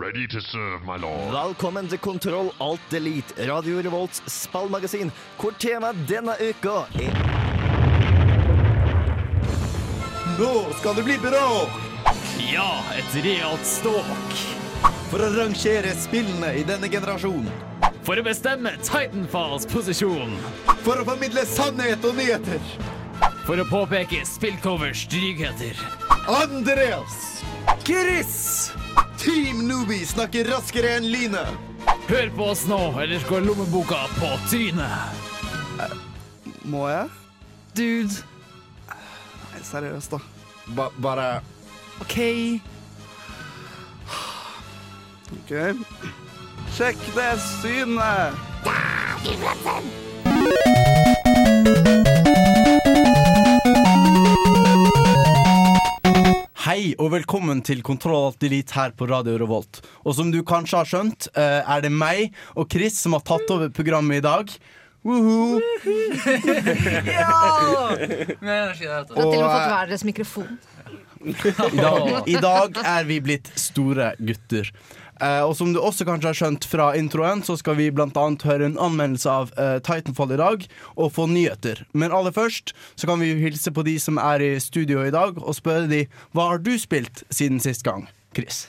Ready to serve, my lord. Velkommen til Kontroll Alt Delete, Radio Revolts spillmagasin, hvor temaet denne uka er Nå skal det bli bråk! Ja, et realt ståk. For å rangere spillene i denne generasjonen. For å bestemme Titanfalls posisjon. For å formidle sannhet og nyheter. For å påpeke spillcovers drygheter. Andreas! Chris! Team Newbie snakker raskere enn lynet. Hør på oss nå, ellers går lommeboka på trynet. Må jeg? Dude. Nei, seriøst, da. Ba bare OK. OK. Sjekk det synet! Hei og velkommen til Kontroll Alt Elite her på Radio Revolt. Og som du kanskje har skjønt, eh, er det meg og Chris som har tatt over programmet i dag. Woohoo! Dere har til og med fått eh, hver deres mikrofon. I dag, I dag er vi blitt store gutter. Eh, og som du også kanskje har skjønt fra introen, så skal vi annet høre en anmeldelse av eh, Titanfall i dag, og få nyheter. Men aller først så kan vi hilse på de som er i studio i dag, og spørre de hva har du spilt siden sist gang? Chris.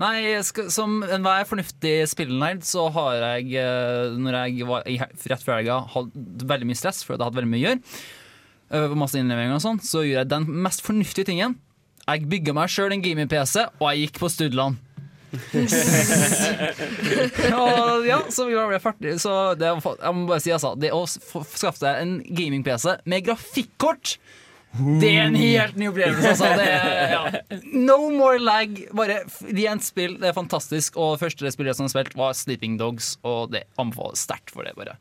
Nei, skal, som enhver fornuftig spillenerd så har jeg, eh, når jeg var i, rett før helga, hatt veldig mye stress fordi jeg hatt veldig mye å gjøre, Uh, masse innleveringer og sånn, så gjorde jeg den mest fornuftige tingen. Jeg bygga meg sjøl en gaming-PC, og jeg gikk på Studland. og ja, så vi ble ferdig. Så det, jeg må bare si altså, det å skaffe seg en gaming-PC med grafikkort det er en helt ny opplevelse, altså. Det er, ja. No more lag. Bare rent spill. Det er fantastisk. Og det første spillet som jeg spilte, var Sleeping Dogs, og det anbefales sterkt for det. bare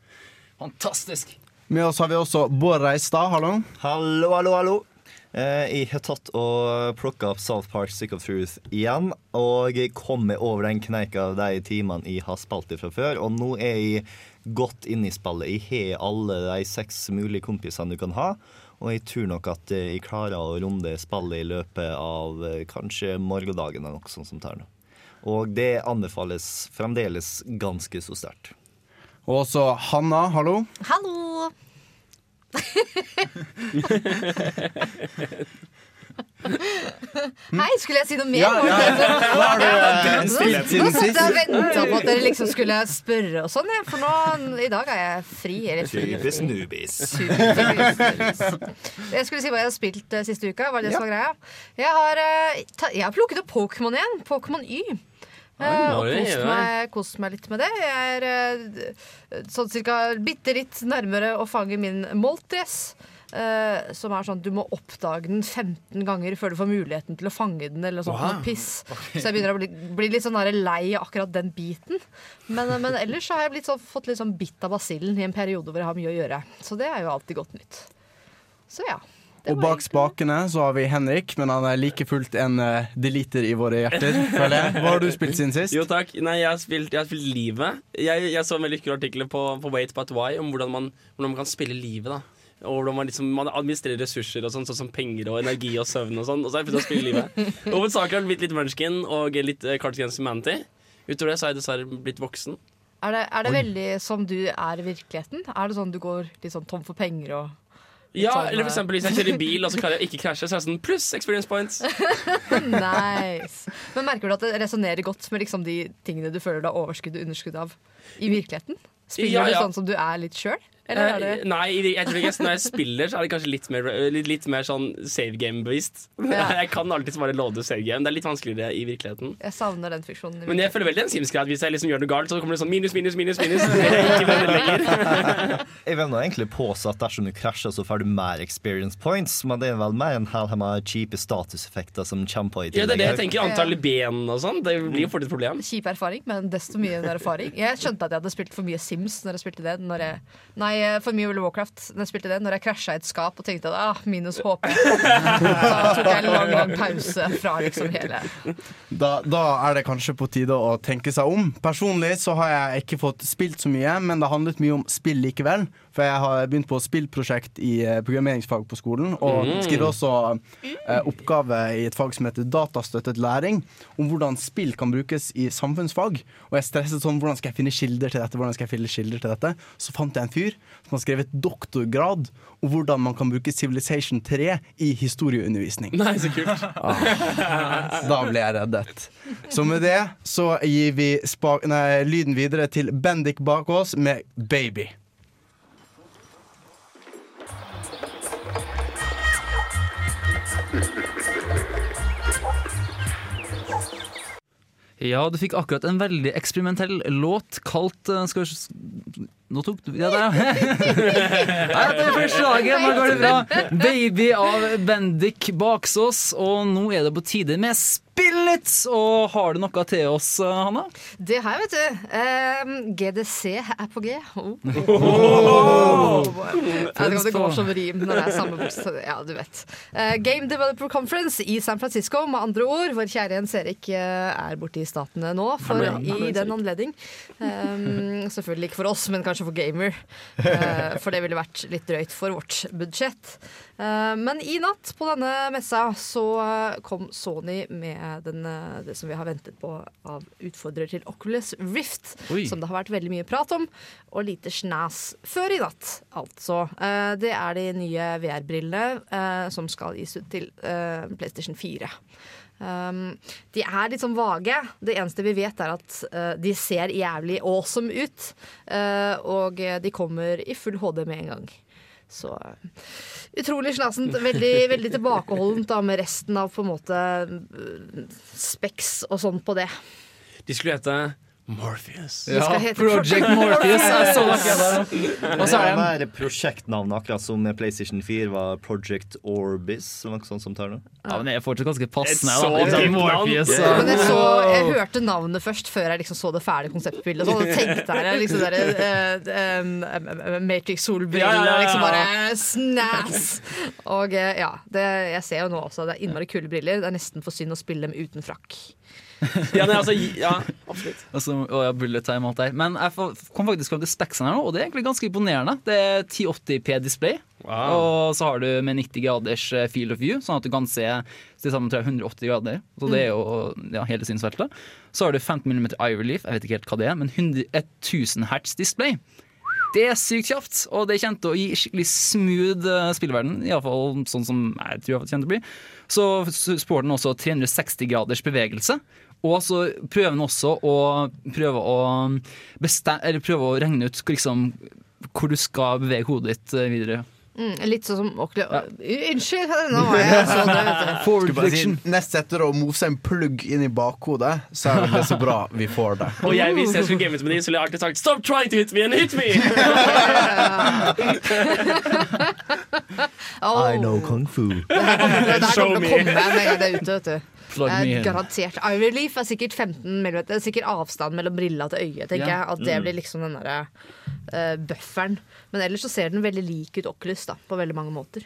Fantastisk. Med oss har vi også Bård Reistad. Hallo. Hallo, hallo, hallo. Eh, jeg har tatt og plukka opp South Park Stick of Truth igjen. Og jeg kom meg over den kneika av de timene jeg har spilt det fra før. Og nå er jeg godt inne i spillet. Jeg har alle de seks mulige kompisene du kan ha. Og jeg tror nok at eh, jeg klarer å runde spillet i løpet av eh, kanskje morgendagen eller noe sånt som tar nå. Og det anbefales fremdeles ganske så sterkt. Og også Hanna. Hallo. Hallo! Hei, skulle jeg si noe mer? Ja, ja, ja, Hva har du, eh, spilt nå- siden satt sist? jeg og venta på at dere liksom skulle spørre og sånn, jeg, for nå, i dag er jeg fri. Eller fri, Typisk newbies. Jeg skulle si hva jeg har spilt eh, siste uka. Var det det som var greia? Jeg har, eh, ta, jeg har plukket opp Pokémon igjen. Pokémon Y. Eh, og kost meg, kost meg litt med det. Jeg er uh, sånn cirka bitte litt nærmere å fange min Moltres. Uh, som er sånn at Du må oppdage den 15 ganger før du får muligheten til å fange den. Eller sånt Wow. piss Så jeg begynner å bli, bli litt sånn lei av akkurat den biten. Men, men ellers så har jeg blitt sånn, fått litt sånn bitt av basillen i en periode hvor jeg har mye å gjøre. Så det er jo alltid godt nytt. Så ja. Og bak spakene så har vi Henrik, men han er like fullt en uh, deliter i våre hjerter. føler jeg. Hva har du spilt siden sist? Jo takk, nei jeg har spilt, jeg har spilt Livet jeg, jeg så en veldig kul artikkel på, på Wait But Why Om hvordan man, hvordan man kan spille livet da Og hvordan man, liksom, man administrerer ressurser og sånn Sånn som penger og energi og søvn og sånn Og så har jeg begynt å spille livet Hovedsakelig har det blitt litt Munchkin og litt uh, Cards Against Humanity Utover det så har jeg dessverre blitt voksen Er det, er det veldig som du er i virkeligheten? Er det sånn du går litt sånn tom for penger og Ja, sånn, eller for eksempel hvis jeg kjører bil Og så klarer jeg ikke krasje Så er det sånn pluss experience points Nice. Men merker du at det resonnerer godt med liksom de tingene du føler du har overskudd og underskudd av i virkeligheten? Spiller Ja, du sånn som du er litt sjøl? Eller er det Eh, Nei, jeg tror ikke når jeg spiller, så er det kanskje litt mer, litt, litt mer sånn save game-bevisst. Ja. Jeg kan alltid bare låde save game. Det er litt vanskeligere i virkeligheten. Jeg savner den fiksjonen. i Men jeg føler veldig en Sims-greie. at Hvis jeg liksom gjør noe galt, så kommer det sånn minus, minus, minus. minus. Jeg vil nå egentlig påstå at dersom du krasjer, så får du mer experience points, men det er vel mer en hel Cheap med kjipe statuseffekter som kommer på i Ja, det er det jeg tenker. Antall ben og sånn. Det blir jo fort et problem. Kjip erfaring, men desto mye mer erfaring. Jeg skjønte at jeg hadde spilt for mye Sims når jeg spilte det. Når jeg, nei, for mye World of Warcraft når jeg spilte det Når jeg krasja i et skap og tenkte at ah, minus HP. Så tok jeg en lang, lang pause fra liksom hele Da, da er det kanskje på tide å tenke seg om. Personlig så har jeg ikke fått spilt så mye, men det handlet mye om spill likevel. For jeg har begynt på spillprosjekt i eh, programmeringsfag på skolen, og Mm. skriver også eh, oppgave i et fag som heter datastøttet læring, om hvordan spill kan brukes i samfunnsfag. Og jeg stresset sånn, hvordan skal jeg finne kilder til dette? Hvordan skal jeg finne kilder til dette? Så fant jeg en fyr som har skrevet doktorgrad om hvordan man kan bruke Civilization 3 i historieundervisning. Nei, så kult. Ah, da ble jeg reddet. Så med det så gir vi nei, lyden videre til Bendik bak oss med 'Baby'. Ja, du fikk akkurat en veldig eksperimentell låt kalt eh, Skal vi Nå tok du Ja. Det er første dagen, nå går det bra. 'Baby' av Bendik Baksås, og nå er det på tide med Spillet! Og har du noe til oss, Hanna? Det har jeg, vet du. Ehm, GDC er på G. Oh. Oh. Jeg vet ikke om det går som rim når det er samme bokstav. Ja, du vet. Uh, Game Developer Conference i San Francisco, med andre ord. Vår kjære Jens Erik eh, er borte i statene nå for, i den anledning. Um, selvfølgelig ikke for oss, men kanskje for gamer. Uh, for det ville vært litt drøyt for vårt budsjett. Uh, men i natt på denne messa så eh, kom Sony med den, det som vi har ventet på av utfordrer til Oculus Rift. Oi. Som det har vært veldig mye prat om, og lite snas før i natt, altså. Uh, det er de nye VR-brillene som skal gis ut til PlayStation 4. Um, de er litt sånn vage. Det eneste vi vet, er at uh, de ser jævlig awesome ut. Uh, og de kommer i full HD med en gang. Så eh, utrolig snasent. Veldig, veldig tilbakeholdent da, med resten av på en måte speks og sånn på det. De skulle hete Morpheus. Ja, Project Morpheus. Jeg så dere. Og så er det mer prosjektnavn, akkurat som med PlayStation 4 var Project Orbis. Eller noe sånt som tar det. Ja, men det er fortsatt ganske passende. Da. Sånn fint. Morpheus, Ja. Men jeg, så, jeg hørte navnet først før jeg liksom så det ferdige konseptbildet. Så tenkte jeg liksom der, uh, eh, Matrix-solbriller Ja, ja, ja, ja. liksom bare Snass! Og uh, ja, det, jeg ser jo nå også det er innmari kule briller. Det er nesten for synd å spille dem uten frakk. Ja, nei, altså, ja, absolutt. Altså, å, ja, bullet time og alt der. Men jeg kom faktisk over specsene her nå, og det er egentlig ganske imponerende. Det er 1080p display, Wow. og så har du med 90 graders eh, field of view, sånn at du kan se til sammen 180 grader. Så det er jo ja, hele synsfeltet. Så har du 15 mm eye relief, jeg vet ikke helt hva det er, men 100, 1000 hertz display. Det er sykt kjapt, og det kjente å gi skikkelig smooth uh, spillverden. Iallfall sånn som jeg tror det kjente å bli. Så spår den også 360 graders bevegelse. Og så prøver han også å prøve å, bestem, eller prøve å regne ut liksom, hvor du skal bevege hodet ditt eh, videre. Mm, litt sånn som Oculus Unnskyld, nå var jeg sånn. det, vet du. Si, nest etter å mose en plugg inn i bakhodet, så er det så bra vi får det. Og jeg, hvis jeg skulle gamet med de, så ville jeg alltid sagt 'stop trying to hit me and hit me'! I know kung fu. Show me. Det er Eh, garantert. Eye relief er sikkert 15 mm. Det er sikkert avstand mellom brilla til øyet, tenker Ja. jeg. At det Mm. blir liksom den derre uh, bufferen. Men ellers så ser den veldig lik ut Oculus, da, på veldig mange måter.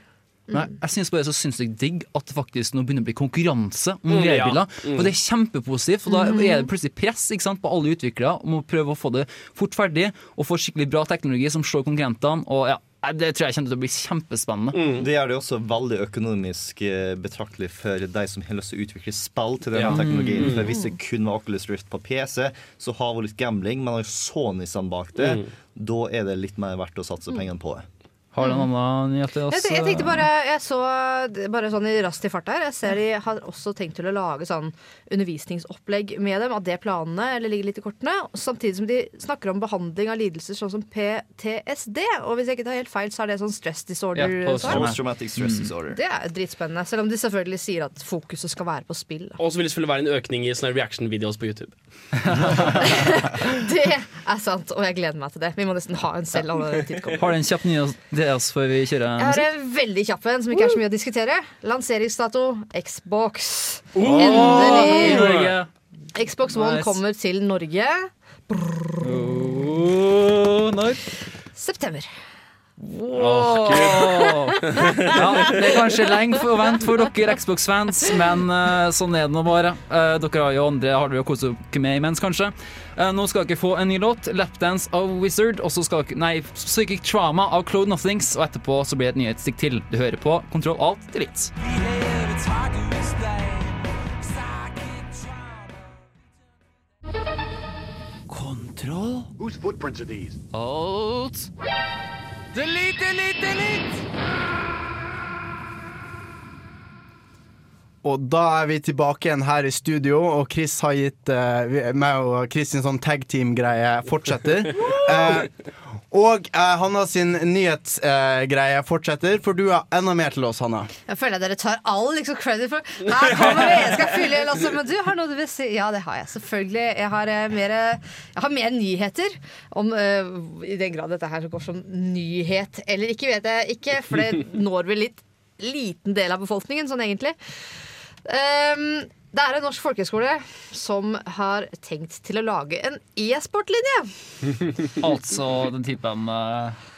Men jeg synes bare det er så sinnssykt digg at det faktisk nå begynner å bli konkurranse om Mm, ja. VR-biler. Mm. Og det er kjempepositivt, for da Mhm. er det plutselig press ikke sant, på alle utviklere om å prøve å få det fort ferdig og få skikkelig bra teknologi som slår konkurrentene. Og ja, Det tror jeg kommer til å bli kjempespennende. Det gjør det også veldig økonomisk eh, betraktelig for de som har lyst til å utvikle spill til denne Ja. teknologien. Mm. For Hvis det kun var Oculus Rift på PC, så har vi litt gambling, men har Sony sammen bak det, Mm. da er det litt mer verdt å satse pengene på det. Har du en annen nyhet? Jeg, jeg tenkte bare Jeg så bare sånn i raskt i farta her. Jeg ser de har også tenkt til å lage sånn undervisningsopplegg med dem. At det er planene, eller ligger litt i kortene. Samtidig som de snakker om behandling av lidelser sånn som PTSD. Og hvis jeg ikke tar helt feil, så er det sånn stress disorder. Ja. Post-traumatic stress disorder. Det er dritspennende, selv om de selvfølgelig sier at fokuset skal være på spill. Og så vil det selvfølgelig være en økning i sånne reaction-videoer på YouTube. Det er sant, og jeg gleder meg til det. Vi må nesten ha en selv. Har du en kjapp nyhet oss før vi kjører Jeg har musikk? en veldig kjapp en som ikke er så mye å diskutere. Lanseringsdato Xbox. Oh! Endelig! Xbox One Nice. kommer til Norge Oh, når? september. Åh. ja, det er kanskje lenge for å vente for dere Xbox-fans, men uh, sånn er det nå bare. Uh, dere har jo andre hardware å kose dere med imens, kanskje. Uh, nå skal dere få en ny låt, 'Lapdance of Wizard', og så skal dere Nei, 'Psychic Trauma' av Clode Nothings, og etterpå så blir det et nyhetsstikk til. Du hører på Kontroll Alt Delete. Kontroll Whose footprints? Alt Delete, delete, delete! Og da er vi tilbake igjen her i studio, og Chris har gitt uh, meg og Chris sin sånn tag team-greie fortsetter. Eh, og eh, Hanna sin nyhetsgreie fortsetter, for du har enda mer til oss, Hanna. Jeg føler at dere tar all liksom, credit for Her kommer vi, jeg skal fylle også, Men du har noe du vil si? Ja, det har jeg. Selvfølgelig. Jeg har, eh, mer, jeg har mer nyheter. Om, eh, I den grad dette her går som nyhet eller ikke, vet jeg ikke. For det når vel litt liten del av befolkningen, sånn egentlig. Um, det er en norsk folkehøyskole som har tenkt til å lage en e-sportlinje. Altså den typen uh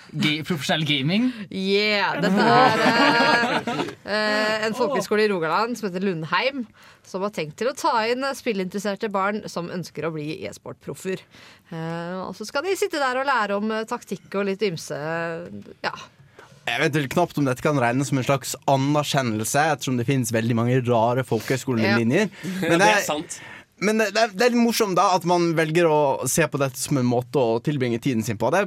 profesjonell gaming. Yeah, dette er eh, eh, en folkehøyskole i Rogaland som heter Lundheim. Som har tenkt til å ta inn eh, spillinteresserte barn som ønsker å bli e-sportproffer. Eh, og så skal de sitte der og lære om eh, taktikk og litt ymse. Ja. Jeg vet vel knapt om dette kan regnes som en slags anerkjennelse, ettersom det finnes veldig mange rare folkehøyskolelinjer. Ja, det er sant. Men det, det er- litt morsomt da at man velger å se på dette som en måte å tilbringe tiden sin på. Det,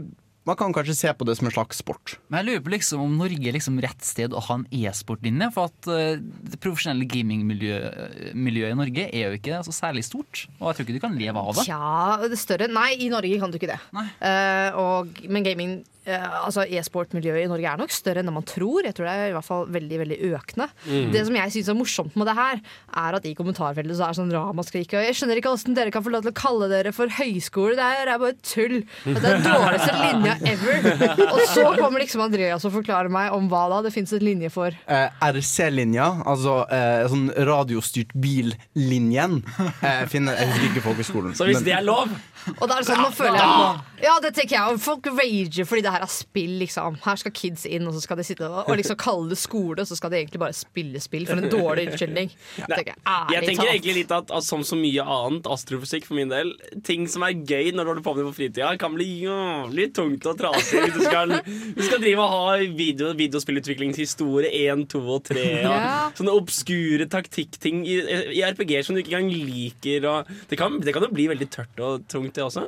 man kan kanskje se på det som en slags sport. Men jeg lurer på liksom om Norge er liksom rett sted å ha en e-sportlinje. For at eh, det profesjonelle gamingmiljøet i Norge er jo ikke så særlig stort. Og jeg tror ikke du kan leve av det. Tja, det større Nei, i Norge kan du ikke det. Uh, og, men gaming Altså e-sport-miljøet i Norge er nok større enn det man tror. Jeg tror det er i hvert fall veldig veldig økende. Mm. Det som jeg syns er morsomt med det her, er at i kommentarfeltet så er sånn ramaskrik. Og jeg skjønner ikke hvordan dere kan få lov til å kalle dere for høyskole. Det er, er bare tull. Det er den dårligste linja ever. Og så kommer liksom Andreas og forklarer meg om hva da det fins en linje for. Eh, RC-linja, altså eh, sånn radiostyrt bil-linjen, eh, finner jeg ikke skolen. Så hvis men- det er lov Og da er det sånn, nå føler jeg Ja, det tenker jeg. Folk rager fordi det her er spill, liksom. Her skal kids inn, og så skal de sitte og, og liksom kalle det skole, så skal de egentlig bare spille spill. For en dårlig unnskyldning. Jeg, ærlig jeg tenker egentlig litt at, at som så mye annet astrofysikk for min del, ting som er gøy når du holder på med det på fritida, kan bli jævlig tungt og trasig du skal, du skal drive og ha video, videospillutviklingshistorie 1, 2 og 3. Og Ja. Sånne obskure taktikkting i, i RPG som du ikke engang liker. Og det, kan, det kan jo bli veldig tørt og tungt, det også.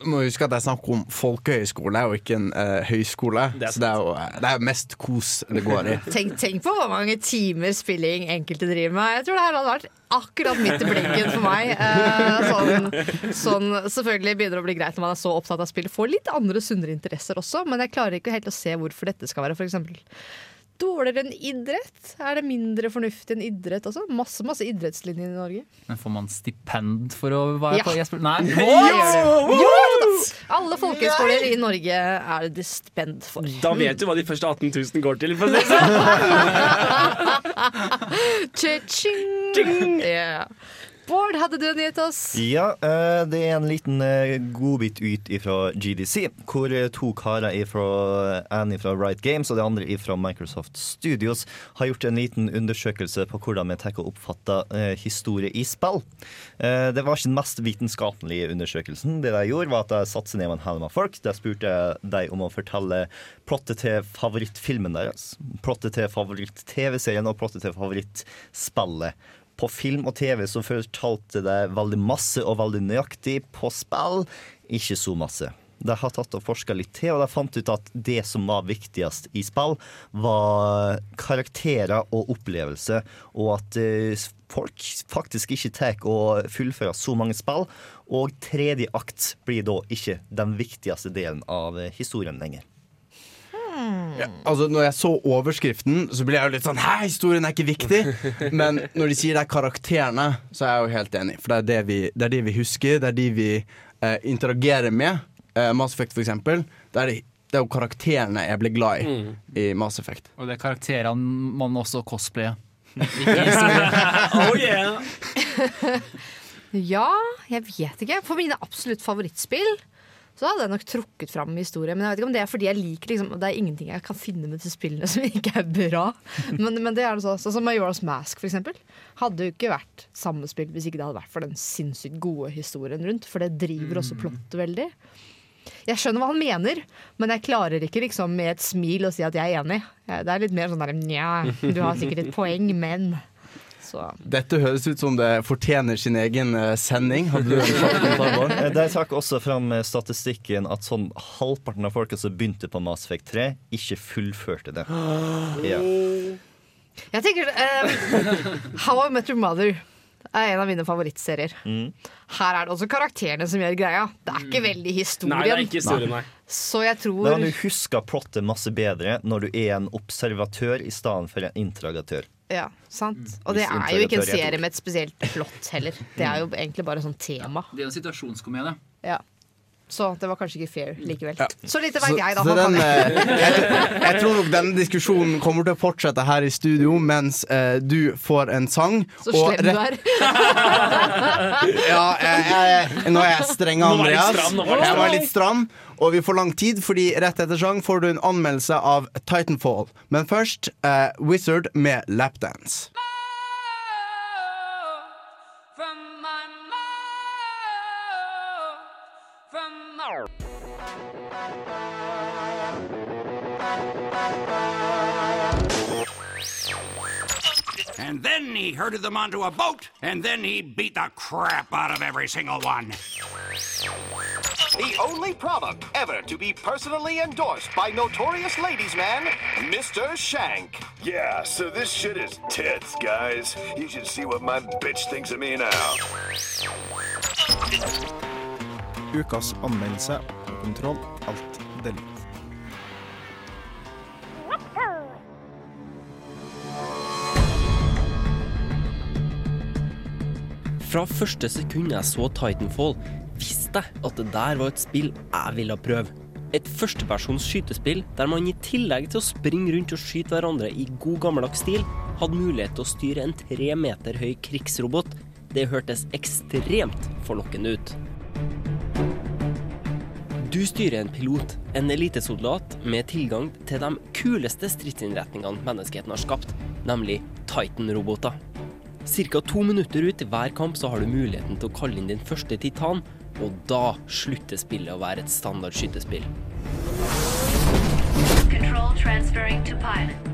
Du må huske at det er snakk om folkehøyskole og ikke en uh, høyskole. Det er så det er jo det er mest kos det går i. Tenk, tenk på hvor mange timer spilling enkelte driver med. Jeg tror det her hadde vært akkurat midt i blinken for meg. Eh, sånn, sånn, selvfølgelig begynner det å bli greit når man er så opptatt av spill. Får litt andre sunnere interesser også, men jeg klarer ikke helt å se hvorfor dette skal være for eksempel dårligere enn idrett. Er det mindre fornuftig enn idrett også? Masse masse idrettslinjer i Norge. Men får man stipend for å være Ja. på e-sport? Nei. Jo! Alle folkehøyskoler i Norge er det stipend for. Da vet du hva de første 18 000 går til. For å si det sånn. Bård, hadde du en nyhet til oss? Ja, eh, det er en liten eh, godbit ut fra GDC, hvor eh, to karer en fra Right Games og det andre fra Microsoft Studios har gjort en liten undersøkelse på hvordan vi og oppfatter eh, historie i spill. Det var ikke den mest vitenskapelige undersøkelsen. Det de gjorde, var at de satte seg ned med en haug med folk. De spurte de om å fortelle plottet til favorittfilmen deres, plottet til favoritt-TV-serien og plottet til favorittspillet. På film og TV så fortalte det veldig masse og veldig nøyaktig. På spill ikke så masse. De har tatt og forska litt til, og de fant ut at det som var viktigst i spill, var karakterer og opplevelse, og at eh, folk faktisk ikke tar og fullfører så mange spill. Og tredje akt blir da ikke den viktigste delen av eh, historien lenger. Ja, altså Når jeg så overskriften, så ble jeg jo litt sånn Hæ, historien er ikke viktig! Men når de sier det er karakterene, så er jeg jo helt enig. For det er det vi, det er de vi husker, det er de vi eh, interagerer med. Eh, Mass Effect, for eksempel. Det er, de, det er jo karakterene jeg blir glad i i Mass Effect. Og det er karakterene man også cosplayer. Oh yeah! Ja, jeg vet ikke. For mine absolutt favorittspill så hadde jeg nok trukket fram historie. Men jeg vet ikke om det er fordi jeg liker liksom, Det er ingenting jeg kan finne med disse spillene som ikke er bra. Men, men det er det så, sånn som Majora's Mask, for eksempel. Hadde jo ikke vært samme spill hvis ikke det hadde vært for den sinnssykt gode historien rundt. For det driver også plottet veldig. Jeg skjønner hva han mener, men jeg klarer ikke liksom med et smil å si at jeg er enig. Det er litt mer sånn der nja, du har sikkert et poeng, men så Dette høres ut som det fortjener sin egen eh, sending. Hadde du? Eh, De trakk også fram statistikken at sånn halvparten av folka som begynte på Mass Effect 3, ikke fullførte det. Ja. Jeg tenker um, How I Met Your Mother er en av mine favorittserier. Mm. Her er det også karakterene som gjør greia. Det er ikke veldig historien. Nei, det er ikke historien, nei. Så jeg tror Da du huske plottet masse bedre når du er en observatør i stedet for en interagatør Ja, sant. Og det er jo ikke en er serie med et spesielt plott heller. Det er jo egentlig bare sånn tema. Det er en situasjonskomedie. Ja. Så det var kanskje ikke fair likevel. Ja. Så lite veit jeg, da. så den, eh, jeg, jeg tror nok denne diskusjonen kommer til å fortsette her i studio mens eh, du får en sang. Så og slem du er. Ja, jeg, jeg, nå er jeg streng, jeg Andreas. nå var jeg Jeg var litt stram, og vi får lang tid, fordi rett etter sang får du en anmeldelse av Titanfall. Men først eh, Wizard med Lapdance. And then he herded them onto a boat, and then he beat the crap out of every single one. The only product ever to be personally endorsed by notorious ladies man, Mr. Shank. Yeah, so this shit is tits, guys. You should see what my bitch thinks of me now. Ukas anmeldelse og kontroll. Alt delete. Fra første sekund jeg så Titanfall, jeg at det der var et spill jeg ville prøve. Et førstepersons skytespill der man i tillegg til å springe rundt og skyte hverandre i god gammeldags stil, hadde mulighet til å styre en tre meter høy krigsrobot. Det hørtes ekstremt forlokkende ut. Du styrer en pilot, en elitesoldat med tilgang til de kuleste stridsinnretningene menneskeheten har skapt, nemlig Titan-roboter. Cirka to minutter ut i hver kamp så har du muligheten til å kalle inn din første titan, og da slutter spillet å være et standard skytespill. Control transferring to pilot.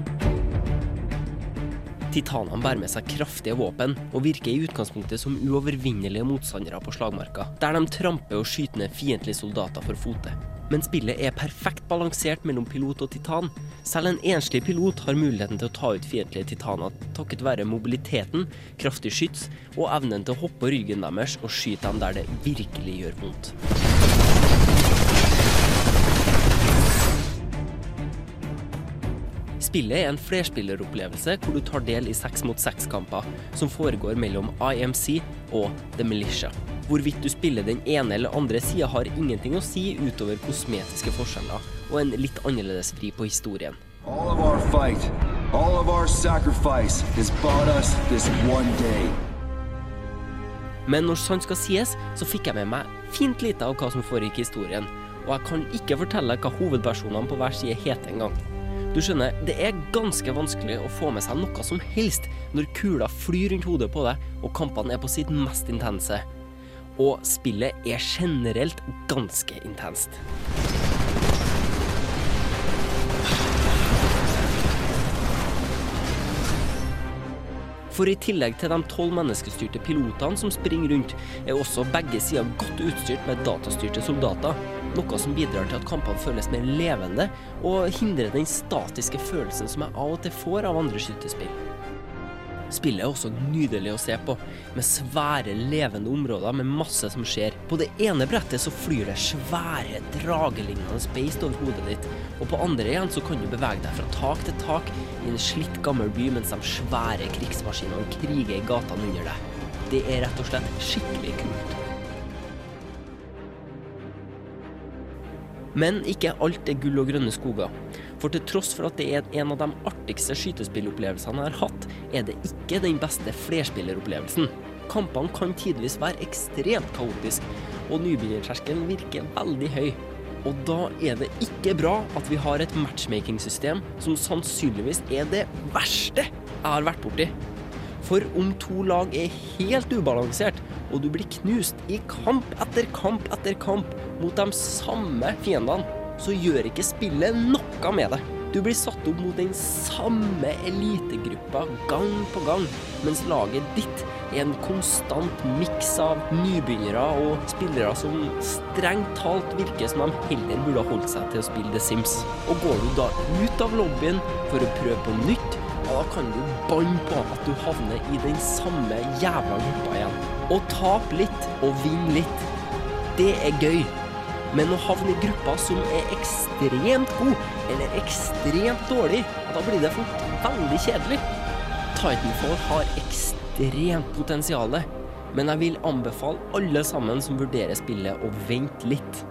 Titanene bærer med seg kraftige våpen og virker i utgangspunktet som uovervinnelige motstandere på slagmarka, der de tramper og skyter ned fiendtlige soldater for fote. Men spillet er perfekt balansert mellom pilot og titan. Selv en enslig pilot har muligheten til å ta ut fiendtlige titaner takket være mobiliteten, kraftig skyts og evnen til å hoppe på ryggen deres og skyte dem der det virkelig gjør vondt. Spillet er en flerspilleropplevelse hvor du tar del i seks mot seks-kamper som foregår mellom IMC og The Militia. Hvorvidt du spiller den ene eller andre sida har ingenting å si utover kosmetiske forskjeller og en litt annerledes vri på historien. All of our fight, all of our sacrifice has bought us this one day. Men når sant skal sies, så fikk jeg med meg fint lite av hva som foregikk i historien. Og jeg kan ikke fortelle hva hovedpersonene på hver side heter engang. Du skjønner, det er ganske vanskelig å få med seg noe som helst når kula flyr rundt hodet på deg og kampene er på sitt mest intense. Og spillet er generelt ganske intenst. For i tillegg til de tolv menneskestyrte pilotene som springer rundt, er også begge sider godt utstyrt med datastyrte soldater. Noe som bidrar til at kampene føles mer levende, og hindrer den statiske følelsen som jeg av og til får av andre skytespill. Spillet er også nydelig å se på, med svære, levende områder med masse som skjer. På det ene brettet så flyr det svære, dragelignende beist over hodet ditt, og på andre igjen så kan du bevege deg fra tak til tak i en slitt gammel by mens de svære krigsmaskinene kriger i gatene under deg. Det er rett og slett skikkelig kult. Men ikke alt er gull og grønne skoger. For til tross for at det er en av de artigste skytespillopplevelsene jeg har hatt, er det ikke den beste flerspilleropplevelsen. Kampene kan tidvis være ekstremt kaotiske, og nybegynnerterskelen virker veldig høy. Og da er det ikke bra at vi har et matchmaking-system som sannsynligvis er det verste jeg har vært borti. For om to lag er helt ubalansert, og du blir knust i kamp etter kamp etter kamp mot de samme fiendene, så gjør ikke spillet noe med det. Du blir satt opp mot den samme elitegruppa gang på gang, mens laget ditt er en konstant miks av nybegynnere og spillere som strengt talt virker som de heller burde holdt seg til å spille The Sims. Og går du da ut av lobbyen for å prøve på nytt, ja, da kan du banne på at du havner i den samme jævla gruppa igjen. Å tape litt og vinne litt, det er gøy. Men å havne i grupper som er ekstremt god eller ekstremt dårlig, da blir det fort veldig kjedelig. Titanfall har ekstremt potensial, men jeg vil anbefale alle sammen som vurderer spillet, å vente litt.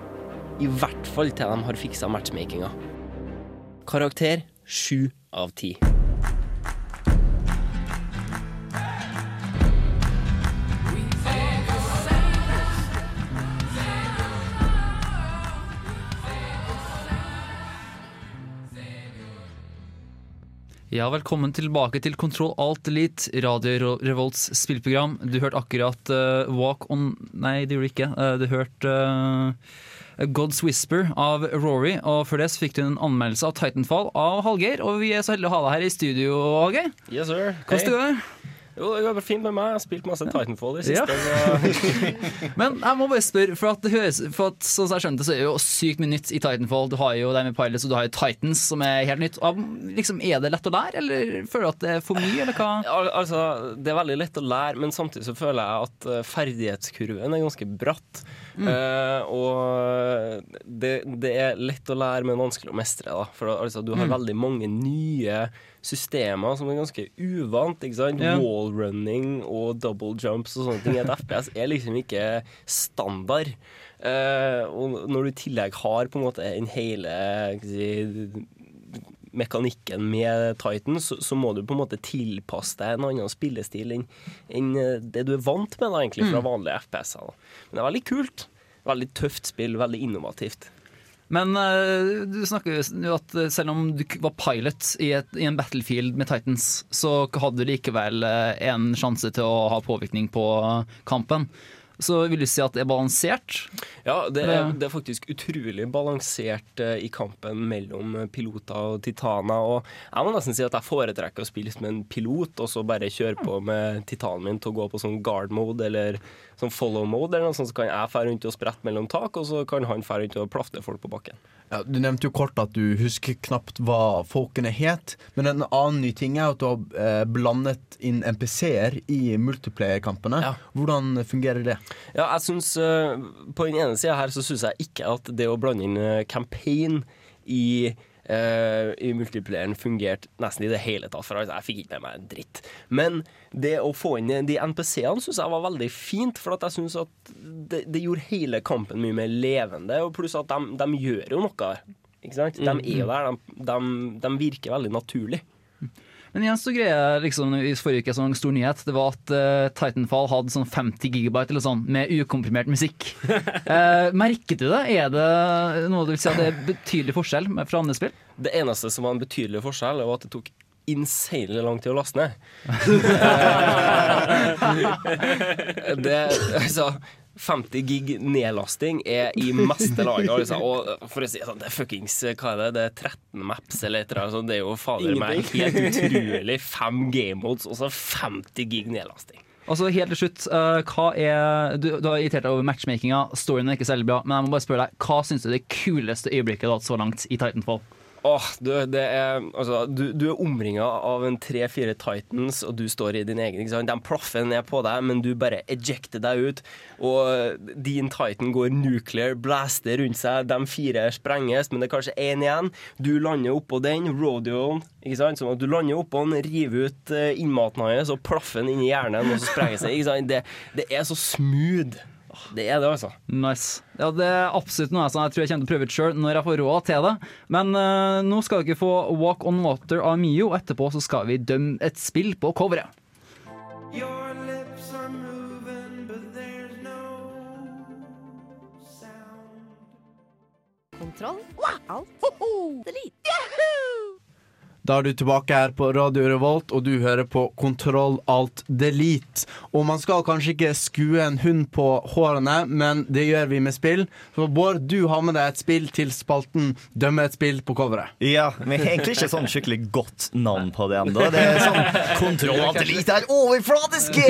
I hvert fall til de har fiksa matchmakinga. Karakter sju av ti. Ja, velkommen tilbake til Kontroll Alt Elite, Radio Revolts spillprogram. Du hørte akkurat uh, Walk On Nei, det gjorde du ikke. Uh, du hørte uh, God's Whisper av Rory, og før det så fikk du en anmeldelse av Titanfall av Hallgeir. Og vi er så heldige å ha deg her i studio, Hallgeir. Yes, sir. Hvordan går det? Jo, det går fint med meg. Jeg har spilt masse Titanfall i siste. Ja. Men jeg må bare spørre, for at det høres For at sånn som jeg skjønte, så er det jo sykt mye nytt i Titanfall. Du har jo det med Pilots, og du har jo Titans, som er helt nytt. Og Liksom, Er det lett å lære, eller føler du at det er for mye, eller hva? Al altså, det er veldig lett å lære, men samtidig så føler jeg at eh, ferdighetskurven er ganske bratt. Mm. Uh, og det, det er lett å lære, men vanskelig å mestre. Da. For altså, du har Mm. veldig mange nye systemer som er ganske uvant. Ikke sant? Ja. Wallrunning og double jumps og sånne ting i et FPS er liksom ikke standard. Eh, og når du i tillegg har på en måte en hele si, mekanikken med Titan, så, så må du på en måte tilpasse deg en annen spillestil enn enn, det du er vant med da, egentlig fra Mm. vanlige FPS-er. Men det er veldig kult. Veldig tøft spill, veldig innovativt. Men eh, du snakker jo at selv om du var pilot i, et, i en battlefield med Titans, så hadde du likevel eh, en sjanse til å ha påvirkning på kampen. Så vil du si at det er balansert? Ja, det er, det er faktisk utrolig balansert eh, i kampen mellom eh, piloter og titaner. Og jeg må nesten si at jeg foretrekker å spille som en pilot, og så bare kjøre på med titanen min til å gå på sånn guard mode eller sånn follow mode, eller noe sånt, så kan jeg fære rundt og sprette mellom tak, og så kan han fære rundt og plafte folk på bakken. Ja, du nevnte jo kort at du husker knapt hva folkene het. Men en annen ny ting er at du har eh, blandet inn MPC-er i multiplayer-kampene. Hvordan fungerer det? Ja, jeg synes, uh, På den ene sida her så syns jeg ikke at det å blande inn eh, campaign i eh, i multiplayeren fungerte nesten i det hele tatt, for altså, jeg fikk ikke med meg en dritt. Men det å få inn de NPC-ene syns jeg var veldig fint, for at jeg synes at det, det gjorde hele kampen mye mer levende. Og pluss at de, de gjør jo noe. Ikke sant? De Mm. er jo der, de, de, de virker veldig naturlig. Men igjen så greier jeg liksom i forrige uke sånn stor nyhet Det var at uh, Titanfall hadde sånn 50 gigabyte eller sånn med ukomprimert musikk. uh, merket du det? Er det noe du vil si at det er betydelig forskjell fra andre spill? Det eneste som var en betydelig forskjell, var at det tok insanely lang tid å laste ned. det, altså, 50 gig nedlasting er i meste laget. Altså. Og for å si sånn, det er fuckings Hva er det? Det er 13 maps eller et eller annet. Det er jo fader meg helt utrolig. Fem game modes og så 50 gig nedlasting. Altså helt til slutt, uh, hva er Du, du har irritert deg over matchmakinga, storyen er ikke særlig bra, men jeg må bare spørre deg, hva syns du er det kuleste øyeblikket du har hatt så langt i Titanfall? Åh, du, er, altså, du, du er omringa av en tre-fire Titans, og du står i din egen. Ikke sant? De plaffer ned på deg, men du bare ejecter deg ut. Og din Titan går nuclear, blaster rundt seg. De fire sprenges, men det er kanskje én igjen. Du lander oppå den, rodeoen. Ikke sant? Sånn at du lander oppå den, river ut eh, innmaten hans og plaffer den inn i hjernen, og så sprenger seg. Ikke sant? Det, det er så smooth. Det er det, altså. Nice. Ja, Det er absolutt noe jeg tror jeg kommer til å prøve ut sjøl når jeg får råd til det. Men uh, nå skal dere få Walk On Water av Mio, og etterpå så skal vi dømme et spill på coveret. Your lips are moving, but there's no. Kontroll. Alt. Delete. Da er du tilbake her på Radio Revolt, og du hører på Kontroll alt delete. Og man skal kanskje ikke skue en hund på hårene, men det gjør vi med spill. Så Bård, du har med deg et spill til spalten Dømme et spill på coveret. Ja, men egentlig ikke sånn skikkelig godt navn på det ennå. Det er sånn kontroll alt delete er overfladiske!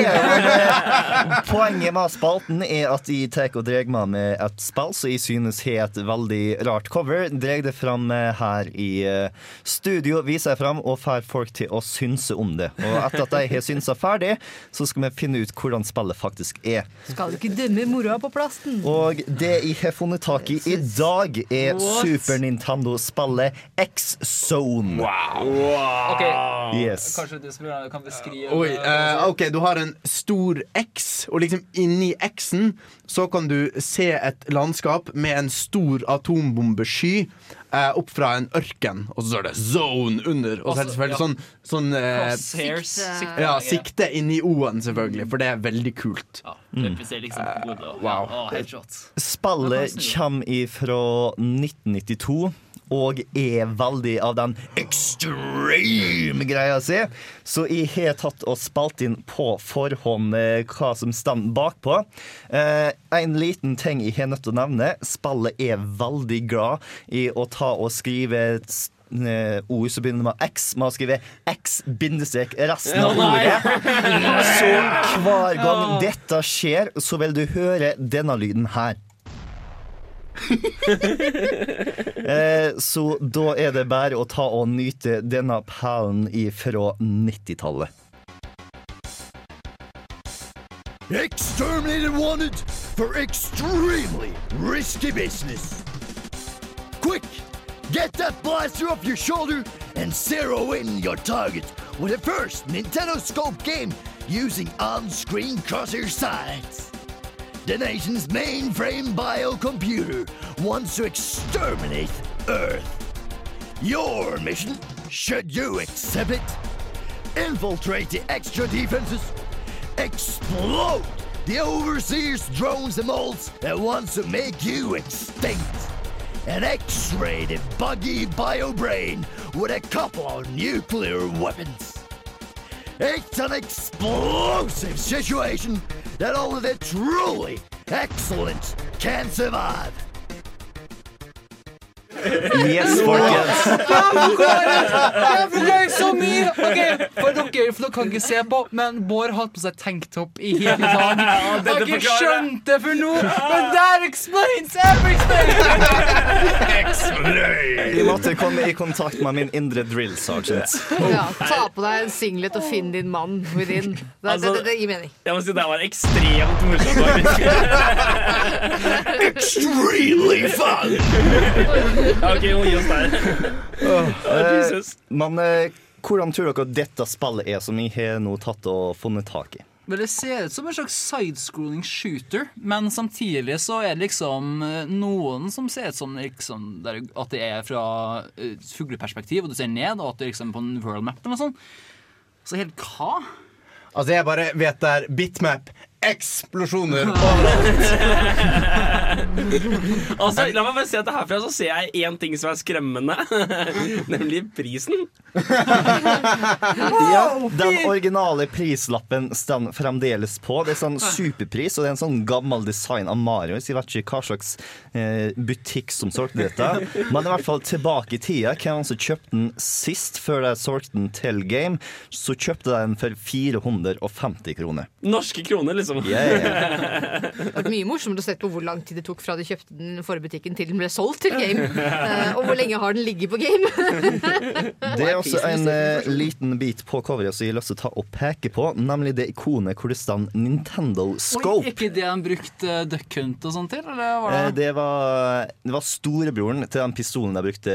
Poenget med spalten er at jeg tar og drar meg med et spill som jeg synes har et veldig rart cover. Drar det fram her i eh, studio, viser jeg fram og får folk til å synse om det. Og etter at de har synsa ferdig, så skal vi finne ut hvordan spillet faktisk er. Skal du ikke dømme moroa på plasten? Og det jeg har funnet tak i i dag, er What? Super Nintendo-spillet X-Zone. Ok, Yes. Kanskje du som kan beskrive Oi, uh, OK, du har en stor X, og liksom inni X-en så kan du se et landskap med en stor atombombesky eh, opp fra en ørken, og så står det 'zone' under. Og så er det selvfølgelig Altså, sånn, sånn eh, Crosshairs. Sikte. Ja, sikte inni O-en, selvfølgelig, for det er veldig kult. Repliserer liksom hodet og- Wow. Å, headshot. Spillet kommer ifra 1992 og er veldig av den extreme greia si. Så jeg har tatt og spalt inn på forhånd eh, hva som står bakpå. Eh, en liten ting jeg har nødt til å nevne. Spillet er veldig glad i å ta og skrive eh, ord som begynner med X. Man skriver X bindestrek resten av ordet. Så hver gang dette skjer, så vil du høre denne lyden her. eh, så da er det bare å ta og nyte denne perlen fra 90-tallet. Exterminated wanted for extremely risky business. Quick, get that blaster off your shoulder and zero in your target with the first Nintendo Scope game using on-screen crosshair sights. The nation's mainframe biocomputer wants to exterminate Earth. Your mission, should you accept it, infiltrate the extra defenses, explode the overseers drones and molds that wants to make you extinct, and x-ray the buggy bio brain with a couple of nuclear weapons. It's an explosive situation that only the truly excellent can survive. Yes, folkens. Så mye! Ok, for dere, for dere kan ikke se på, men Bård har hatt på seg tanktopp i hele dag. Jeg har ikke skjønt det for nå, men that explains everything! Vi måtte komme i kontakt med min indre drill sergeant. Ja, ta på deg en singlet og finn din mann within. Det, Altså- det, det, det gir mening. Jeg må si Det var ekstremt morsomt. Extremely fun! ok, vi må gi oss der. Eh, Men eh, hvordan tror dere dette spillet er, som jeg har nå tatt og funnet tak i? Men Det ser ut som en slags sidescrolling shooter, men samtidig så er det liksom eh, noen som ser ut som liksom, der, at det er fra uh, fugleperspektiv, og du ser ned, og at det er liksom på en world map eller noe sånt. Så helt hva? Altså, jeg bare vet der bitmap. Eksplosjoner overalt! altså, la meg bare si at herfra så ser jeg én ting som er skremmende, nemlig prisen. Ja, den originale prislappen står fremdeles på. Det er sånn superpris, og det er en sånn gammel design av Mario. Jeg vet ikke hva slags eh, butikk som solgte dette. Men i hvert fall tilbake i tida, hvem som kjøpte den sist, før de solgte den til Game, så kjøpte de den for 450 kroner. Norske kroner, liksom. Yeah. Det var mye morsomt å se på hvor lang tid det tok fra du kjøpte den forrige butikken til den ble solgt til Game. Eh, og hvor lenge har den ligget på Game. Det er også en uh, liten bit på coveret som jeg har lyst til å ta og peke på, nemlig det ikonet hvor det står Nintendo Scope. Oi, ikke det han brukte Duck Hunt og sånt til? Eller var Eh, det? Det var, det var storebroren til den pistolen jeg brukte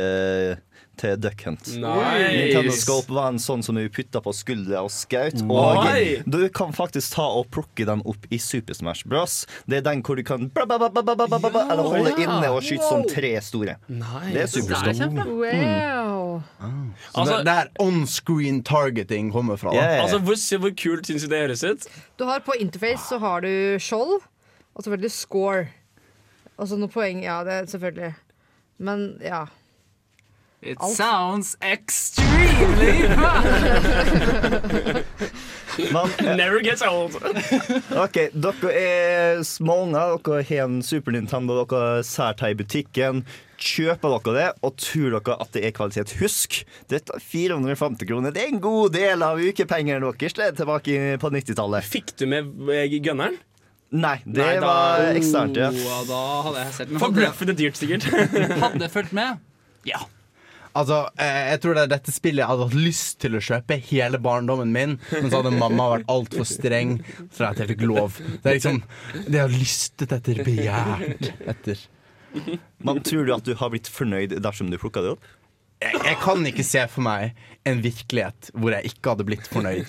til Duck Hunt. Nice. Nintendoscope var en sånn som du putta på skuldra og skaut. Oi. Og du kan faktisk ta og plukke den opp i Super Smash Bros. Det er den hvor du kan bla, bla, bla, bla, bla, bla, bla, eller holde Ja. inne og skyte som tre store. Det er superstopp. Wow. Så det, det er on-screen targeting kommer fra. da. Altså, hvor, hvor kult syns du det høres ut? Du har På interface så har du skjold, og selvfølgelig score. Og så noen poeng. Ja, det er selvfølgelig. Men ja. It sounds extremely Never gets old. OK, dere er småunger, dere har en Super Nintendo, dere sært her i butikken. Kjøper dere det, og tror dere at det er kvalitet? Husk, dette er 450 kroner. Det er en god del av ukepengene deres det er tilbake på 90-tallet. Fikk du med eh, gunneren? Nei, det Nei, da- var eksternt, ja. Ja, da hadde jeg sett Forbløffende dyrt, sikkert. hadde fulgt med? Ja. Altså, eh, jeg tror det er dette spillet jeg hadde hatt lyst til å kjøpe hele barndommen min, men så hadde mamma vært altfor streng for at jeg fikk lov. Det er liksom Det jeg har lystet etter, begjært etter. Men tror du at du har blitt fornøyd dersom du plukka det opp? Jeg, jeg kan ikke se for meg en virkelighet hvor jeg ikke hadde blitt fornøyd.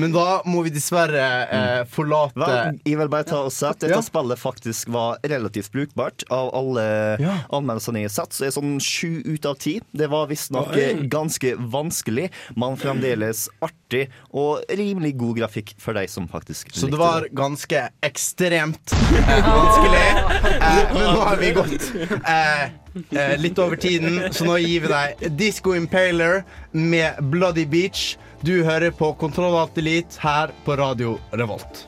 Men da må vi dessverre eh, forlate Vel, jeg vil bare ta og si at dette Ja. spillet faktisk var relativt brukbart. Av alle anmeldelsene jeg har sett, så er det sånn sju ut av ti. Det var visstnok ganske vanskelig, men fremdeles artig og rimelig god grafikk for de som faktisk likte Så det var ganske ekstremt eh, vanskelig. Eh, men nå har vi gått eh, eh, litt over tiden, så nå gir vi deg Disco Impaler med Bloody Beach. Du hører på Kontroll Alt Elite her på Radio Revolt.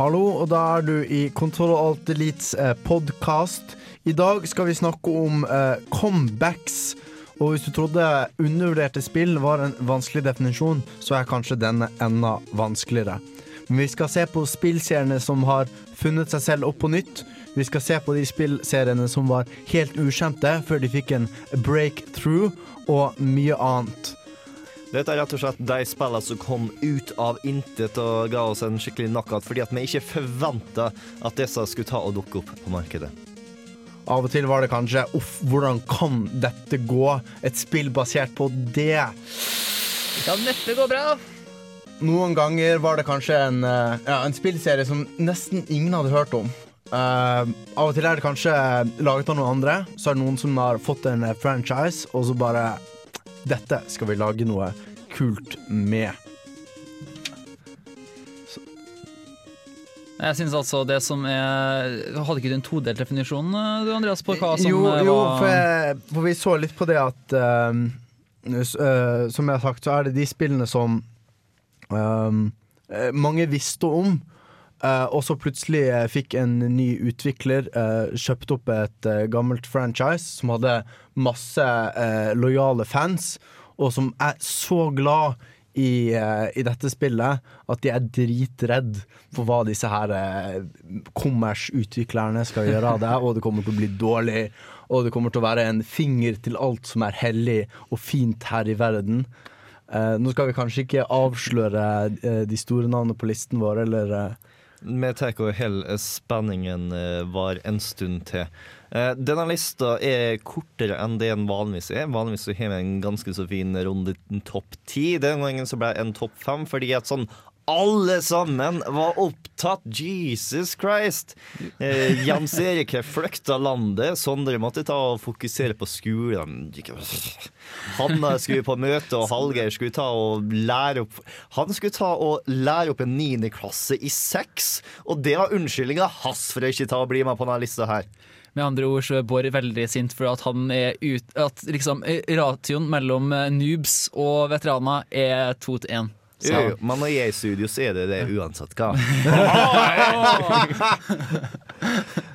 Hallo, og da er du i Kontroll Alt Elites eh, podkast. I dag skal vi snakke om eh, comebacks. Og hvis du trodde undervurderte spill var en vanskelig definisjon, så er kanskje denne enda vanskeligere. Men vi skal se på spillseriene som har funnet seg selv opp på nytt. Vi skal se på de spillseriene som var helt ukjente før de fikk en breakthrough, og mye annet. Dette er rett og slett de spillene som kom ut av intet og ga oss en skikkelig knockout, fordi at vi ikke forventa at disse skulle ta og dukke opp på markedet. Av og til var det kanskje Uff, hvordan kan dette gå? Et spill basert på det. Kan neppe gå bra. Noen ganger var det kanskje en, eh, ja, en spillserie som nesten ingen hadde hørt om. Uh, av og til er det kanskje laget av noen andre. Så er det noen som har fått en eh, franchise, og så bare Dette skal vi lage noe kult med. Jeg synes altså det som er Hadde ikke du en todelt definisjon, eh, du Andreas, på hva som jo, eh, jo var for, jeg, for vi så litt på det at uh, eh, Som jeg har sagt, så er det de spillene som eh, mange visste om. Eh, og så plutselig eh, fikk en ny utvikler uh, kjøpt opp et gammelt franchise som hadde masse lojale fans, og som er så glad i, i dette spillet at de er dritredd for hva disse her uh, kommersutviklerne skal gjøre av det, og det kommer til å bli dårlig, og det kommer til å være en finger til alt som er hellig og fint her i verden. Nå skal vi kanskje ikke avsløre de store navnene på listen vår, eller Vi tar og holder spenningen eh, var en stund til. Eh, Denne lista er kortere enn det den vanligvis er. Vanligvis har vi en ganske så fin runde topp ti. Den gangen så ble det en topp fem, fordi at sånn alle sammen var opptatt. Jesus Christ! Eh, Jens Erike flykta landet. Sondre måtte ta og fokusere på skolen. Hanna skulle på møte, og Hallgeir skulle ta og lære opp Han skulle ta og lære opp en niendeklasse i sex, og det var unnskyldninga hans for å ikke ta og bli med på denne lista her. Med andre ord så er Bård veldig sint for at han er ut, at liksom eh, ratioen mellom eh, noobs og veteraner er to til én. Så- Jo, jo, men når jeg er i studio, så er det det uansett hva.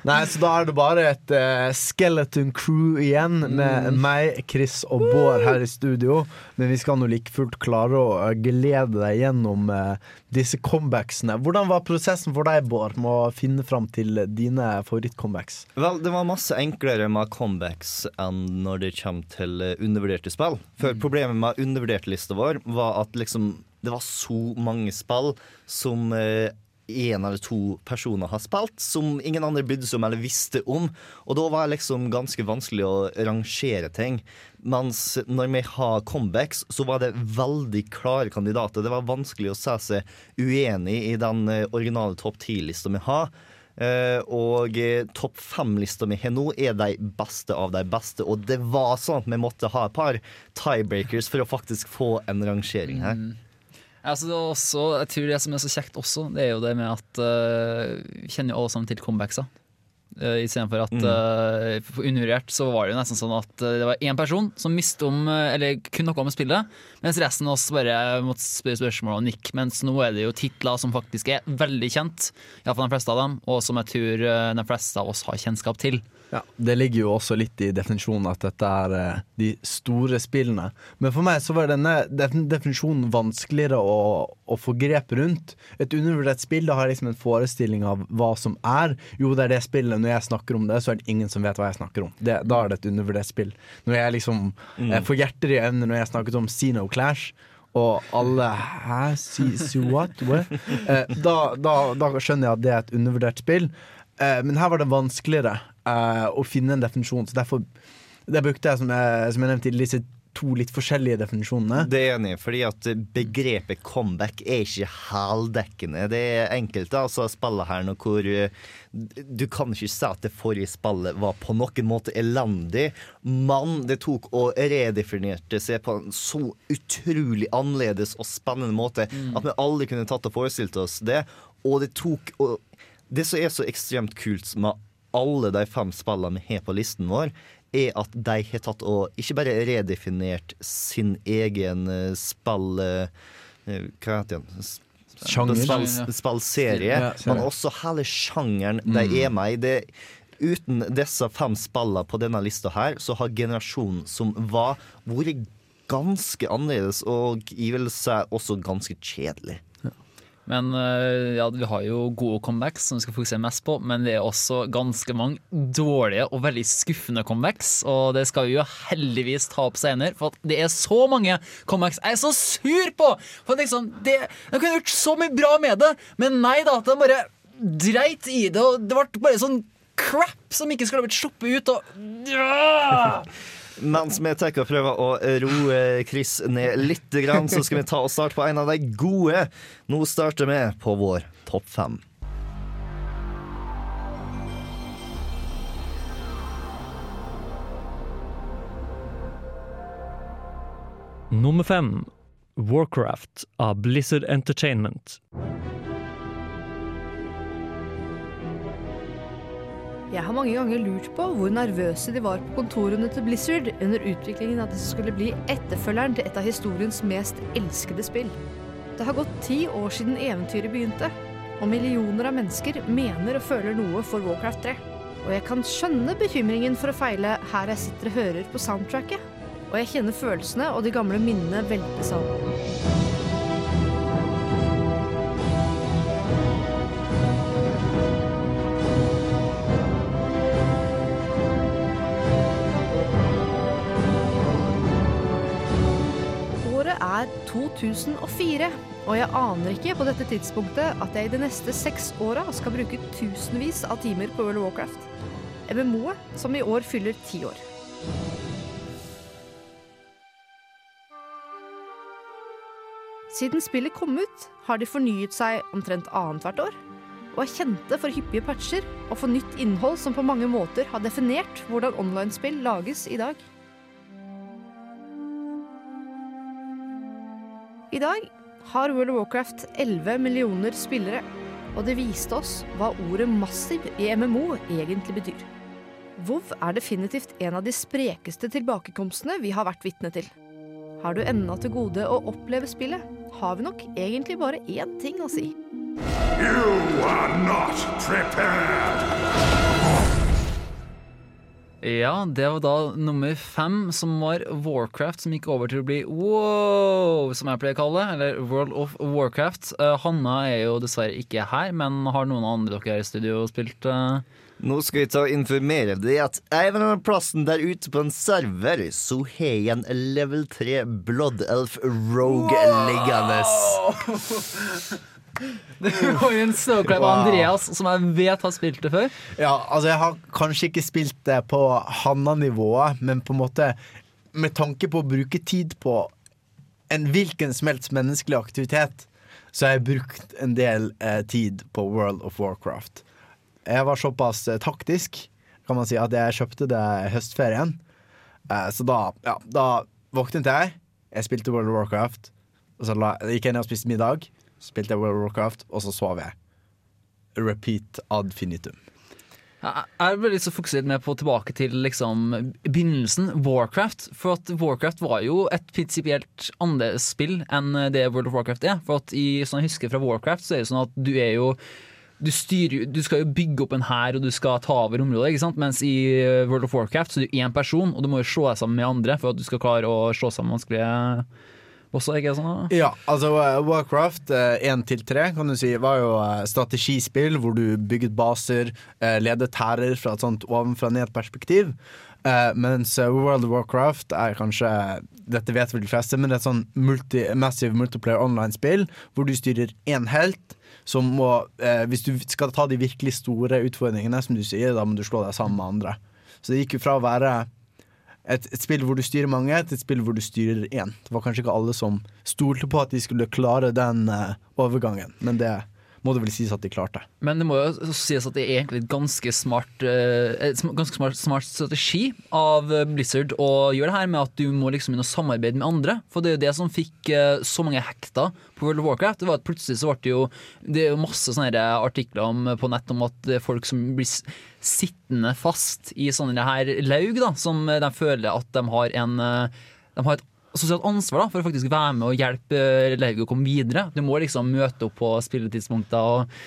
Nei, så da er det bare et uh, skeleton crew igjen med meg, Chris og Bård her i studio. Men vi skal nå like fullt klare å eh, glede deg gjennom uh, disse comebacksene. Hvordan var prosessen for deg, Bård, med å finne fram til dine favorittcomebacks? Vel, det var masse enklere med comebacks enn når det kommer til undervurderte spill. For problemet med undervurderte lista vår var at liksom det var så mange spill som eh, en eller to personer har spilt, som ingen andre brydde seg om eller visste om. Og da var det liksom ganske vanskelig å rangere ting. Mens når vi har comebacks, så var det veldig klare kandidater. Det var vanskelig å se seg uenig i den eh, originale topp ti-lista vi har. Eh, og eh, topp fem-lista mi har nå er de beste av de beste. Og det var sånn at vi måtte ha et par tiebreakers for å faktisk få en rangering her. Altså, også, jeg tror det som er så kjekt også, det er jo det med at uh, vi kjenner jo alle sammen til comebacksa. Uh, Istedenfor at Mm. uh, på så var det jo nesten sånn at uh, det var én person som miste om uh, Eller kunne noe om spillet, mens resten av oss bare måtte spørre spørsmål og nikke. Mens nå er det jo titler som faktisk er veldig kjent, iallfall de fleste av dem, og som jeg tror uh, de fleste av oss har kjennskap til. Ja, Det ligger jo også litt i definisjonen at dette er eh, de store spillene. Men for meg så var denne definisjonen vanskeligere å, å få grep rundt. Et undervurdert spill da har liksom en forestilling av hva som er. Jo, det er det spillet. Når jeg snakker om det, så er det ingen som vet hva jeg snakker om. Det, da er det et undervurdert spill. Når jeg liksom Mm. jeg får hjerter i øynene når jeg snakket om Sino Clash. Og alle Hæ? Si, si what? what? Eh, da, da, da skjønner jeg at det er et undervurdert spill. Eh, men her var det vanskeligere eh, å finne en definisjon. Så derfor det brukte jeg, som jeg, som jeg nevnte, disse to litt forskjellige definisjonene. Det er enig fordi at begrepet comeback er ikke heldekkende. Det er enkelte altså spillet her nå hvor eh, du kan ikke si at det forrige spillet var på noen måte elendig, men det tok og redefinerte seg på en så utrolig annerledes og spennende måte at vi aldri kunne tatt og forestilt oss det. Og det tok og Det som er så ekstremt kult med alle de fem spillene vi har på listen vår, er at de har tatt og ikke bare redefinert sin egen eh, spill... eh, Hva heter den? Sjanger. Spill, spillserie. Ja, men også hele sjangeren de Mm. er med i. Det, uten disse fem spillene på denne lista her, så har generasjonen som var, vært ganske annerledes, og jeg vil si også ganske kjedelig. Men øh, ja, vi har jo gode comebacks som vi skal fokusere mest på, men det er også ganske mange dårlige og veldig skuffende comebacks. Og det skal vi jo heldigvis ta opp senere, for det er så mange comebacks jeg er så sur på! For liksom, det, De kunne gjort så mye bra med det, men nei da, de bare dreit i det, og det ble bare sånn crap som ikke skulle blitt sluppet ut. Og ja! Mens vi tar og prøver å roe Chris ned litt, så skal vi ta og starte på en av de gode. Nå starter vi på vår topp fem. Nummer fem Warcraft av Blizzard Entertainment. Jeg har mange ganger lurt på hvor nervøse de var på kontorene til Blizzard under utviklingen av det som skulle bli etterfølgeren til et av historiens mest elskede spill. Det har gått ti år siden eventyret begynte, og millioner av mennesker mener og føler noe for Warcraft 3. Og jeg kan skjønne bekymringen for å feile her jeg sitter og hører på soundtracket. Og jeg kjenner følelsene og de gamle minnene velte sammen. Er 2004, og jeg aner ikke på dette tidspunktet at jeg i de neste seks åra skal bruke tusenvis av timer på World of Warcraft. MMO-et som i år fyller ti år. Siden spillet kom ut, har de fornyet seg omtrent annethvert år, og er kjente for hyppige patcher og for nytt innhold som på mange måter har definert hvordan online-spill lages i dag. I dag har World of Warcraft 11 millioner spillere, og det viste oss hva ordet massiv i MMO egentlig betyr. WoW er definitivt en av de sprekeste tilbakekomstene vi har vært vitne til. Har du ennå til gode å oppleve spillet, har vi nok egentlig bare én ting å si. You are not prepared. Ja, det var da nummer fem, som var Warcraft, som gikk over til å bli wow, som jeg pleier å kalle det, eller World of Warcraft. Uh, Hanna er jo dessverre ikke her, men har noen andre dere her i studio spilt? uh... Nå skal vi ta og informere deg at en av annen plassen der ute på en server, så har jeg en level 3 Blood Elf Rogue liggende. Det var jo en snowclap Wow. Andreas, som jeg vet har spilt det før. Ja, altså jeg har kanskje ikke spilt det på Hanna-nivået, men på en måte med tanke på å bruke tid på en hvilken som helst menneskelig aktivitet, så har jeg brukt en del eh, tid på World of Warcraft. Jeg var såpass eh, taktisk, kan man si, at jeg kjøpte det i høstferien. Eh, så da, ja, da våknet jeg, jeg spilte World of Warcraft, og så la, gikk jeg ned og spiste middag, spilte jeg World of Warcraft, og så sov jeg. Repeat ad finitum. Jeg er veldig så fokusert med på tilbake til liksom begynnelsen, Warcraft. For at Warcraft var jo et prinsipielt annerledes spill enn det World of Warcraft er. For at i, sånn jeg husker fra Warcraft, så er det sånn at du er jo du, styrer, du skal jo bygge opp en hær og du skal ta over området. ikke sant? Mens i World of Warcraft så er du én person, og du må jo slå deg sammen med andre for at du skal klare å slå sammen vanskelige bosser. ikke sant? Ja, altså eh, Warcraft 1-3 kan du si var jo eh, strategispill hvor du bygget baser, eh, ledet hærer fra et sånt ovenfra-ned-perspektiv. Eh, mens eh, World of Warcraft er kanskje Dette vet vel de fleste, men det er et sånn multi, massive multiplayer online-spill hvor du styrer én helt. Som må, eh, hvis du skal ta de virkelig store utfordringene, som du sier, da må du slå deg sammen med andre. Så det gikk jo fra å være et, et spill hvor du styrer mange, til et spill hvor du styrer én. Det var kanskje ikke alle som stolte på at de skulle klare den uh, overgangen, men det må det vel sies at de klarte. Men det må jo også sies at det er egentlig et ganske smart, eh, ganske smart, smart strategi av eh, Blizzard å gjøre det her med at du må liksom inn og samarbeide med andre. For det er jo det som fikk eh, så mange hekta på World of Warcraft. Det var at plutselig så ble det jo Det er jo masse sånne artikler om, på nett om at det er folk som blir sittende fast i sånne her laug, da, som de føler at de har en De har et sosialt ansvar da, for å faktisk være med og hjelpe eh, å komme videre. Du må liksom møte opp på spilletidspunkter og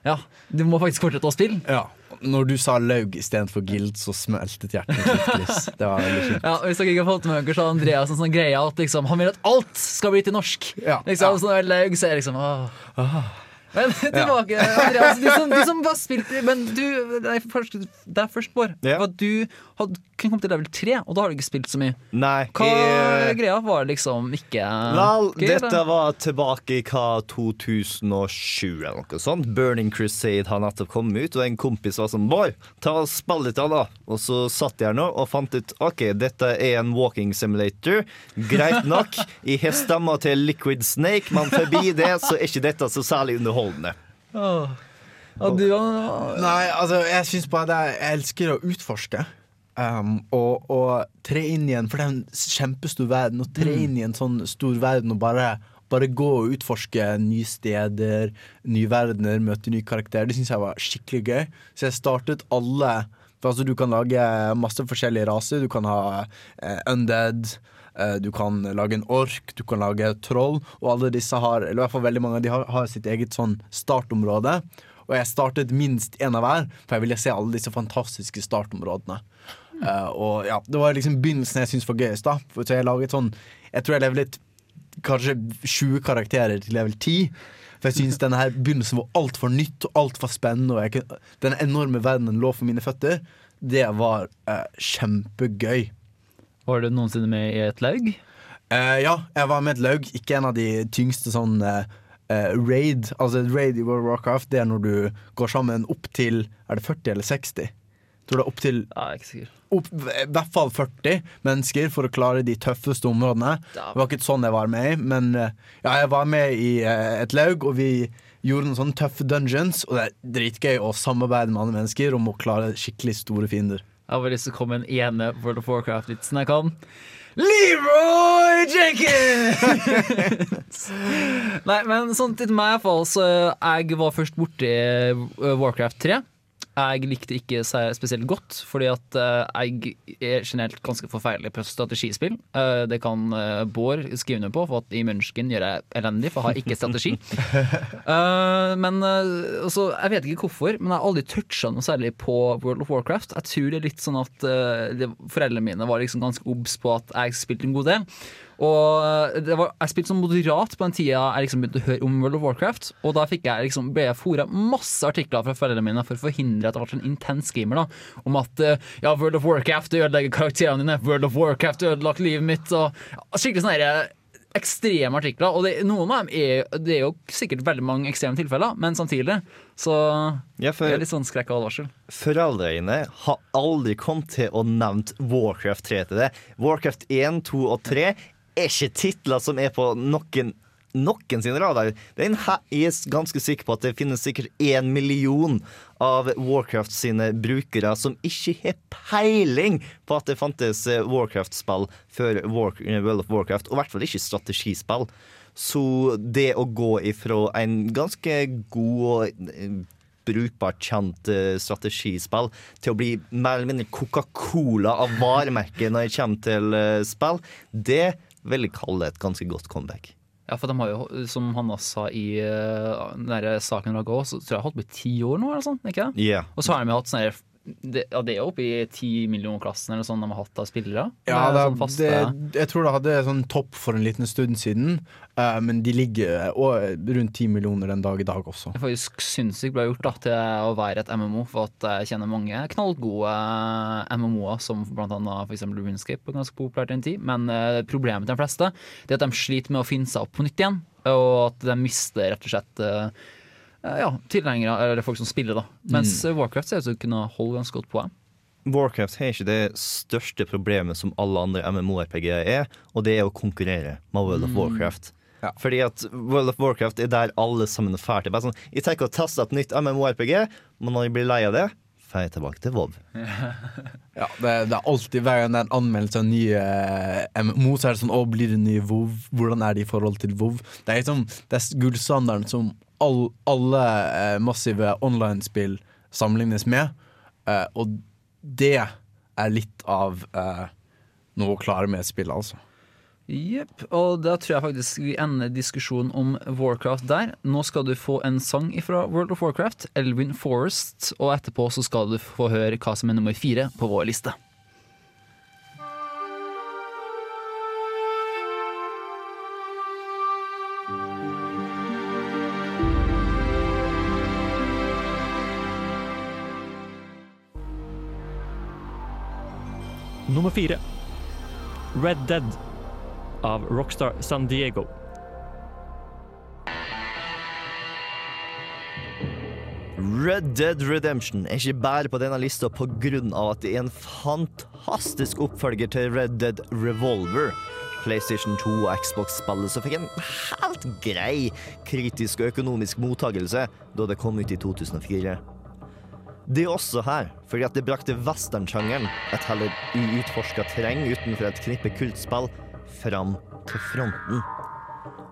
ja, du må faktisk fortsette å spille. Ja. Når du sa laug istedenfor guild, så smeltet hjertet mitt. Det var veldig fint. Ja, Hvis dere ikke har fått med dere, så har Andreas en sånn greie at liksom, han vil at alt skal bli til norsk. Ja. Liksom, sånn der laug, så er liksom åh. Men tilbake, Andreas. Du som, du som bare spilte Men du, nei, først, det er først, Bård. Ja. Du hadde kunne kommet til level 3, og da har du ikke spilt så mye. Nei. Hva jeg- greia var liksom ikke Vel, gøy, dette eller? var tilbake i hva 2007 eller noe sånt. Burning Crusade har nettopp kommet ut, og en kompis var som Bård, ta og spill litt av da. Og så satt jeg nå og fant ut OK, dette er en walking simulator. Greit nok. Jeg har stemma til Liquid Snake, men forbi det så er ikke dette så særlig underholdende. Åh. Og du, Nei, altså, jeg syns bare det er, Jeg elsker å utforske. Um, og, og tre inn i en For det er en kjempestor verden. Å tre Mm. inn i en sånn stor verden og bare, bare gå og utforske nye steder, nye verdener, møte nye karakterer, det syns jeg var skikkelig gøy. Så jeg startet alle For altså, du kan lage masse forskjellige raser. Du kan ha uh, undead. Eh, Du kan lage en ork, du kan lage troll, og alle disse har Eller i hvert fall veldig mange av de har, har sitt eget sånn startområde. Og jeg startet minst én av hver, for jeg ville se alle disse fantastiske startområdene. Eh, og ja, Det var liksom begynnelsen jeg syntes var gøyest. da For Så jeg laget sånn Jeg tror jeg levelet kanskje 20 karakterer til level 10. For jeg syns denne her begynnelsen var altfor nytt og altfor spennende. Og jeg den enorme verdenen lå for mine føtter. Det var uh, kjempegøy. Var du noensinne med i et laug? Uh, ja, jeg var med et laug. Ikke en av de tyngste sånn uh, raid. Altså et raid i World of Warcraft Det er når du går sammen opp til Er det 40 eller 60? tror det er opptil opp, I hvert fall 40 mennesker for å klare de tøffeste områdene. Det var ikke sånn jeg var med i, men ja, jeg var med i et laug, og vi gjorde noen sånne tøffe dungeons, og det er dritgøy å samarbeide med andre mennesker om å klare skikkelig store fiender. Jeg har lyst til å komme en ene World of Warcraft-vitsen jeg kan. Leroy Jenkins! Nei, men sånn til meg i hvert fall, så jeg var først borti Warcraft 3. Jeg likte ikke spesielt godt, fordi at eh, jeg er generelt ganske forferdelig på strategispill. Eh, det kan uh, Bård skrive under på, for at i Munchkin gjør jeg elendig, for jeg har ikke strategi. Eh, men eh, altså, Jeg vet ikke hvorfor, men jeg har aldri toucha noe særlig på World of Warcraft. Jeg tror det er litt sånn at eh, foreldrene mine var liksom ganske obs på at jeg spilte en god del. Og eh, det var, Jeg spilte sånn moderat på den tida jeg liksom begynte å høre om World of Warcraft. Og da jeg liksom, ble jeg fora masse artikler fra foreldrene mine for å forhindre at jeg ble en intens gamer. da Om at eh, ja, World of Warcraft ødelegger karakterene dine, World of Warcraft ødelagt livet mitt. Og Skikkelig sånne eh, ekstreme artikler. Og det, noen av dem er, det er jo sikkert veldig mange ekstreme tilfeller, men samtidig så Ja, for- det er litt sånn skrekk og advarsel. Foreldrene har aldri kommet til å nevnt Warcraft 3 til det. Warcraft 1, 2 og 3 er ikke titler som er på noen noen sin radar. Det er en he- Jeg er ganske sikker på at det finnes sikkert én million av Warcraft sine brukere som ikke har peiling på at det fantes eh, Warcraft-spill før World of Warcraft, og i hvert fall ikke strategispill. Så det å gå ifra en ganske god og eh, brukbart kjent eh, strategispill til å bli mer eller mindre Coca-Cola av varemerket når det kommer til spill, det vil kalle et ganske godt comeback. Ja, for de har jo, som Hanna sa i uh, den der saken gå, så tror jeg har holdt på i ti år nå, eller sånn, ikke det? Ja. Og så har de hatt sånne det, ja, det er oppe i timillionklassen eller sånn de har hatt av spillere. Ja, det, sånn faste- det, jeg tror det hadde sånn topp for en liten stund siden, uh, men de ligger og, rundt ti millioner den dag i dag også. Det er faktisk sinnssykt bra gjort da, til å være et MMO, for at jeg kjenner mange knallgode MMO-er, som for eksempel RuneScape er ganske populært i en tid. Men uh, problemet til de fleste det er at de sliter med å finne seg opp på nytt igjen, og at de mister rett og slett eh, ja, tilhengere, eller folk som spiller, da. Mens Mm. Warcraft ser ut til å kunne holde ganske godt på. Warcraft har ikke det største problemet som alle andre MMO-RPG-er er, og det er å konkurrere med World of Mm. Warcraft. Fordi at World of Warcraft er der alle sammen er ferdig. Sånn, jeg tenker å teste et nytt MMO-RPG, men når jeg blir lei av det, får jeg tilbake til WoW. Ja, det, det er alltid Hver gang det er en anmeldelse av nye eh, MMO, så er det sånn Å, blir det nye WoW? Hvordan er det i forhold til WoW? Det er liksom Det er gullstandarden som all, alle eh, massive online-spill sammenlignes med. Eh, og det er litt av eh, noe å klare med spill, altså. Jepp. Og da tror jeg faktisk vi ender diskusjonen om Warcraft der. Nå skal du få en sang fra World of Warcraft, Elvin Forest, og etterpå så skal du få høre hva som er nummer fire på vår liste. Nummer fire. Red Dead av Rockstar San Diego. Red Dead Redemption er ikke bare på denne lista pga. at det er en fantastisk oppfølger til Red Dead Revolver. PlayStation 2 og Xbox-spillet som fikk en helt grei kritisk og økonomisk mottagelse da det kom ut i 2004. Det er også her, fordi at det brakte westernsjangeren, et heller uutforska terreng utenfor et knippe kultspill, fram til fronten.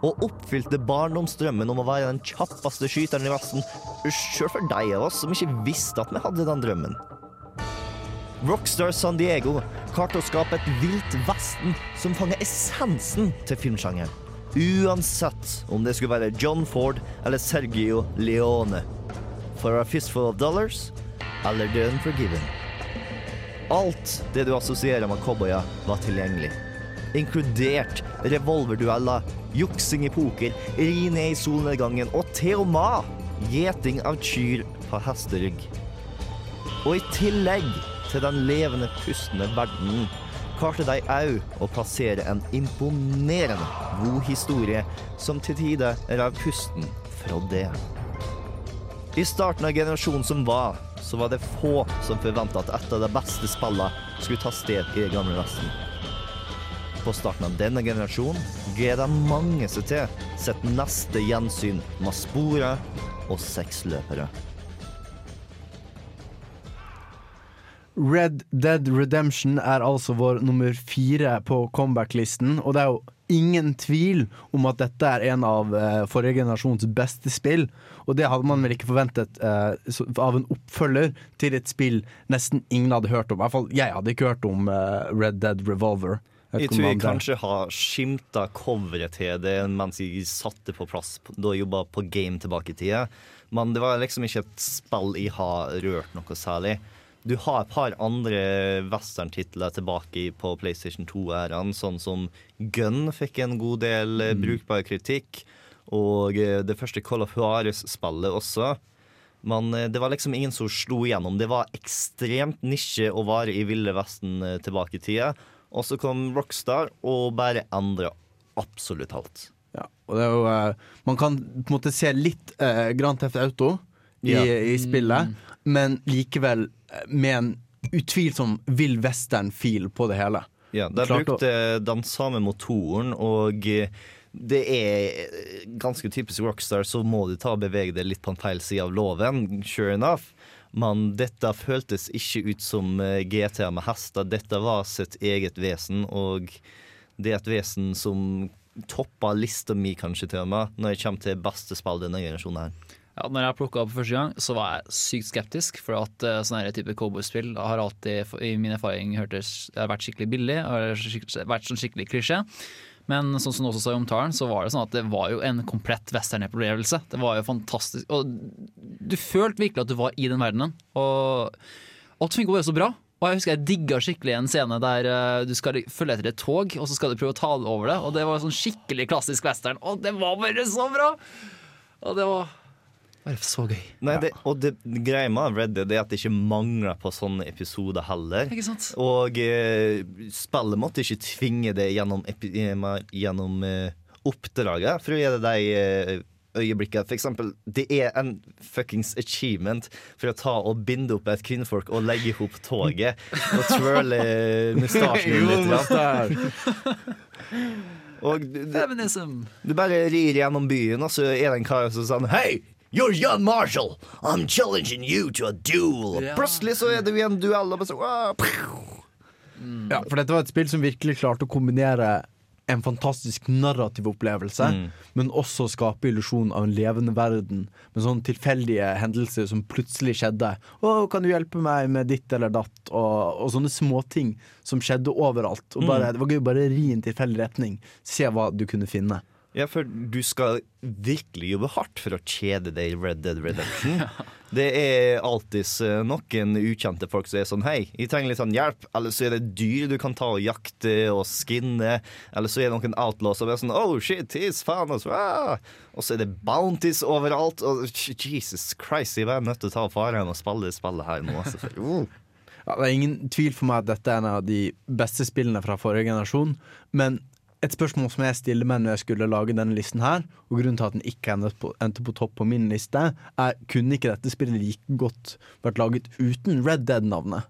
Og oppfylte barndomsdrømmen om å være den kjappeste skyteren i Vesten, sjøl for de av oss som ikke visste at vi hadde den drømmen. Rockstar San Diego klarte å skape et vilt Vesten som fanger essensen til filmsjangeren. Uansett om det skulle være John Ford eller Sergio Leone. For a fistful of dollars eller The Unforgiven. Alt det du assosierer med cowboyer, var tilgjengelig. Inkludert revolverdueller, juksing i poker, ri ned i solnedgangen og til gjeting av kyr på hesterygg. Og i tillegg til den levende, pustende verdenen klarte de òg å plassere en imponerende god historie som til tider rev pusten fra det. I starten av generasjonen som var, så var det få som forventa at et av de beste spillene skulle ta sted i gamle Vesten. På starten av denne generasjonen gleder mange seg til sitt neste gjensyn med sporet og seksløpere. Red Dead Redemption er altså vår nummer fire på comeback-listen, og det er jo ingen tvil om at dette er en av eh, forrige generasjons beste spill. Og det hadde man vel ikke forventet uh, av en oppfølger til et spill nesten ingen hadde hørt om. I hvert fall jeg hadde ikke hørt om uh, Red Dead Revolver. Jeg tror jeg kanskje har skimta coveret til det mens jeg satte på plass da jeg jobba på Game tilbake i tida. Men det var liksom ikke et spill jeg har rørt noe særlig. Du har et par andre westerntitler tilbake på PlayStation 2-æraen, sånn som Gun fikk en god del eh, brukbar kritikk, og eh, det første Call of Juarez-spillet også. Men eh, det var liksom ingen som slo igjennom. Det var ekstremt nisje å være i Ville Vesten eh, tilbake i tida. Og så kom Rockstar og bare endra absolutt alt. Ja, og det er jo, man kan på en måte se litt eh, Grand Theft Auto i, Ja. i spillet, men likevel med en utvilsom vill western-feel på det hele. Ja, De brukte å- den samme motoren, og det er eh, ganske typisk Rockstar, så må du ta og bevege deg litt på en feil side av loven, sure enough. Men dette føltes ikke ut som eh, GTA med hester. Dette var sitt eget vesen, og det er et vesen som toppa lista mi, kanskje til og med, når jeg kommer til beste spill denne generasjonen her. Ja, når jeg plukka opp for første gang, så var jeg sykt skeptisk. For at uh, sånne type cowboyspill har alltid i min erfaring hørtes, vært skikkelig billig. Har vært sånn skikkelig klisjé. Men sånn som du også sa i omtalen, så var det sånn at det var jo en komplett western-opplevelse. Det var jo fantastisk. Og du følte virkelig at du var i den verdenen. Og alt funka bare så bra. Og jeg husker jeg digga skikkelig en scene der eh, du skal følge etter et tog, og så skal du prøve å ta over det. Og det var sånn skikkelig klassisk western. Og det var bare så bra! Og det var bare så gøy. Nei, det, og det greia med Red Dead er at det ikke mangler på sånne episoder heller. Ikke sant? Og eh, spillet måtte ikke tvinge det gjennom, epi, eh, gjennom eh, oppdraget for å gi det eh, øyeblikket. For eksempel, det er en fuckings achievement for å ta og binde opp et kvinnfolk og legge ihop toget og twirle mustasjen litt. Og du, du, du bare rir gjennom byen, og så er det en kar som sier sånn Hei! You're John Marshall! I'm challenging you to a duel! Ja. Plutselig så er det jo en duell, og så, «Wow, mm. Ja, for dette var et spill som virkelig klarte å kombinere en fantastisk narrativ opplevelse, Mm. men også skape illusjon av en levende verden med sånne tilfeldige hendelser som plutselig skjedde. 'Å, kan du hjelpe meg med ditt eller datt?' Og, og sånne småting som skjedde overalt. Og bare, Mm. Det var gøy å bare ri i en tilfeldig retning, se hva du kunne finne. Ja, for du skal virkelig jobbe hardt for å kjede deg i Red Dead Redemption. Det er alltids eh, noen ukjente folk som er sånn Hei, jeg trenger litt sånn hjelp. Eller så er det dyr du kan ta og jakte og skinne. Eller så er det noen outlaws som er sånn Oh shit, he's altså. ah!» Og så er det bounties overalt. Og Jesus Christ, jeg var nødt til å ta faren og spille spillet her nå. Altså, uh. Ja, det er ingen tvil for meg at dette er en av de beste spillene fra forrige generasjon. Men et spørsmål som jeg stiller meg når jeg skulle lage denne listen her, og grunnen til at den ikke endte på, endte på topp på min liste, er kunne ikke dette spillet like godt vært laget uten Red Dead-navnet?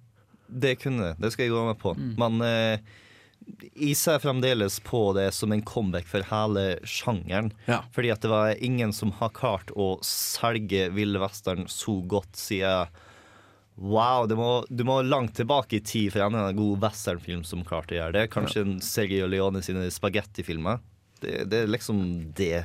Det kunne det. Det skal jeg gå med på. Men eh, jeg ser fremdeles på det som en comeback for hele sjangeren. Fordi at det var ingen som har klart å selge Ville Western så godt siden Wow, du må, du må langt tilbake i tid for en god westernfilm som klarte å gjøre det. Kanskje en Sergio Leone sine spagettifilmer. Det, det er liksom det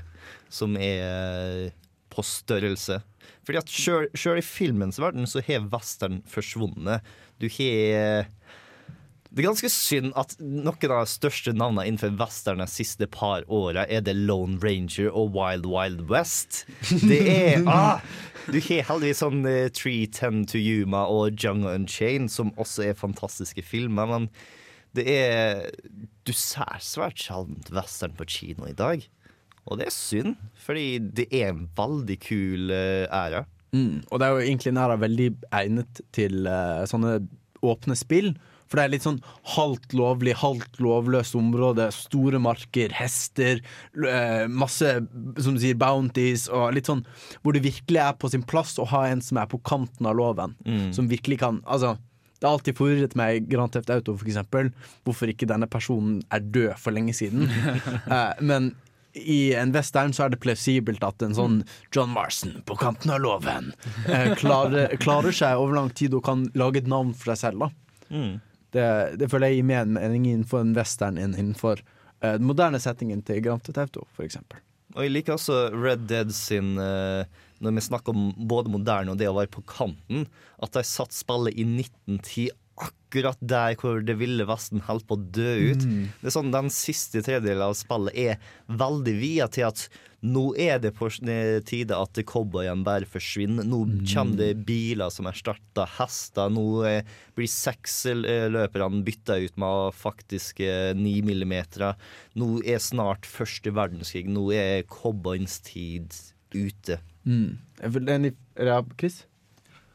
som er på størrelse. Fordi at sjøl i filmens verden så har western forsvunnet. Du har det er ganske synd at noen av de største navnene innenfor western de siste par åra er The Lone Ranger og Wild Wild West. Det er ah, Du har heldigvis sånn eh, 310 to Yuma og Jungle Unchained, som også er fantastiske filmer, men det er Du ser svært sjelden western på kino i dag. Og det er synd, fordi det er en veldig kul uh, æra. Mm. Og det er jo egentlig nære veldig egnet til uh, sånne åpne spill. For det er litt sånn halvt lovlig, halvt lovløst område. Store marker, hester, eh, masse som du sier, bounties og litt sånn hvor det virkelig er på sin plass å ha en som er på kanten av loven. Mm. Som virkelig kan Altså, det har alltid forvirret meg Grand Theft Auto, for eksempel, hvorfor ikke denne personen er død for lenge siden. eh, men i en western så er det plausibelt at en sånn John Marston på kanten av loven eh, klarer, klarer seg over lang tid og kan lage et navn for seg selv. da Mm. Det, det føler jeg gir mer mening innenfor en western enn innenfor uh, den moderne settingen til Grand Theft Auto, eksempel. Og jeg liker også Red Dead sin uh, Når vi snakker om både moderne og det å være på kanten, at de satt spillet i 1910 akkurat der hvor det ville Vesten holdt på å dø ut. Mm. Det er sånn Den siste tredjedelen av spillet er veldig via til at nå er det på tide at cowboyene bare forsvinner. Nå kommer det biler som erstatter hester. Nå eh, blir sexløperne bytta ut med faktiske ni millimeter. Nå er snart første verdenskrig. Nå er cowboyens tid ute. Mm. Chris?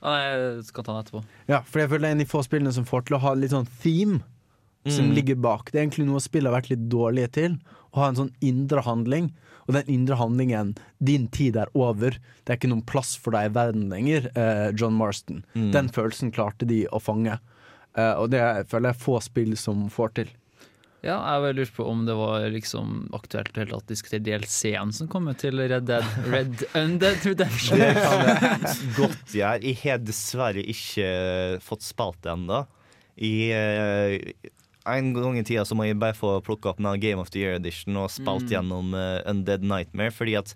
Ja, jeg skal ta den etterpå. Ja, for jeg føler det er en av de få spillene som får til å ha litt sånn theme som Mm. ligger bak. Det er egentlig noe spillet har vært litt dårlige til. Å ha en sånn indre handling. Og den indre handlingen, din tid er over. Det er ikke noen plass for deg i verden lenger, eh, John Marston. Mm. Den følelsen klarte de å fange. Eh, og det føler jeg få spill som får til. Ja, jeg bare lurte på om det var liksom aktuelt at hele tatt diskutere DLC-en som kommer til Red Dead Red Undead Redemption. Det kan jeg godt gjøre. Jeg har dessverre ikke fått spilt det ennå. I, eh, en gang i tida så må jeg bare få plukka opp med Game of the Year Edition og spilt Mm. gjennom eh, Undead Nightmare, fordi at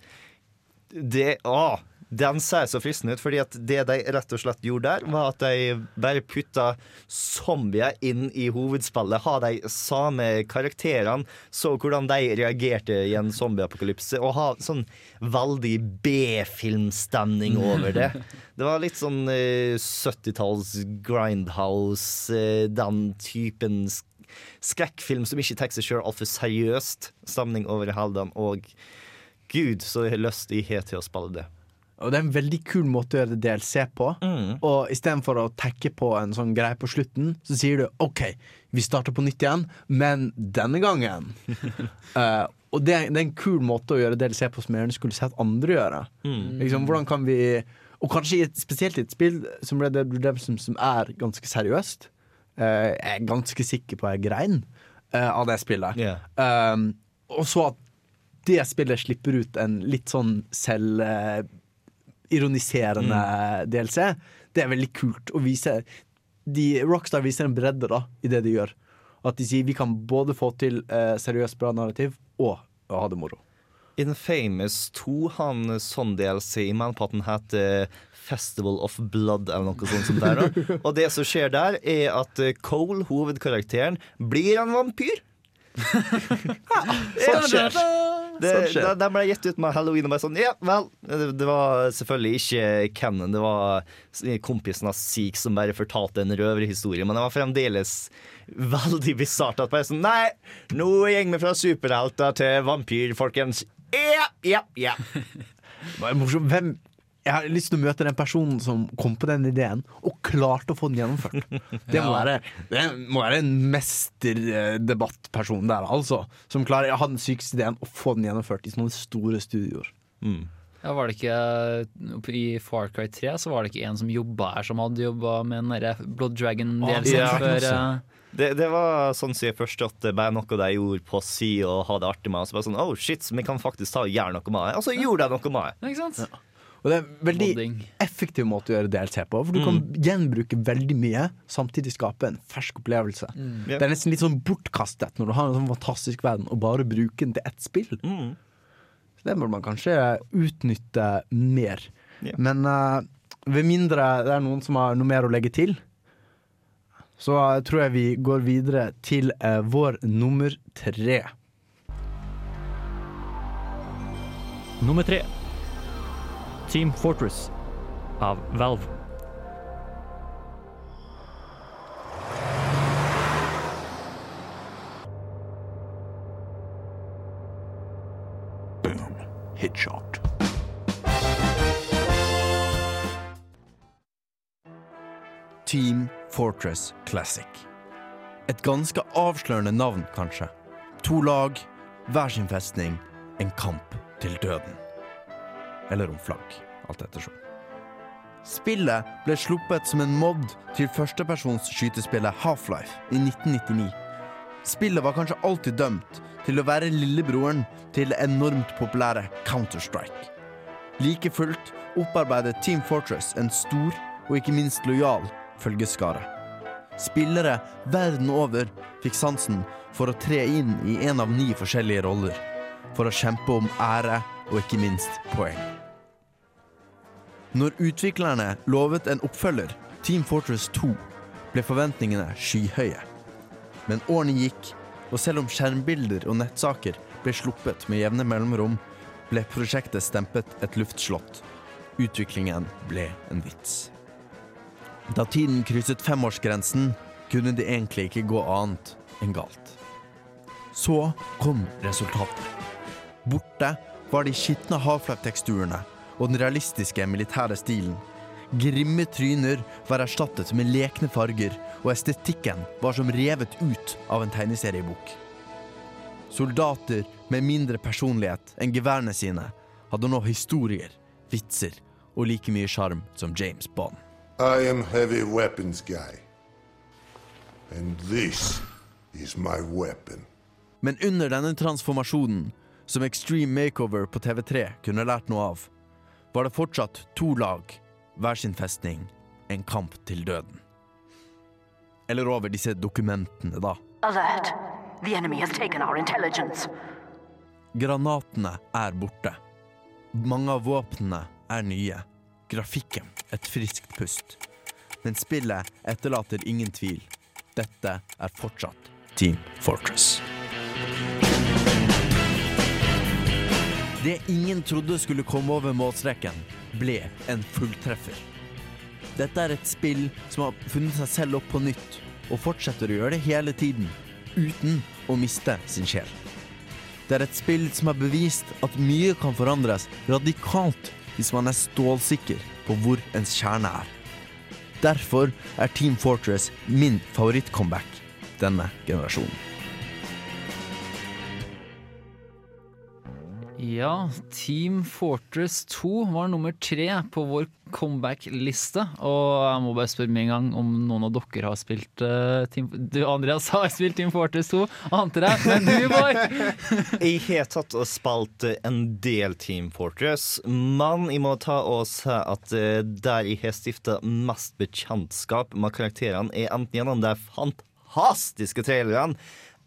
det Å! Den ser så fristende ut, fordi at det de rett og slett gjorde der, var at de bare putta zombier inn i hovedspillet. Ha de samme karakterene, så hvordan de reagerte i en zombieapokalypse, og ha sånn veldig B-filmstemning over det. Det var litt sånn eh, 70-talls Grindhouse, eh, den typen skrekkfilm som ikke tar seg sjøl altfor seriøst. Stemning over den, og gud, så jeg har lyst jeg har til å spille det. Og det er en veldig kul måte å gjøre DLC på. Mm. Og istedenfor å tekke på en sånn greie på slutten, så sier du OK, vi starter på nytt igjen, men denne gangen. uh, og det, det er en kul måte å gjøre DLC på som jeg gjerne skulle sett andre gjøre. Mm. Liksom, hvordan kan vi Og kanskje spesielt i et spill som Red Dead Redemption, som er ganske seriøst. Uh, jeg er ganske sikker på jeg grein uh, av det spillet. Um, og så at det spillet slipper ut en litt sånn selv eh, ironiserende DLC. Det er veldig kult å vise de, Rockstar viser en bredde da i det de gjør. At de sier vi kan både få til eh, seriøst bra narrativ og å ha det moro. Infamous 2 har en sånn DLC, i på heter Festival of Blood eller noe sånt. som der. Og det som skjer der, er at eh, Cole, hovedkarakteren, blir en vampyr. Sånt skjer. Det, sånn de, ble gitt ut med halloween og bare sånn Ja, vel. Det, det var selvfølgelig ikke Cannon, det var kompisen av Seek som bare fortalte en røverhistorie, men det var fremdeles veldig bisart at bare sånn Nei, nå går vi fra superhelter til vampyr, folkens. Ja, ja, ja. Det var morsomt. Hvem jeg har lyst til å møte den personen som kom på den ideen, og klarte å få den gjennomført. Det må, være, det må være en mesterdebattperson der, altså. Som klarer å ha den sykeste ideen og få den gjennomført i sånne store studioer. Ja, var det ikke I Far Cry 3 så var det ikke en som jobba her, som hadde jobba med den derre Blood Dragon-delen Ja, før eh, det, det var sånn som jeg at det bare noe de gjorde på si og ha det artig med. Og så bare sånn, oh shit, vi kan faktisk ta og gjøre noe med det. Og så gjorde de noe med det. Ikke sant? Og det er en veldig effektiv måte å gjøre DLC på, for du kan gjenbruke veldig mye, samtidig skape en fersk opplevelse. Mm. Det er nesten litt sånn bortkastet når du har en sånn fantastisk verden, og bare bruke den til ett spill. Så det bør man kanskje utnytte mer. Men uh, ved mindre det er noen som har noe mer å legge til, så uh, tror jeg vi går videre til uh, vår nummer tre. Nummer tre. Team Fortress av Valve. Headshot. Team Fortress Classic. Et ganske avslørende navn, kanskje. To lag, hver sin festning, en kamp til døden. Eller om flagg, alt ettersom. Spillet ble sluppet som en mod til førstepersons skytespillet Half-Life i 1999. Spillet var kanskje alltid dømt til å være lillebroren til det enormt populære Counter-Strike. Like fullt opparbeidet Team Fortress en stor og ikke minst lojal følgeskare. Spillere verden over fikk sansen for å tre inn i en av ni forskjellige roller, for å kjempe om ære og ikke minst poeng. Når utviklerne lovet en oppfølger, Team Fortress 2, ble forventningene skyhøye. Men årene gikk, og selv om skjermbilder og nettsaker ble sluppet med jevne mellomrom, ble prosjektet stempet et luftslott. Utviklingen ble en vits. Da tiden krysset femårsgrensen, kunne det egentlig ikke gå annet enn galt. Så kom resultatet. Borte var de skitne Half-Life-teksturene og den realistiske militære stilen. Grimme tryner var erstattet med lekne farger, og estetikken var som revet ut av en tegneseriebok. Soldater med mindre personlighet enn geværene sine hadde nå historier, vitser og like mye sjarm som James Bond. I am heavy weapons guy. And this is my weapon. Men under denne transformasjonen, som Extreme Makeover på TV3 kunne lært noe av, var det fortsatt to lag, hver sin festning, en kamp til døden. Eller over disse dokumentene, da. Alert. The enemy has taken our intelligence. Granatene er borte. Mange av våpnene er nye. Grafikken et friskt pust. Men spillet etterlater ingen tvil. Dette er fortsatt Team Fortress. Det ingen trodde skulle komme over målstreken, ble en fulltreffer. Dette er et spill som har funnet seg selv opp på nytt, og fortsetter å gjøre det hele tiden, uten å miste sin sjel. Det er et spill som har bevist at mye kan forandres radikalt hvis man er stålsikker på hvor ens kjerne er. Derfor er Team Fortress min favorittcomeback denne generasjonen. Ja, Team Fortress 2 var nummer tre på vår comeback-liste. Og jeg må bare spørre med en gang om noen av dere har spilt uh, Team Du, Andreas, har spilt Team Fortress 2, ante deg, Men du, Bård? Jeg har tatt og spilt en del Team Fortress, men jeg må ta og si at eh, der jeg har stifta mest bekjentskap med karakterene, er enten gjennom de fantastiske trailerne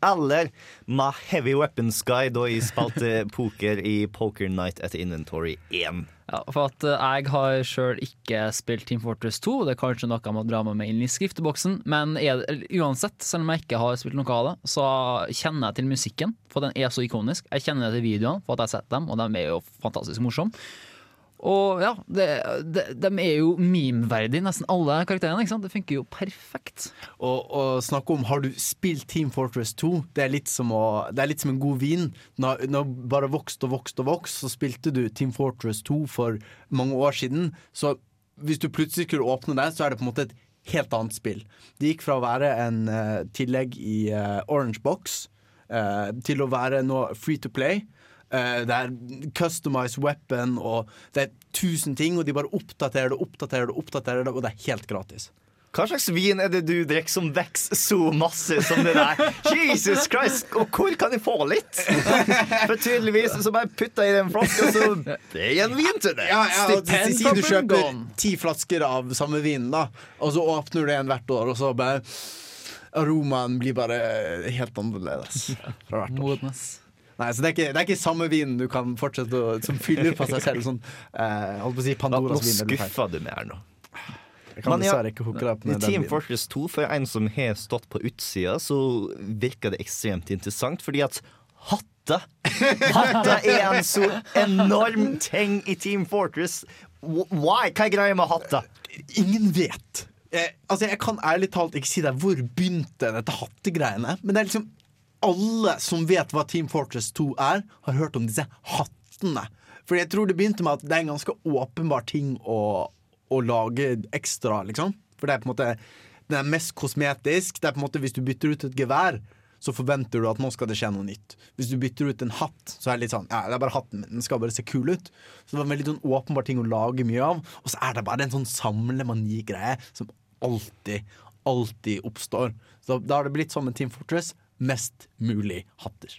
eller My Heavy Weapons Guy da jeg spilte poker i Poker Night etter Inventory 1. Ja, for at eh, Jeg har sjøl ikke spilt Team Fortress 2. Det er kanskje noe jeg må dra med meg inn i skrifteboksen. Men uansett, selv om jeg ikke har spilt noe av det, så kjenner jeg til musikken. For den er så ikonisk. Jeg kjenner til videoene, for at jeg har sett dem, og de er jo fantastisk morsomme. Og ja, det, de, de er jo memeverdige, nesten alle karakterene. ikke sant? Det funker jo perfekt. Og, og snakke om har du spilt Team Fortress 2, det er litt som, å, det er litt som en god vin. Når, når bare vokst og vokst og vokst, så spilte du Team Fortress 2 for mange år siden. Så hvis du plutselig skulle åpne det, så er det på en måte et helt annet spill. Det gikk fra å være en uh, tillegg i uh, Orange Box uh, til å være nå free to play. Eh, det er customized weapon, og det er tusen ting, og de bare oppdaterer det, oppdaterer det, oppdaterer det, og det er helt gratis. Hva slags vin er det du drikker som vokser så masse som det der? Jesus Christ, og hvor kan jeg få litt? For tydeligvis så bare jeg i den flaska, så det er en vin til deg. Ja, ja, og si, si du kjøper ti flasker av samme vin, da, og så åpner du en hvert år, og så bare Aromaen blir bare helt annerledes fra hvert år. Nei, så det er, ikke, det er ikke samme vin du kan fortsette å, som fyller på seg selv. Sånn, eh, holdt på å si Pandoras vin. Nå skuffa du meg her nå. Jeg kan Men ja, ikke hooke opp med den Team. Fortress 2, for en som har stått på utsida, så virker det ekstremt interessant, fordi at hatter Hatter er en så enorm ting i Team Fortress. Why? Hva er greia med hatter? Ingen vet. Jeg, altså, jeg kan ærlig talt ikke si deg hvor begynte dette hattegreiene. Men det er liksom alle som vet hva Team Fortress 2 er, har hørt om disse hattene. For jeg tror det begynte med at det er en ganske åpenbar ting å, å lage ekstra, liksom. For det er på en måte Den er mest kosmetisk. Det er på en måte Hvis du bytter ut et gevær, så forventer du at nå skal det skje noe nytt. Hvis du bytter ut en hatt, så er det litt sånn Ja, det er bare hatten, men den skal bare se kul ut. Så det var en veldig sånn åpenbar ting å lage mye av. Og så er det bare en sånn samlemani-greie som alltid, alltid oppstår. Så da har det blitt som en Team Fortress. Mest mulig hatter.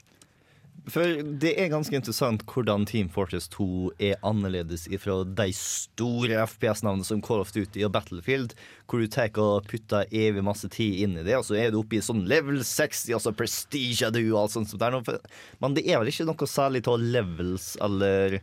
For det er ganske interessant hvordan Team Fortress 2 er annerledes ifra de store FPS-navnene som Call of Duty og Battlefield, hvor du tar og putter evig masse tid inn i det, og så er du oppe i sånn level 60, altså prestige du og alt sånt. som det er Men det er vel ikke noe særlig av levels eller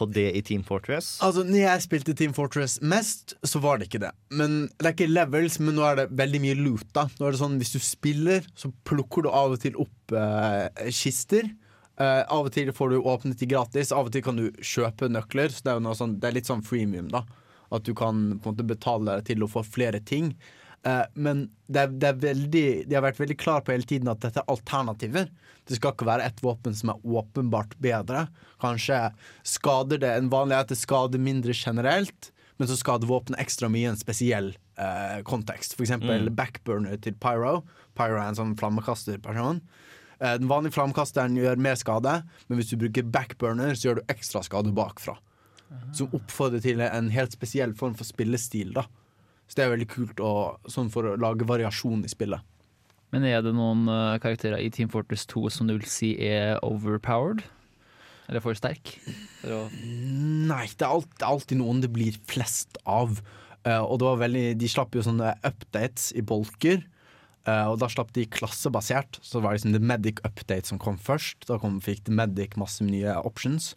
av det i Team Fortress? Altså, når jeg spilte Team Fortress mest, så var det ikke det. Men Det er ikke levels, men nå er det veldig mye loot. da Nå er det sånn, Hvis du spiller, så plukker du av og til opp eh, kister. Eh, av og til får du åpnet de gratis, av og til kan du kjøpe nøkler. Så det er, sånn, det er litt sånn freemium, da. At du kan på en måte betale til å få flere ting. Eh, men det er, det er veldig, de har vært veldig klar på hele tiden at dette er alternativer. Det skal ikke være ett våpen som er åpenbart bedre. Kanskje skader det En vanlig at det skader mindre generelt, men så skader våpenet ekstra mye i en spesiell eh, kontekst. For eksempel Mm. backburner til Pyro. Pyro er en sånn flammekasterperson. Eh, den vanlige flammekasteren gjør mer skade, men hvis du bruker backburner, så gjør du ekstra skade bakfra. Som oppfordrer til en helt spesiell form for spillestil. da Så det er veldig kult å, sånn for å lage variasjon i spillet. Men er det noen eh, karakterer i Team Fortress 2 som du vil si er overpowered? Eller for sterk? For Nei, det er, alltid, det er alltid noen det blir flest av. Uh, og det var veldig, de slapp jo sånne updates i bolker. Uh, og da slapp de klassebasert. Så det var liksom The Medic Update som kom først. Da kom, fikk The Medic masse nye options.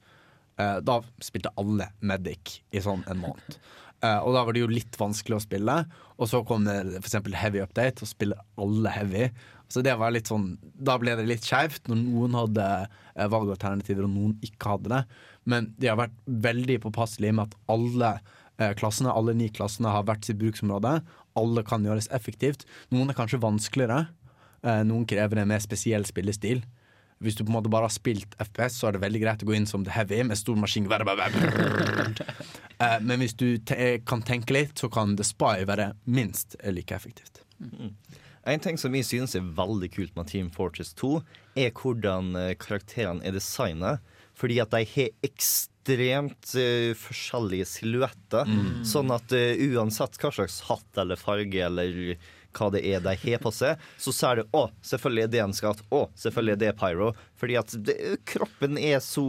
Uh, da spilte alle Medic i sånn en måned. Eh, og da var det jo litt vanskelig å spille. Og så kom det eksempel Heavy Update, og spiller alle Heavy. Så det var litt sånn Da ble det litt skeivt når noen hadde uh, valgalternativer og noen ikke hadde det. Men de har vært veldig påpasselige med at alle uh, klassene, alle ni klassene har hvert sitt bruksområde. Alle kan gjøres effektivt. Noen er kanskje vanskeligere. Noen krever en mer spesiell spillestil. Hvis du på en måte bare har spilt FPS, så er det veldig greit å gå inn som The Heavy med stor maskingevær. Eh, Men hvis du te kan tenke litt, så kan The Spy være minst like effektivt. Mm. En ting som vi synes er veldig kult med Team Fortress 2, er hvordan eh, karakterene er designet. Fordi at de har ekstremt uh, forskjellige silhuetter. Mm. Sånn at uh, uansett hva slags hatt eller farge eller hva det er de har på seg, så ser du å, selvfølgelig er det en skatt. Å, selvfølgelig er det pyro. Fordi at det, kroppen er så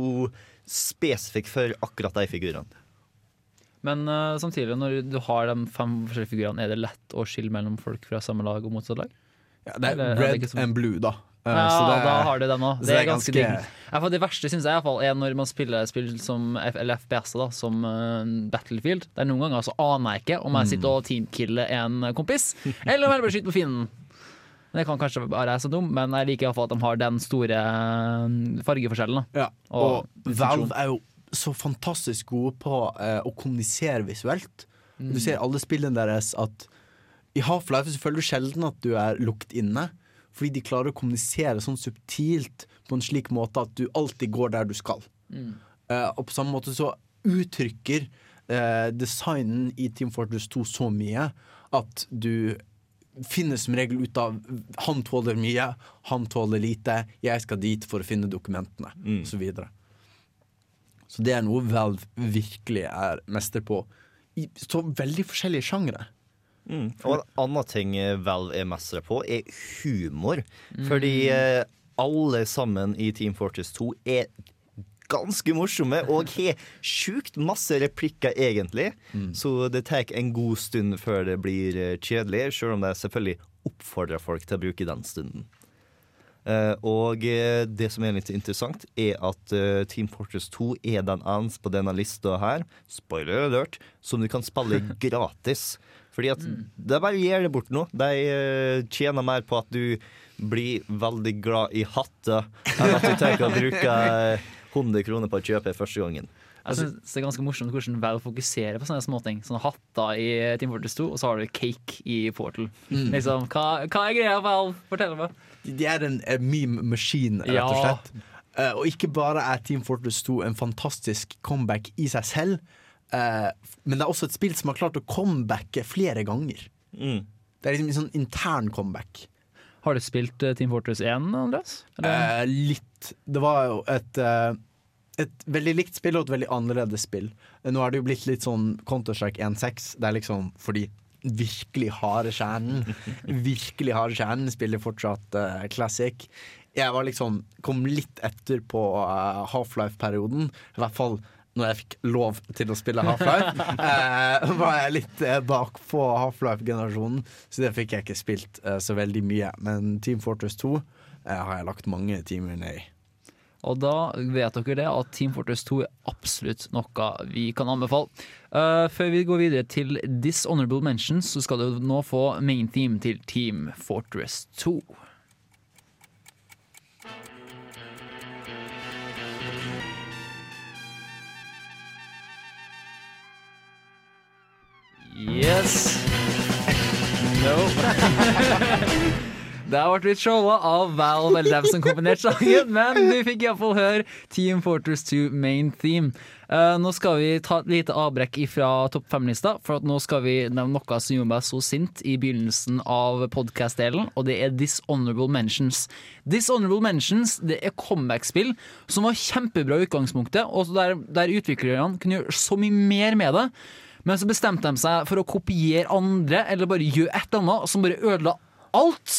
spesifikk for akkurat de figurene. Men uh, samtidig, når du har de fem forskjellige figurene, er det lett å skille mellom folk fra samme lag og motsatt lag? Ja, det er Eller det red ikke så- and blue, da. Eh, Ja, det da har du den òg. så Det er ganske digg. Ja, Det verste syns jeg i fall er når man spiller spill som FPS, da, som uh, Battlefield. Der noen ganger så aner jeg ikke om jeg sitter og teamkiller en kompis, eller om jeg bare skutt på fienden. Det kan kanskje være jeg er dum, men jeg liker iallfall at de har den store eh, fargeforskjellen. Da. Ja, og og Valve er jo så fantastisk gode på uh, å kommunisere visuelt. Mm. Du ser alle spillene deres at I Half-Life føler du sjelden at du er lukket inne. Fordi de klarer å kommunisere sånn subtilt på en slik måte at du alltid går der du skal. Mm. Uh, og på samme måte så uttrykker uh, designen i Team Fortress 2 så mye at du finner som regel ut av han tåler mye, han tåler lite, jeg skal dit for å finne dokumentene, Mm. og så. Så det er noe Valve virkelig er mester på. I så veldig forskjellige sjangre. Mm. Og en annen ting eh, Valve er mestere på, er humor. Mm. Fordi eh, alle sammen i Team Fortress 2 er ganske morsomme og har sjukt masse replikker, egentlig. Mm. Så det tar en god stund før det blir eh, kjedelig, selv om det selvfølgelig oppfordrer folk til å bruke den stunden. Eh, og eh, det som er litt interessant, er at eh, Team Fortress 2 er den eneste på denne lista her, spoiler alert, som du kan spille gratis. Fordi at det er bare å gjøre det bort nå. De eh, tjener mer på at du blir veldig glad i hatter, enn at du tenker å bruke eh, 100 kroner på å kjøpe første gangen. Jeg synes det er ganske morsomt hvordan Valve fokuserer på sånne småting. Sånne hatter i Team Fortress 2, og så har du cake i Portal. Mm. Liksom, hva, hva er greia, Valve? Fortell meg. De er en, en meme machine, rett og Ja. slett. Eh, og ikke bare er Team Fortress 2 en fantastisk comeback i seg selv, eh, men det er også et spill som har klart å comebacke flere ganger. Mm. Det er liksom en sånn intern comeback. Har du spilt eh, Team Fortress 1, Andreas? Eh, litt. Det var jo et eh, et veldig likt spill og et veldig annerledes spill. Eh, Nå er det jo blitt litt sånn Counter-Strike 1.6. Det er liksom fordi virkelig harde kjernen Virkelig harde kjernen spiller fortsatt uh, classic. Jeg var liksom kom litt etter på uh, Half-Life-perioden. I hvert fall når jeg fikk lov til å spille Half-Life. eh, var jeg litt eh, bakpå Half-Life-generasjonen, så det fikk jeg ikke spilt eh, så veldig mye. Men Team Fortress 2 eh, har jeg lagt mange timer ned i. Og da vet dere det at Team Fortress 2 er absolutt noe vi kan anbefale. Uh, før vi går videre til Dishonorable Mentions, så skal du nå få main theme til Team Fortress 2. Yes. No. Har vært litt showa av Valve eller dem som kombinerte sangen, men du fikk iallfall høre Team Fortress 2 main theme. Uh, nå skal vi ta et lite avbrekk fra topp fem-lista, for nå skal vi nevne noe som gjorde meg så sint i begynnelsen av podcast-delen, og det er Dishonorable Mentions. Dishonorable Mentions det er comeback-spill som var kjempebra i utgangspunktet, og der, der utviklerne kunne gjøre så mye mer med det. Men så bestemte de seg for å kopiere andre, eller bare gjøre et eller annet som bare ødela alt.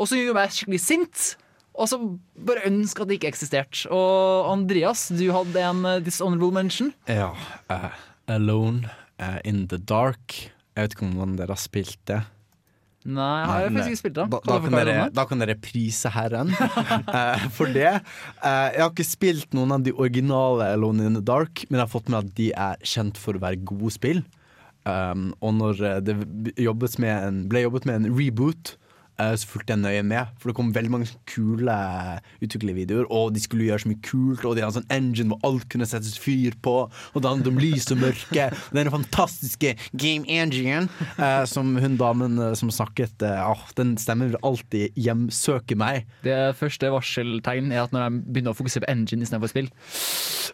Og så gjorde meg skikkelig sint. Og så bare ønske at det ikke eksisterte. Og Andreas, du hadde en eh, dishonorable mention. Ja. Uh, Alone uh, in the Dark. Jeg vet ikke om noen dere har spilt det. Nei, jeg har faktisk ikke spilt det. Da, da, kan dere, da kan dere prise Herren uh, for det. Uh, jeg har ikke spilt noen av de originale Alone in the Dark, men jeg har fått med at de er kjent for å være gode spill. Um, og når eh, det jobbes med en, ble jobbet med en reboot, eh, så fulgte jeg nøye med. For det kom veldig mange kule utviklervideoer, og de skulle gjøre så mye kult. Og de hadde en sånn engine hvor alt kunne settes fyr på, og det handlet om lys og mørke. Og denne fantastiske game engine eh, som hun damen eh, som snakket eh, ah, Den stemmen vil alltid hjemsøke meg. Det første varseltegn er at når de begynner å fokusere på engine istedenfor spill.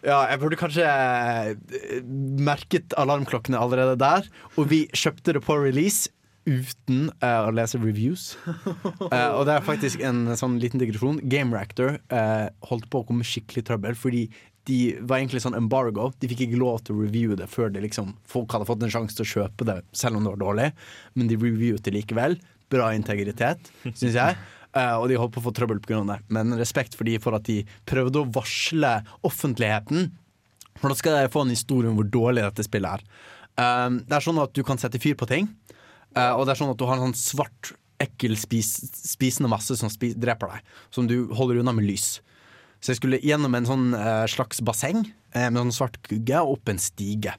Ja, jeg burde kanskje eh, merket alarmklokkene allerede der. Og vi kjøpte det på release uten uh, å lese reviews. Uh, og det er faktisk en sånn liten digresjon. Game Reactor uh, holdt på å komme skikkelig trøbbel fordi de var egentlig sånn embargo. De fikk ikke lov til å reviewe det før de liksom, folk hadde fått en sjanse til å kjøpe det, selv om det var dårlig. Men de reviewet det likevel. Bra integritet, syns jeg. Uh, og de holdt på å få trøbbel pga. det. Men respekt for de for at de prøvde å varsle offentligheten. For da skal dere få en historie om hvor dårlig dette spillet er. Uh, det er sånn at du kan sette fyr på ting, uh, og det er sånn at du har en sånn svart, ekkel spis, spisende masse som spis, dreper deg, som du holder unna med lys. Så jeg skulle gjennom en sånn uh, slags basseng uh, med sånn svart gugge og opp en stige.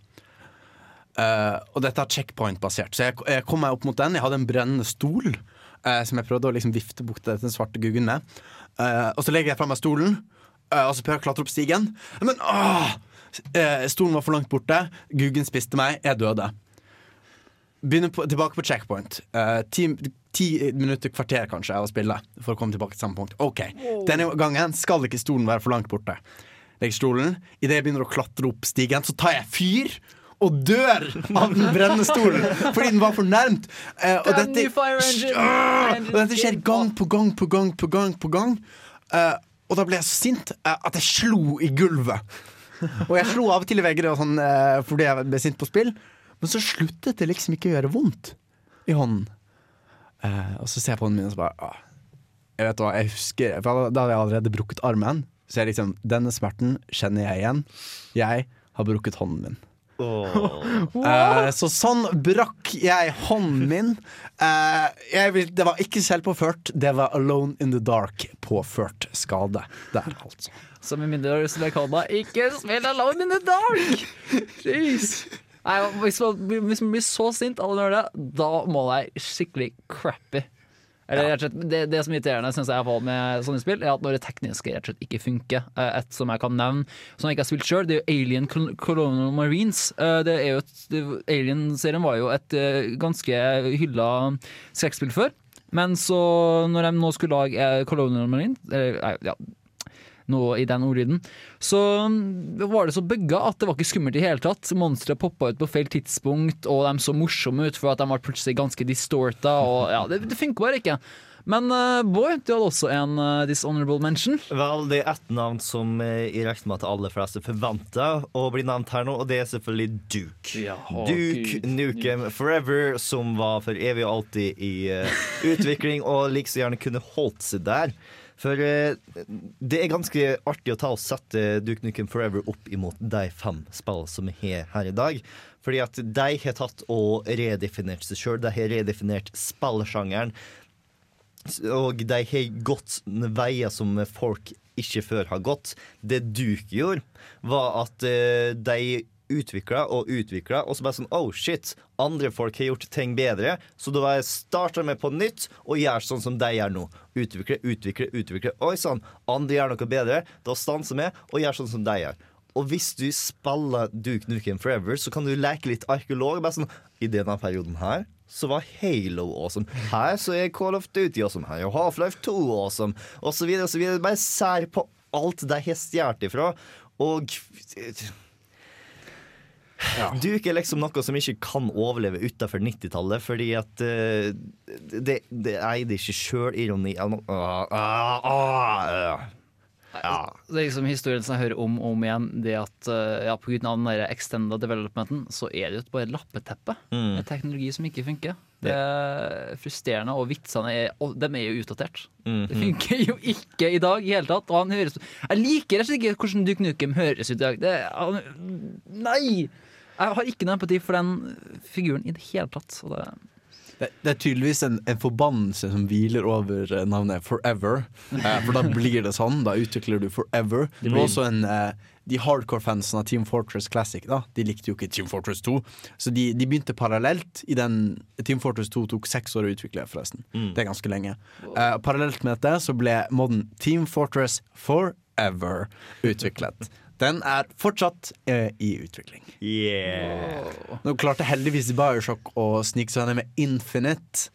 Og dette er checkpoint-basert, så jeg, jeg kom meg opp mot den. Jeg hadde en brennende stol som jeg prøvde å liksom vifte bort den svarte guggen med. Og så legger jeg fra meg stolen, og så prøver jeg å klatre opp stigen. Men åh! Stolen var for langt borte, guggen spiste meg, jeg døde. På, tilbake på checkpoint. Uh, ti, ti minutter, kvarter kanskje, av å spille for å komme tilbake til samme punkt. Ok, Denne gangen skal ikke stolen være for langt borte. Legger stolen. Idet jeg begynner å klatre opp stigen, så tar jeg fyr! Og dør av den brennende stolen fordi den var for nærmt. Uh, og, dette, og dette skjer gang på gang på gang på gang. på gang Uh, Og da ble jeg så sint at jeg slo i gulvet. Og jeg slo av og til i vegger sånn, fordi jeg ble sint på spill. Men så sluttet det liksom ikke å gjøre vondt i hånden. Eh, og så ser jeg på hånden min og så bare ah, Jeg vet hva, jeg husker For da- hadde jeg allerede brukket armen. Så jeg liksom, denne smerten kjenner jeg igjen. Jeg har brukket hånden min. Eh, så sånn brakk jeg hånden min. Eh, jeg det var ikke selvpåført, det var Alone in the Dark-påført skade. Der, altså. Så med mindre du vil kalle deg ikke spill Alone in the Dark! Jeez. Nei, hvis, man, hvis man blir så sint av å gjøre det, da må det være skikkelig crappy. Eller, ja. det, det som er irriterende synes jeg, har fått med sånne spill, er at når det tekniske rett og slett ikke funker. Eh, Et som jeg kan nevne, som jeg ikke har spilt sjøl, det er jo Alien Colonial Marines. Eh, er Alien-serien var jo et eh, ganske hylla skrekkspill før. Men så, når de nå skulle lage Colonial Marines eller, ja, noe i den ordlyden. Så mm, var det så bugga at det var ikke skummelt i hele tatt. Monstre poppa ut på feil tidspunkt, og de så morsomme ut for at de var plutselig ganske distorta. Og ja, det, det funker bare ikke. Men uh, Boy, du hadde også en uh, dishonorable mention. Vel, det er ett navn som I jeg regner med at alle fleste forventer å bli nevnt her nå, og det er selvfølgelig Duke. Ja, å, Duke Gud. Nukem Forever, som var for evig og alltid i uh, utvikling, og like så gjerne kunne holdt seg der. For eh, det er ganske artig å ta og sette Duke Nukem Forever opp imot de fem spillene som vi har her i dag. Fordi at de har tatt og redefinert seg sjøl. De har redefinert spillsjangeren. Og de har gått veier som folk ikke før har gått. Det Duke gjorde, var at eh, de utvikla og utvikla, og så bare sånn Oh, shit, andre folk har gjort ting bedre, så da jeg starter med på nytt og gjør sånn som de gjør nå. Utvikle, utvikle, utvikle. Oi sann, andre gjør noe bedre. Da stanser vi og gjør sånn som de gjør. Og hvis du spiller Duke Nukem Forever, så kan du leke litt arkeolog. Bare sånn, I denne perioden her så var Halo awesome. Her så er Call of Duty awesome. Her er Half-Life 2 awesome. Og så videre og så videre. Bare sær på alt de har stjålet ifra. Og Duke er liksom noe som ikke kan overleve utafor 90-tallet, fordi at uh, det, det eide ikke sjølironi ironi uh, ah, ah, ah, ja. Det er liksom historien som jeg hører om og om igjen. Det at uh, ja, av den der extended developmenten Så er det jo bare et lappeteppe. Mm. En teknologi som ikke funker. Det er frustrerende, og vitsene er, og de er jo utdatert. Mm, Det funker jo ikke i dag i hele tatt. Og han høres, jeg liker rett og slett ikke hvordan Duke Nukem høres ut i dag. Det, han, nei! Jeg har ikke noe empati for den figuren i det hele tatt. Det, Det, det er tydeligvis en, en forbannelse som hviler over eh, navnet Forever. Eh, for da blir det sånn. Da utvikler du Forever. Det blir... også en eh, De hardcore-fansen av Team Fortress Classic da De likte jo ikke Team Fortress 2. Så de, de begynte parallelt. I den Team Fortress 2 tok seks år å utvikle, forresten. Mm. Det er ganske lenge. Eh, parallelt med dette så ble modden Team Fortress Forever utviklet. Den er fortsatt eh, i utvikling. Nå klarte heldigvis Bioshock å snike seg ned med Infinite.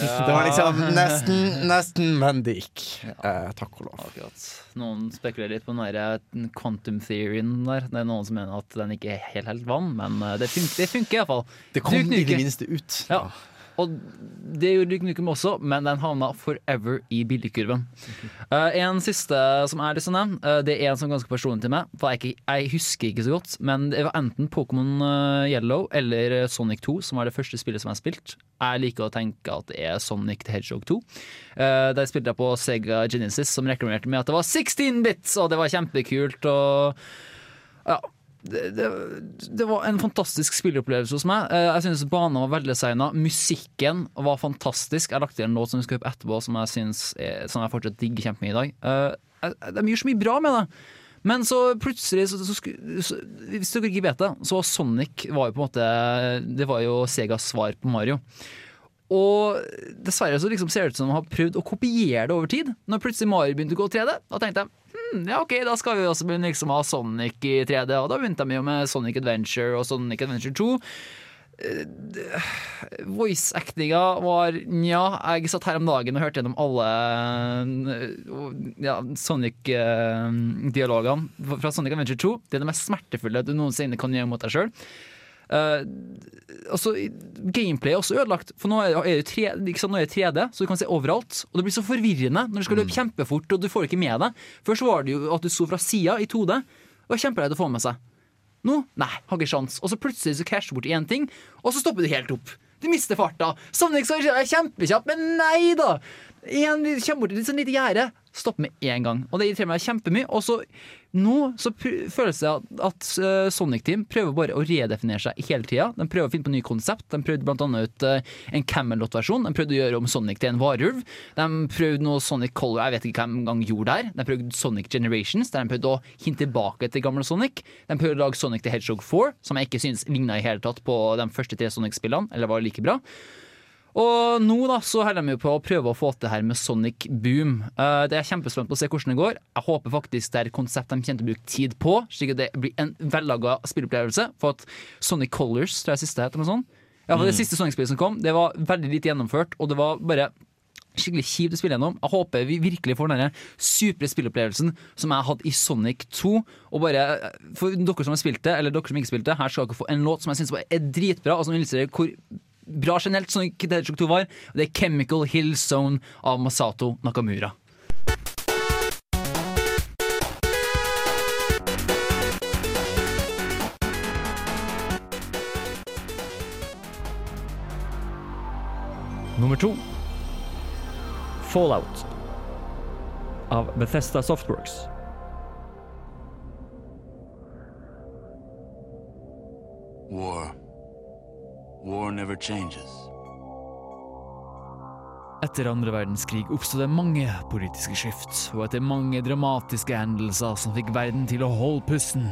Ja. Det var liksom nesten, nesten, men det gikk. Eh, takk og lov. akkurat. Noen spekulerer litt på den der eh, quantum theorien der. Det er noen som mener at den ikke er helt helt vann, men eh, det funker, det funker iallfall. Det kom i det minste ut. Ja. Og det gjorde Duke også, men den havna forever i bildekurven. Uh, en siste som er litt sånn nevnt, nevne, eh, det er en som er ganske personlig til meg. For jeg, ikke, jeg husker ikke så godt, men det var enten Pokémon eh, Yellow eller eh, Sonic 2 som var det første spillet som jeg har spilt. Jeg liker å tenke at det er Sonic the Hedgehog 2. Uh, der spilte jeg på Sega Genesis, som reklamerte med at det var 16 bits, og det var kjempekult. og ja, det, det, var en fantastisk spilleopplevelse hos meg. Eh, Jeg synes Banen var veldesigna. Musikken var fantastisk. Jeg lagt til en låt som vi skal høre på etterpå, som jeg, synes er, som jeg fortsatt digger kjempemye i dag. Eh, De gjør så mye bra med det. Men så plutselig, så, så, så, hvis dere ikke vet det, så var Sonic var jo på en måte Det var jo Segas svar på Mario. Og dessverre så liksom ser det ut som de har prøvd å kopiere det over tid. Når plutselig Mario begynte å gå 3D, da tenkte jeg hm, ja ok, da skal vi også begynne liksom ha Sonic i 3D. Og da begynte de jo med Sonic Adventure og Sonic Adventure 2. Eh, Voice-actinga var nja. Jeg satt her om dagen og hørte gjennom alle eh, ja, Sonic-dialogene fra Sonic Adventure 2. Det er det mest smertefulle du noensinne kan gjøre mot deg sjøl. Uh, altså, gameplay er også ødelagt. For nå er det, er det, tre, liksom, nå er det 3D, så du kan se overalt. Og det blir så forvirrende når du skal løpe kjempefort og du får ikke med deg. Først var det jo at du så fra sida i 2D. Det var kjempeleit å få med seg. Nå? Nei, har ikke sjans. Og så plutselig så krasjer du bort i én ting, og så stopper du helt opp. Du mister farta. Sonic skal være kjempekjapp, men nei da! En, kommer bort til et sånn lite gjerde, stopp med en gang. Og det irriterer meg kjempemye. Og så nå så føles det at, at uh, Sonic Team prøver bare å redefinere seg hele tida. De prøver å finne på nye konsept. De prøvde annet ut uh, en Camelot-versjon. De prøvde å gjøre om Sonic til en varulv. De prøvde noe Sonic Color, jeg vet ikke hva de engang gjorde der. De prøvde Sonic Generations, der de prøvde å hinte tilbake til gamle Sonic. De prøvde å lage Sonic the Hedgehog 4, som jeg ikke syns ligna i hele tatt på de første tre Sonic-spillene, eller var like bra. Og nå da så holder de på å prøve å få til det her med Sonic Boom. Uh, det er kjempespent på å se hvordan det går. Jeg håper faktisk det er et konsept de kommer til å bruke tid på, slik at det blir en vellaga spilleopplevelse. For at Sonic Colors, tror jeg siste het, eller noe sånt. Ja, for Det Mm. siste Sonic-spillet som kom, det var veldig lite gjennomført, og det var bare Skikkelig kjipt å spille gjennom. Jeg håper vi virkelig får den supre spillopplevelsen som jeg hadde i Sonic 2. Og bare, For dere som har spilt det, eller dere som ikke spilte, her skal dere få en låt som jeg synes er dritbra, og som illustrerer hvor bra generelt som Hedgehog 2 var. Det er Chemical Hill Zone av Masato Nakamura. Nummer to. Fallout av Bethesda Softworks. War. War never changes. Etter andre verdenskrig oppstod det mange politiske skift, og etter mange dramatiske hendelser som fikk verden til å holde pusten,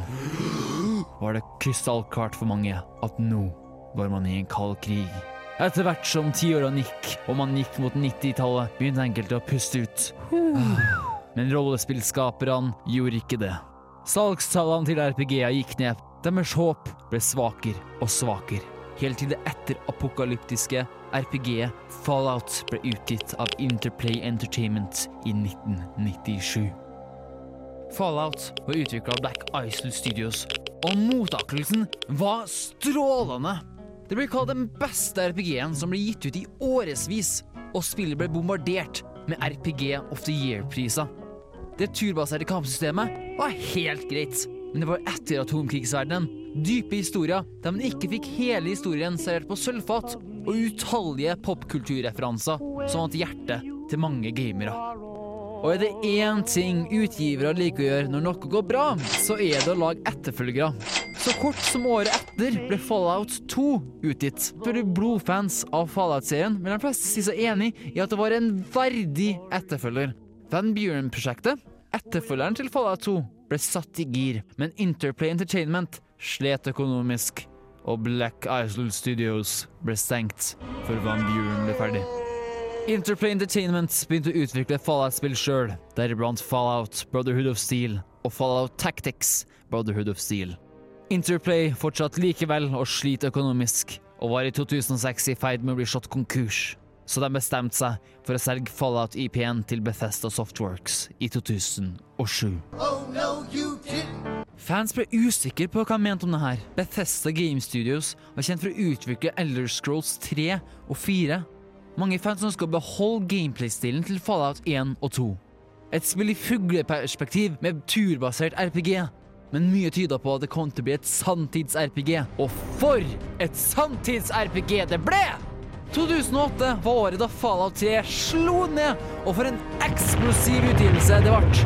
var det krystallklart for mange at nå var man i en kald krig. Etter hvert som tiårene gikk, og man gikk mot 90-tallet, begynte enkelte å puste ut. Men rollespillskaperne gjorde ikke det. Salgstallene til RPG-er gikk ned. Deres håp ble svakere og svakere. Helt til det etterapokalyptiske RPG-et Fallout ble utgitt av Interplay Entertainment i 1997. Fallout var utvikla av Black Isle Studios, og mottakelsen var strålende. Det ble kalt den beste RPG-en som ble gitt ut i årevis, og spillet ble bombardert med RPG of the Year-priser. Det turbaserte kampsystemet var helt greit, men det var etter atomkrigsverdenen. Dype historier der man ikke fikk hele historien servert på sølvfat, og utallige popkulturreferanser som vant hjertet til mange gamere. Og er det én ting utgivere liker å gjøre når noe går bra, så er det å lage etterfølgere. Så kort som året etter ble Fallout 2 utgitt. For blodfans av Fallout-serien vil de fleste si seg enig i at det var en verdig etterfølger. Van Buren-prosjektet, etterfølgeren til Fallout 2, ble satt i gir, men Interplay Entertainment slet økonomisk, og Black Isle Studios ble stengt før Van Buren ble ferdig. Interplay Entertainment begynte å utvikle Fallout-spill sjøl, deriblant Fallout Brotherhood of Steel og Fallout Tactics Brotherhood of Steel. Interplay fortsatte likevel å slite økonomisk, og var i 2006 i ferd med å bli slått konkurs, så de bestemte seg for å selge Fallout IP-en til Bethesda Softworks i 2007. Oh, no. Fans ble usikre på hva de mente om det her. Bethesda Game Studios var kjent for å utvikle Elder Scrolls 3 og 4. Mange fans ønsker å beholde gameplay-stilen til Fallout 1 og 2. Et spill i fugleperspektiv med turbasert RPG. Men mye tyda på at det kom til å bli et sanntids-RPG. Og for et sanntids-RPG det ble! 2008 var året da Fallout 3 slo ned, og for en eksplosiv utgivelse det ble.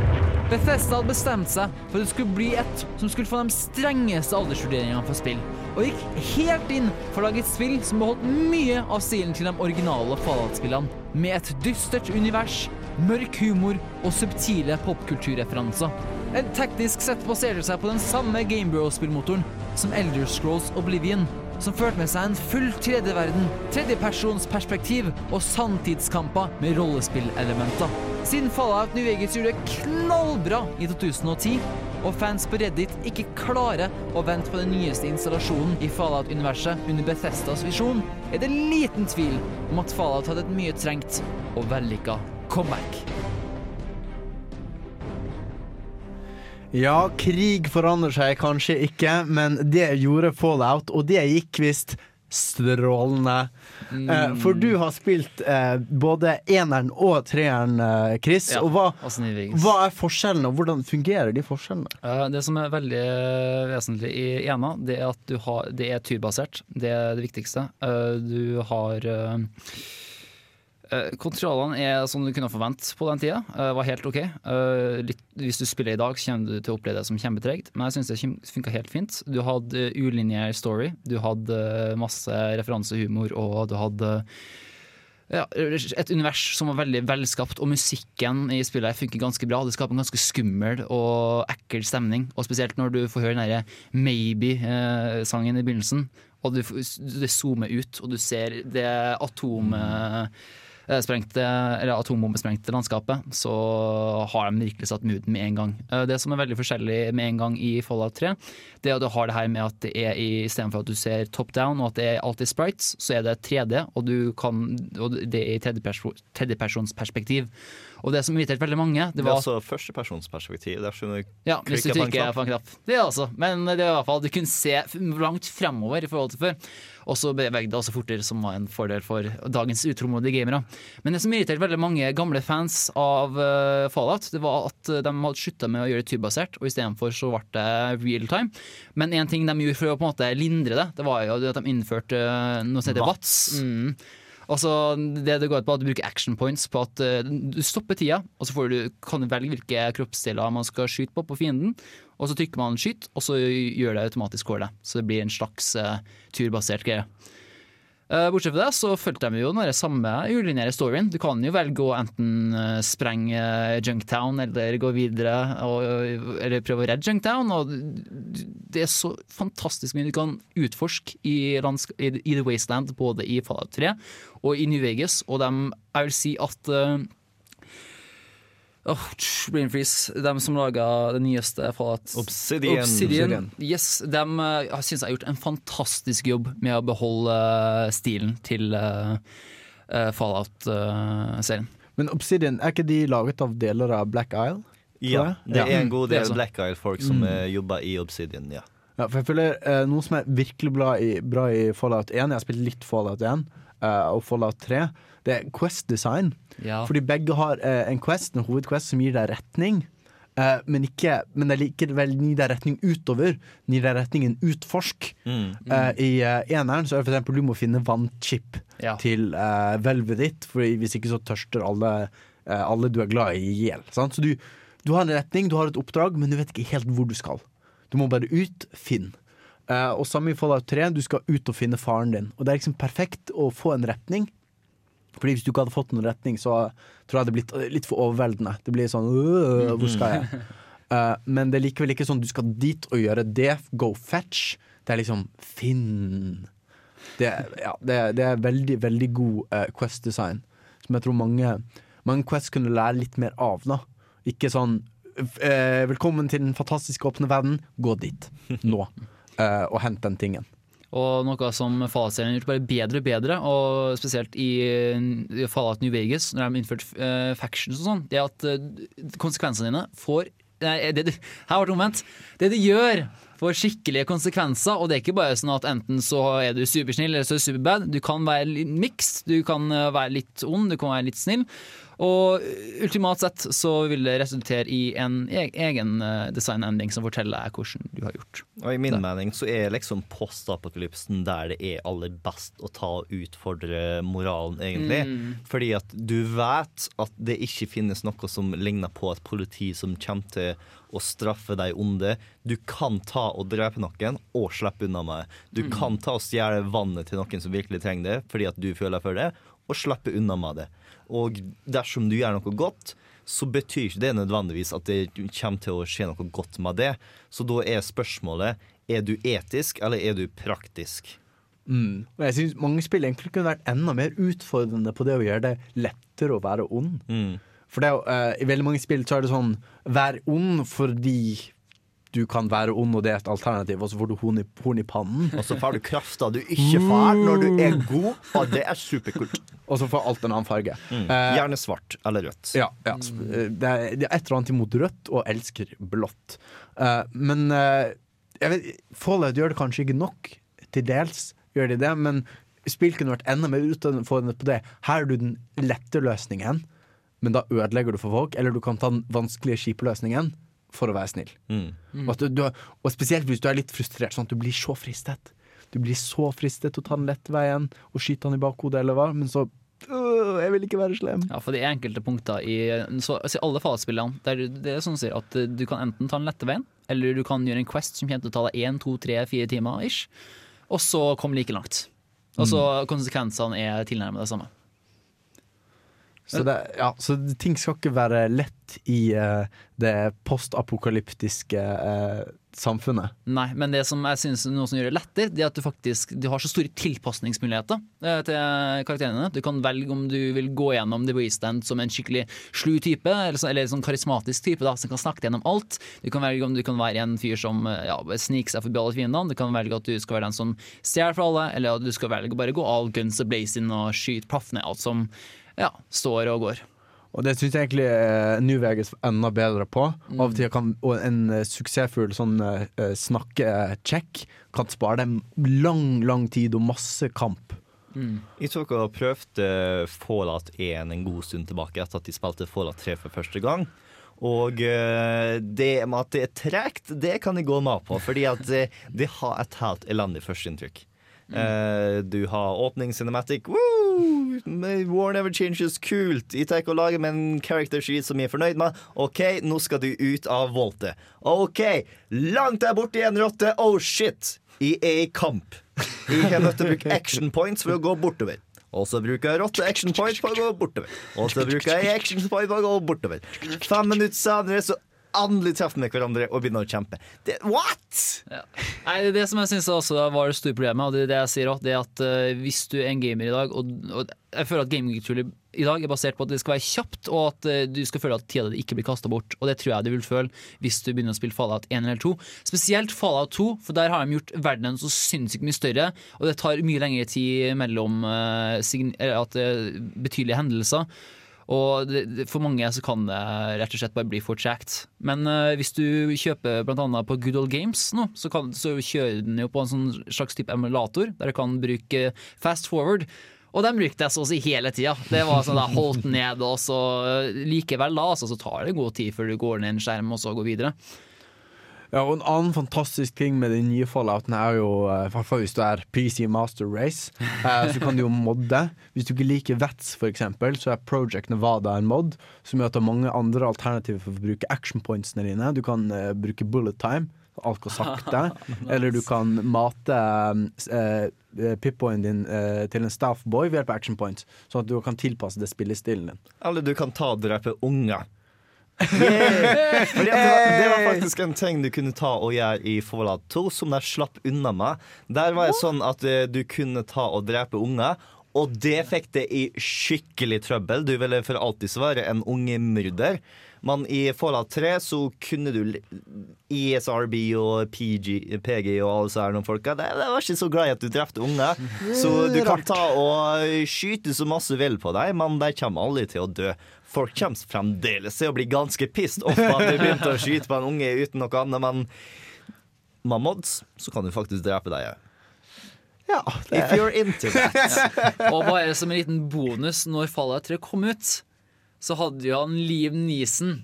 Bethesda hadde bestemt seg for at det skulle bli et som skulle få de strengeste aldersvurderingene for spill, og gikk helt inn for å lage et spill som beholdt mye av stilen til de originale Fallout-spillene, med et dystert univers, mørk humor og subtile popkulturreferanser. En teknisk sett baserte seg på den samme Gamebrow-spillmotoren som Elder Scrolls Oblivion, som førte med seg en full 3D-verden, tredjepersonsperspektiv og sanntidskamper med rollespillelementer. Siden Fallout New Vegas gjorde det knallbra i 2010, og fans på Reddit ikke klarer å vente på den nyeste installasjonen i Fallout-universet under Bethesdas visjon, er det liten tvil om at Fallout hadde et mye trengt og vellykka comeback. Ja, krig forandrer seg kanskje ikke, men det gjorde Fallout, og det gikk visst strålende. Eh, for du har spilt eh, både eneren og treeren, eh, Chris. Ja, og hva, hva er forskjellene, og hvordan fungerer de forskjellene? Eh, Det som er veldig vesentlig i ena, det er at du har, det er turbasert. Det er det viktigste. Eh, Du har eh, eh, Kontrollene er som du kunne forvente på den tida. eh, var helt ok. Eh, litt, hvis du spiller i dag, så kommer du til å oppleve det som kjempetregt, men jeg syns det funka helt fint. Du hadde ulinjær story, du hadde eh, masse referansehumor, og du hadde ja, et univers som var veldig velskapt, og musikken i spillet funker ganske bra. Det skaper en ganske skummel og ekkel stemning, og spesielt når du får høre den Maybe-sangen i begynnelsen, og du, det zoomer ut, og du ser det atomet eh, sprengte, eller atombombesprengte landskapet, så har de virkelig satt mooden med en gang. Eh, Det som er veldig forskjellig med en gang i Fallout 3, det er at du har det her med at det er istedenfor at du ser top down og at det er alltid sprites, så er det 3D, og, du kan, og det er i tredjepersonsperspektiv. Og det som irriterte veldig mange, det Det er altså førstepersonsperspektiv. Der skjønner du ja, hvis du trykker på en knapp. Det er altså. Men det er i hvert fall, du kunne se langt fremover i forhold til før. Og så bevegde det også fortere, som var en fordel for dagens utålmodige gamere. Men det som irriterte veldig mange gamle fans av eh, Fallout, det var at de hadde slutta med å gjøre det turbasert, og istedenfor så ble det real time. Men en ting de gjorde for å på en måte lindre det, det var jo at de innførte eh, noe som heter Watts. Mm. Altså, det det går ut på at Du bruker action points på at eh, du stopper tida, og så du, kan du velge hvilke kroppsdeler man skal skyte på på fienden. Og så trykker man skyt, og så gjør det automatisk for. Så det blir en slags uh, turbasert greie. Eh, bortsett fra det så fulgte de jo den samme ulinære storyen. Du kan jo velge å enten eh, sprenge Junktown eller gå videre og, eller prøve å redde Junktown. Og det er så fantastisk mye du kan utforske i, i The Wasteland, både i Fallout 3 og i New Vegas. Og de, jeg vil si at eh, Oh, Brain Freeze, de som laga det nyeste Fallout Obsidian. Obsidian. Yes, de uh, syns jeg har gjort en fantastisk jobb med å beholde eh, stilen til uh, uh, Fallout-serien. Men Obsidian, er ikke de laget av deler av Black Isle? Ja, det er en god er del. Black Isle-folk som Mm. eh, jobber i Obsidian, ja. Ja, for jeg føler eh, Noe som er virkelig bra i, bra i Fallout 1 Jeg har spilt litt Fallout 1 eh, og Fallout 3. Det er Quest design. Ja. Fordi begge har eh, en quest, en hovedquest som gir deg retning. Eh, men, ikke, men det likevel gir deg retning utover. Den Gir deg retningen utforsk. Mm. Eh, I eh, eneren så er det eksempel du må finne vannchip Ja. til uh, hvelvet ditt, for hvis ikke så tørster alle, eh, alle du er glad i, i hjel. Så du, du har en retning, du har et oppdrag, men du vet ikke helt hvor du skal. Du må bare ut, finn. Eh, og samme i Fallout 3, du skal ut og finne faren din. Og det er liksom perfekt å få en retning. Fordi Hvis du ikke hadde fått noen retning, så tror jeg det hadde blitt eh, litt for overveldende. Det blir sånn «Øh, Hvor skal jeg? Uh, men det er likevel ikke sånn du skal dit og gjøre det. Go fetch. Det er liksom finn. Det, ja, det, det er veldig, veldig god uh, Quest-design. Som jeg tror mange, mange Quest kunne lære litt mer av. da Ikke sånn uh, 'Velkommen til den fantastiske åpne verden'. Gå dit nå eh, og hent den tingen. Og noe som Fallout-serien har gjort bare bedre og bedre, og spesielt i, Fallout New Vegas, når de har innført uh, factions og sånn, det er at eh, konsekvensene dine får Nei, det, du- her ble det omvendt. Det de gjør, får skikkelige konsekvenser. Og det er ikke bare sånn at enten så er du supersnill eller så er du superbad. Du kan være mixed, du kan eh, være litt ond, du kan være litt snill. Og ultimat sett så vil det resultere i en e egen eh, designendring som forteller deg hvordan du har gjort. Og i min Det. mening så er liksom postapokalypsen der det er aller best å ta og utfordre moralen, egentlig. Mm. Fordi at du vet at det ikke finnes noe som ligner på et politi som kommer til å straffe de onde. Du kan ta og drepe noen og slippe unna med. Du Mm. kan ta og stjele vannet til noen som virkelig trenger det, fordi at du føler for det, og slippe unna med det. Og dersom du gjør noe godt, så betyr ikke det nødvendigvis at det kommer til å skje noe godt med det. Så da er spørsmålet er du etisk, eller er du praktisk? Mm. Og jeg synes mange spill egentlig kunne vært enda mer utfordrende på det å gjøre det lettere å være ond. For det eh, I veldig mange spill så er det sånn Vær ond fordi du kan være ond, og det er et alternativ, og så får du horn i, horn i pannen. Og så får du krafta du ikke får når du er god, og det er superkult. Og så får alt en annen farge. Mm. Eh, Gjerne svart eller rødt. Ja, ja. Det, er, det er et eller annet imot rødt, og elsker blått. Eh, men eh, jeg vet, Fallout gjør det kanskje ikke nok. Til dels gjør de det, men spill kunne vært enda mer utfordrende på det. Her er du den lette løsningen, men da ødelegger du for folk. Eller du kan ta den vanskelige, kjipe løsningen for å være snill. Mm. Og, at du, du, og spesielt hvis du er litt frustrert, sånn at du blir så fristet. Du blir så fristet til å ta den lette veien og skyte han i bakhodet, eller hva, men så øh, Jeg vil ikke være slem. Ja, for det er enkelte punkter i så, altså, alle Fallout-spillene der det er sånn å si at eh, du kan enten ta den lette veien, eller du kan gjøre en quest som kommer til å ta deg én, to, tre, fire timer ish, og så komme like langt. Og så konsekvensene er tilnærmet det samme. Så, det, ja, så ting skal ikke være lett i uh, det postapokalyptiske uh, samfunnet. Nei, men det som jeg synes noe som gjør det lettere, det er at du faktisk du har så store tilpasningsmuligheter uh, til karakterene. Du kan velge om du vil gå gjennom The Wasteland som en skikkelig slu type, eller, så, eller sånn karismatisk type da, som kan snakke gjennom alt. Du kan velge om du kan være en fyr som ja, sniker seg forbi alle fiendene. Du kan velge at du skal være den som stjeler fra alle, eller at du skal velge å bare gå all guns and blazing og skyte plaff ned alt som ja, står og går. Og det syns jeg egentlig eh, New Vegas er enda bedre på. Av og til kan og en eh, suksessfull sånn eh, snakkecheck kan spare dem lang, lang tid og masse kamp. Jeg tok har prøvd Fallout 1 en god stund tilbake etter at de spilte Fallout 3 for første gang. Og eh, det med at det er tregt, det kan jeg gå med på, fordi at det, det har et helt elendig førsteinntrykk. Eh, du har åpning cinematic. War never changes. Kult. Tar og lager med en character sheet som jeg er fornøyd med. OK, nå skal du ut av voltet. OK, langt der borte i en rotte. Oh shit. Jeg er i kamp. Jeg har nødt til å bruke action points for å gå bortover. Og så bruker jeg rotte action point for å gå bortover. Og så bruker jeg action point for å gå bortover. Fem minutter senere så endelig treffer vi hverandre og begynner å kjempe. Det, what?! Nei, det som jeg synes også var det store problemet, og det det jeg sier også, det er at uh, hvis du er en gamer i dag, og, og jeg føler at gamingkulturen i dag er basert på at det skal være kjapt, og at uh, du skal føle at tida di ikke blir kasta bort. Og det tror jeg du vil føle hvis du begynner å spille Fallout 1 eller 2. Spesielt Fallout 2, for der har de gjort verdenen så sinnssykt mye større, og det tar mye lengre tid mellom uh, at er betydelige hendelser. Og for mange så kan det rett og slett bare bli for tregt. Men uh, hvis du kjøper bl.a. på Good Old Games nå, så, kan, så kjører den jo på en sånn slags type emulator, der du kan bruke fast forward. Og den brukte jeg så å si hele tida. Det var sånn da holdt ned, og så eh, likevel da, altså, så tar det god tid før du går ned en skjerm og så går videre. Ja, og En annen fantastisk ting med den nye Falloutene er jo, eh, hvert fall hvis du er PC Master Race, eh, så kan du jo modde. Hvis du ikke liker Vets, eksempel, så er Project Nevada en mod som gjør at det er mange andre alternativer for å bruke action pointsene dine. Du kan eh, bruke bullet time, alt går sakte. Eller du kan mate eh, eh, Pip-boyen din eh, til en staffboy ved hjelp av action points, sånn at du kan tilpasse det spillestilen din. Eller du kan ta og drepe unger. Yeah! Fordi det, var, det var faktisk en ting du kunne ta og gjøre i Fallout 2, som de slapp unna med. Der var det sånn at eh, du kunne ta og drepe unger. Og det fikk det i skikkelig trøbbel. Du ville for alltid svare en ungemyrder. Men i Fallout 3 så kunne du ESRB og PG, PG og alle disse her noen folka det, det var ikke så glad i at du drepte unger. Så du kan ta og skyte så masse du vil på dem, men de kommer aldri til å dø. Folk kommer fremdeles til å bli ganske pissed off at du begynte å skyte på en unge uten noe annet, men med mods så kan du faktisk drepe deg òg. Ja, If you're into that. Og bare som en liten bonus, når Fallout 3 kom ut, så hadde jo han Liv Nisen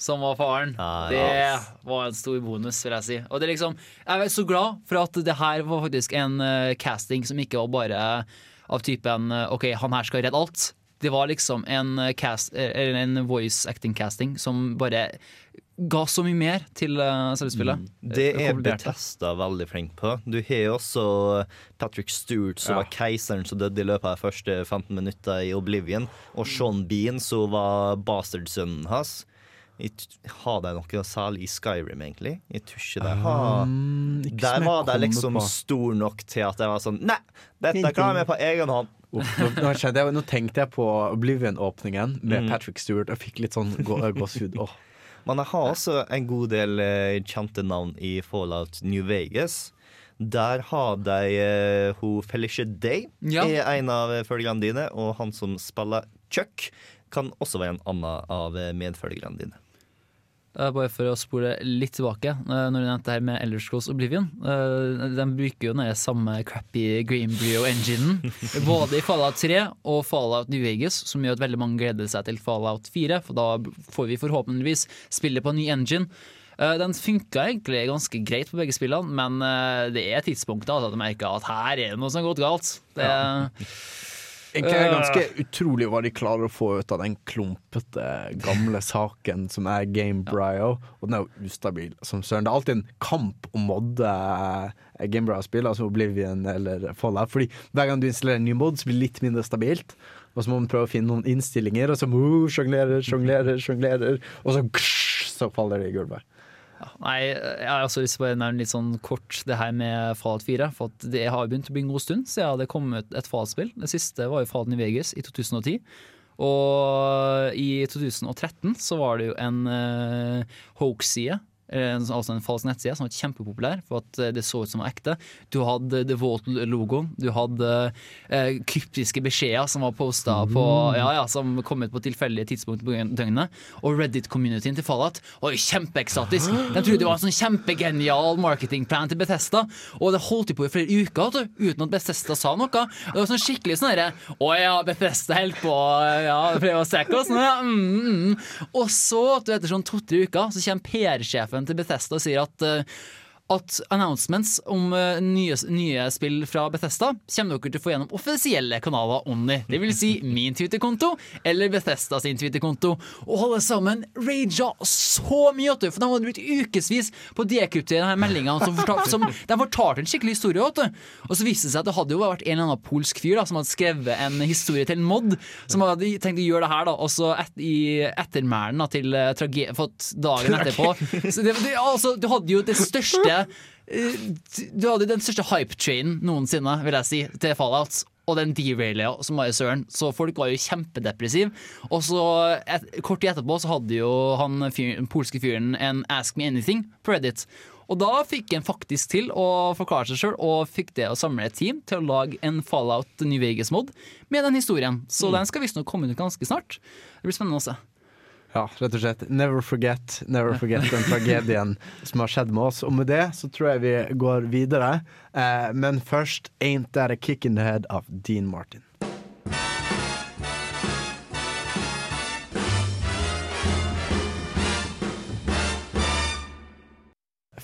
som var faren. Det var en stor bonus, vil jeg si. Og det er liksom, jeg er så glad for at det her var faktisk en uh, casting som ikke var bare av typen eh, OK, han her skal redde alt. Det var liksom en, eh, cast, eh, eller en voice acting casting som bare ga så mye mer til selvspillet. selvspillet. Det er Betesta veldig flink på. Du har jo også Patrick Stewart, som Ja. var keiseren som døde i løpet av de første 15 minutter i Oblivion. Og Sean Bean, som var bastardsønnen hans. Har de noe særlig i Skyrim, egentlig? Jeg tror ikke de har Um, Der var de liksom stor nok til at jeg var sånn Nei, dette klarer vi på egen hånd. Nå, nå, jeg, nå tenkte jeg på Oblivion-åpningen med Mm. Patrick Stewart og fikk litt sånn gå- gåsehud. Oh. Men jeg har også en god del eh, kjente navn i Fallout New Vegas. Der har de eh, hun Felicia Day, Ja. er en av følgerne dine. Og han som spiller Chuck, kan også være en annen av eh, medfølgerne dine. Eh, Bare for å spole litt tilbake, eh, når du nevnte det her med Elder Scrolls Oblivion. eh, De bruker jo den samme crappy Greenbrio-enginen, både i Fallout 3 og Fallout New Vegas, som gjør at veldig mange gleder seg til Fallout 4, for da får vi forhåpentligvis spille på en ny engine. Den funka egentlig ganske greit på begge spillene, men det er tidspunktet altså, at jeg merker at her er det noe som har gått galt. Det, Egentlig er det Eh, ganske utrolig hva de klarer å få ut av den klumpete, gamle saken som er Game Brio. Og den er jo ustabil som søren. Det er alltid en kamp om modde eh, Game Brio-spill, altså Oblivion eller Fallout. Fordi hver gang du installerer en ny mod, så blir det litt mindre stabilt. Og så må man prøve å finne noen innstillinger, og så uh, sjonglerer, sjonglerer, sjonglerer. Og så, så faller det i gulvet. Nei, jeg har også lyst til å nevne litt sånn kort det her med Fallout 4. For det har begynt å bli en god stund siden det kom ut et Fallout-spill. Det siste var jo Fallout New Vegas i 2010. Og i 2013 så var det jo en uh, hoax-side. Eh, Altså en falsk nettside som var kjempepopulær for at eh, det så ut som var ekte. Du hadde The Vault-logoen. Du hadde eh, kryptiske beskjeder som var posta på Ja, ja, som kom ut på tilfeldige tidspunkt på døgnet. Og Reddit-communityen til Fallout var jo kjempeekstatisk. De trodde det var en sånn kjempegenial marketingplan til Bethesda, og det holdt de på i flere uker du, uten at Bethesda sa noe. Det var sånn skikkelig sånn herre Å ja, Bethesda holder på ja, prøver å strekke oss ja. Mm, mm. Og så, du, etter sånn to-tre uker, så kommer PR-sjefen til Bethesda og sier at eh, at announcements om eh, nye, nye spill fra Bethesda kommer dere til å få gjennom offisielle kanaler only. Det vil si min Twitter-konto eller Bethesda sin Twitter-konto. Og alle sammen raga så mye, vet du, for de hadde brukt ukevis på å dekryptere denne meldinga. De fortalte en skikkelig historie. Vet du. Og så viste det seg at det hadde jo vært en eller annen polsk fyr da, som hadde skrevet en historie til en mod, som hadde tenkt å gjøre det her, da, og så et, i ettermælen til uh, trage... Fått dagen etterpå. Så det, det, altså, du hadde jo det største eh, Du hadde den største hype-trainen noensinne, vil jeg si, til Fallout. Og den derailer som var i søren. Så folk var jo kjempedepressive. Og så et, kort tid etterpå så hadde jo han fyr, den polske fyren en Ask Me Anything på Reddit. Og da fikk han faktisk til å forklare seg sjøl, og fikk det å samle et team til å lage en Fallout New Vegas-mod med den historien. Så Mm. den skal visstnok komme ut ganske snart. Det blir spennende å se. Ja, rett og slett. Never forget, never forget den tragedien som har skjedd med oss. Og med det så tror jeg vi går videre. Eh, men først Ain't That A Kick In The Head av Dean Martin.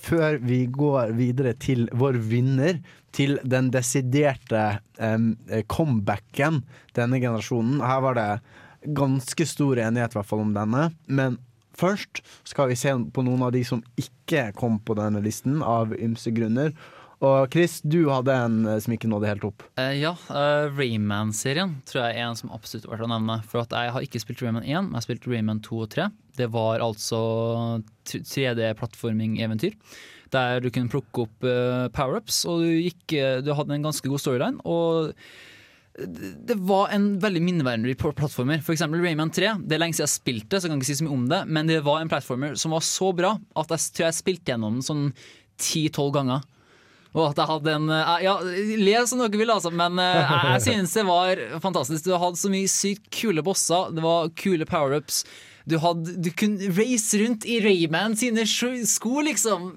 Før vi går videre til vår vinner, til den desiderte eh, comebacken denne generasjonen. Her var det ganske stor enighet i hvert fall om denne. Men først skal vi se på noen av de som ikke kom på denne listen, av ymse grunner. Og Chris, du hadde en eh, som ikke nådde helt opp. Uh, ja, uh, Rayman-serien tror jeg er en som absolutt er verdt å nevne. For jeg har ikke spilt Rayman 1, men jeg har spilt Rayman 2 og 3. Det var altså 3D-plattforming-eventyr. Der du kunne plukke opp uh, power-ups, og du, gikk, du hadde en ganske god storyline. Og det var en veldig minneverdig pl- plattformer. For eksempel Rayman 3. Det er lenge siden jeg spilte, så jeg kan ikke si så mye om det. Men det var en plattformer som var så bra at jeg tror jeg spilte gjennom den sånn 10-12 ganger. Og at jeg hadde en eh, Ja, le som dere vil, altså, men eh, jeg, jeg synes det var fantastisk. Du hadde så mye sykt kule bosser, det var kule power-ups. Du, hadde, du kunne race rundt i Rayman sine sko, liksom.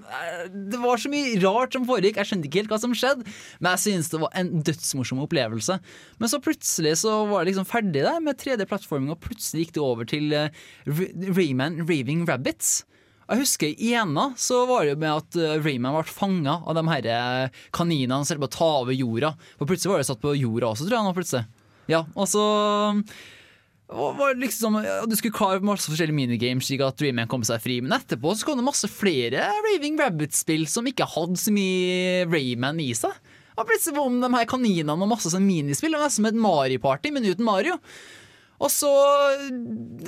Det var så mye rart som foregikk. Jeg skjønte ikke helt hva som skjedde, men jeg synes det var en dødsmorsom opplevelse. Men så plutselig så var det liksom ferdig der med 3D-plattforming, og plutselig gikk det over til eh, Rayman Raving Rabbits. Jeg husker I ena så var det jo med at eh, Rayman ble fanga av de her eh, kaninene som holdt på å ta over jorda. For plutselig var det satt på jorda også, tror jeg. nå plutselig Ja, og så var liksom, Du skulle klare masse forskjellige minigames slik at Rayman kom seg fri, men etterpå så kom det masse flere Raving Rabbit-spill som ikke hadde så mye Rayman i seg. Og plutselig var de her kaninene og masse sånn minispill. Det var som et Mario-party, men uten Mario. Og så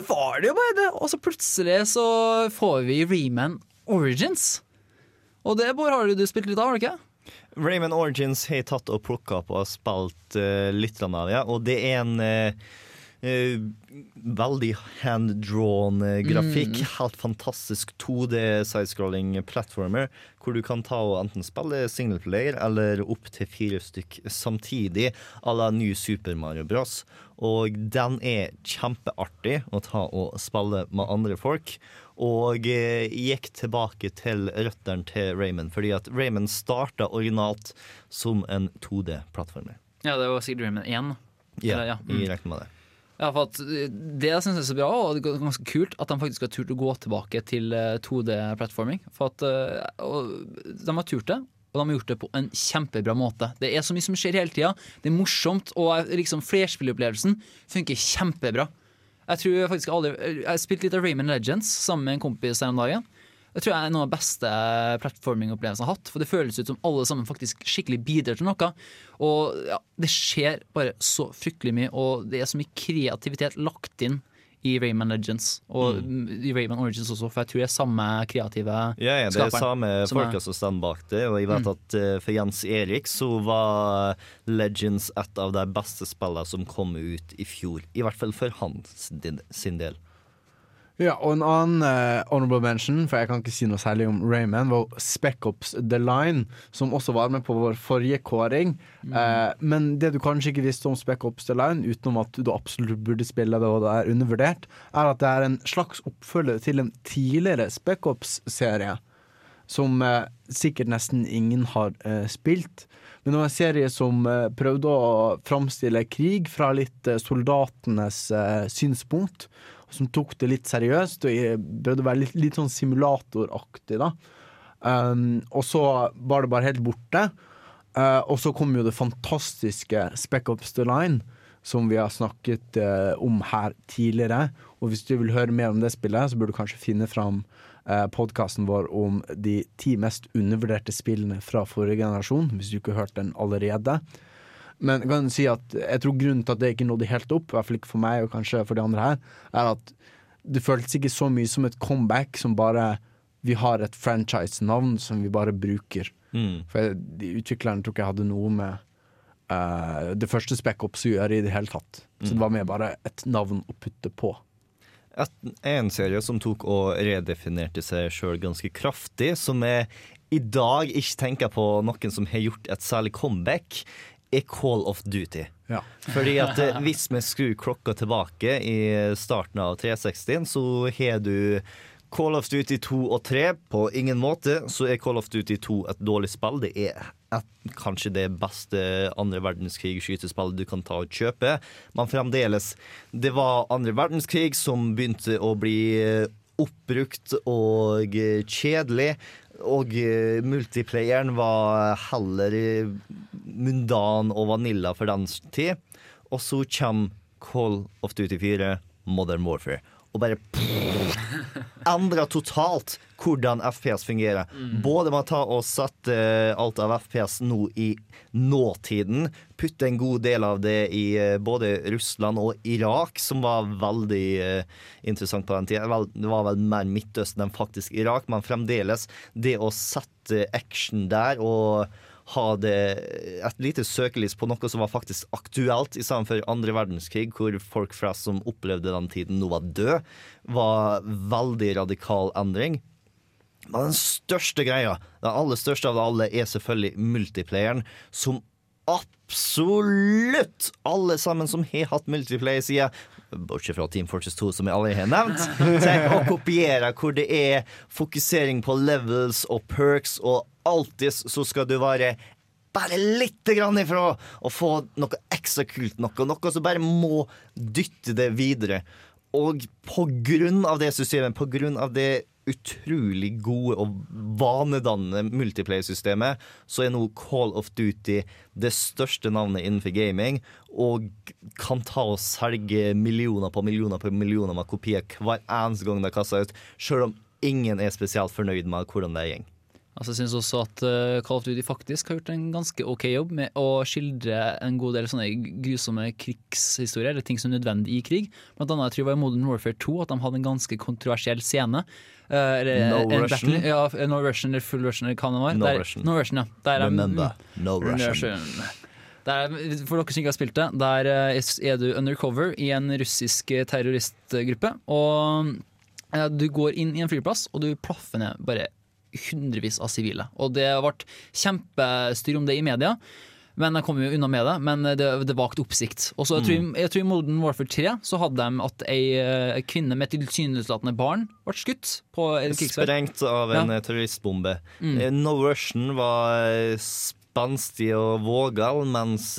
var det jo bare det. Og så plutselig så får vi Rayman Origins. Og det Bård, har du spilt litt av, har du ikke? Rayman Origins har jeg tatt og plukka opp og spilt uh, litt av det, og det er en eh, veldig hand-drawn eh, grafikk. Mm. Helt fantastisk 2D sidescrolling platformer, hvor du kan ta og enten spille singleplayer eller opp til fire stykk samtidig, à la ny Super Mario Bros. Og den er kjempeartig å ta og spille med andre folk. Og eh, gikk tilbake til røttene til Rayman, fordi at Rayman starta originalt som en 2D-plattformer. Ja, det var sikkert Rayman 1. Ja, ja. jeg regner med det. Ja, for eh, Det syns jeg er så bra, og det er ganske kult at de faktisk har turt å gå tilbake til eh, 2D-plattforming. For at eh, De har turt det, og de har gjort det på en kjempebra måte. Det er så mye som skjer hele tida. Det er morsomt, og liksom flerspillopplevelsen funker kjempebra. Jeg tror faktisk aldri Jeg har spilt litt av Rayman Legends sammen med en kompis her om dagen. Det tror jeg er noe av de beste platforming-opplevelsen jeg har hatt. For det føles ut som alle sammen faktisk skikkelig bidrar til noe. Og ja, det skjer bare så fryktelig mye, og det er så mye kreativitet lagt inn i Rayman Legends. Og i Rayman Origins også, for jeg tror det er samme kreative Ja, ja, det er samme folka som står bak det. Og jeg vet Mm. at eh, for Jens Erik så var Legends et av de beste spillene som kom ut i fjor. I hvert fall for hans sin del. Ja, og en annen uh, honorable mention, for jeg kan ikke si noe særlig om Rayman, var Speckops The Line, som også var med på vår forrige kåring. Eh, men det du kanskje ikke visste om Speckops The Line, utenom at du absolutt burde spille det og det er undervurdert, er at det er en slags oppfølger til en tidligere Spec Ops-serie. Som eh, sikkert nesten ingen har spilt. Men det var en serie som prøvde å framstille krig fra litt soldatenes synspunkt. Som tok det litt seriøst og prøvde å være litt, litt sånn simulatoraktig. da um, Og så var det bare helt borte. Uh, og så kom jo det fantastiske Spec Ops The Line, som vi har snakket uh, om her tidligere. Og hvis du vil høre mer om det spillet, så burde du kanskje finne fram uh, podkasten vår om de ti mest undervurderte spillene fra forrige generasjon, hvis du ikke har hørt den allerede. Men jeg kan si at jeg tror grunnen til at det ikke nådde helt opp, i hvert fall ikke for meg og kanskje for de andre her, er at det føltes ikke så mye som et comeback som bare Vi har et franchise-navn som vi bare bruker. Mm. For utviklerne tror ikke jeg hadde noe med uh, det første Spec Ops å gjøre i det hele tatt. Så Mm. det var mer bare et navn å putte på. Et, en serie som tok og redefinerte seg sjøl ganske kraftig, som jeg i dag ikke tenker på noen som har gjort et særlig comeback, er Call of Duty. Ja. Fordi at eh, hvis vi skrur klokka tilbake i starten av 360, så har du Call of Duty 2 og 3. På ingen måte så er Call of Duty 2 et dårlig spill. Det er et, kanskje det beste andre verdenskrig-skytespillet du kan ta og kjøpe. Men fremdeles, det var andre verdenskrig som begynte å bli eh, oppbrukt og eh, kjedelig. Og eh, multiplayeren var heller mundan og vanilla for dansk tid. Og så kommer Call of Duty 4, Modern Warfare. Og bare endra totalt hvordan FPS fungerer. Både med å ta og sette eh, alt av FPS nå i nåtiden. Putte en god del av det i eh, både Russland og Irak, som var veldig eh, interessant på den tida. Det var vel mer Midtøsten enn faktisk Irak, men fremdeles det å sette action der og ha det et lite søkelys på noe som var faktisk aktuelt, i stedet for andre verdenskrig, hvor folk flest som opplevde den tiden, nå var død, var veldig radikal endring. Men den største greia, den aller største av det alle, er selvfølgelig multiplayeren, som absolutt alle sammen som har hatt multiplayer, sier Bortsett fra Team Fortress 2, som jeg allerede har nevnt. Tenk å kopiere hvor det er fokusering på levels og perks, og alltid så skal du være bare litt grann ifra å få noe ekstra kult, noe, noe som bare må dytte det videre. Og på grunn av det systemet, på grunn av det utrolig gode og vanedannende multiplayer-systemet, så er nå Call of Duty det største navnet innenfor gaming, og kan ta og selge millioner på millioner på millioner med kopier hver eneste gang de kaster ut, sjøl om ingen er spesielt fornøyd med hvordan det går. Altså, jeg syns også at eh, Call of Duty faktisk har gjort en ganske ok jobb med å skildre en god del sånne grusomme krigshistorier, eller ting som er nødvendig i krig. Blant annet jeg tror det var i Modern Warfare 2 at de hadde en ganske kontroversiell scene. Eh, eller No en Russian? battle- Ja, no Russian eller full Russian eller hva det var. No Der- Russian. No Russian, ja. Der er- Remember, mm, no Russian. Der, for dere som ikke har spilt det, der eh, er du undercover i en russisk terroristgruppe. Og ja, du går inn i en flyplass, og du plaffer ned bare hundrevis av sivile. Og det har vært kjempestyr om det i media. Men jeg kom jo unna med det, men det, det vakte oppsikt. Og så jeg, tror, Mm. jeg tror I Modern Warfare 3 så hadde de at ei eh, kvinne med tilsynelatende barn ble skutt. På en. Sprengt av en Ja. eh, terroristbombe. Mm. Eh, No Russian var spanstig og vågal, mens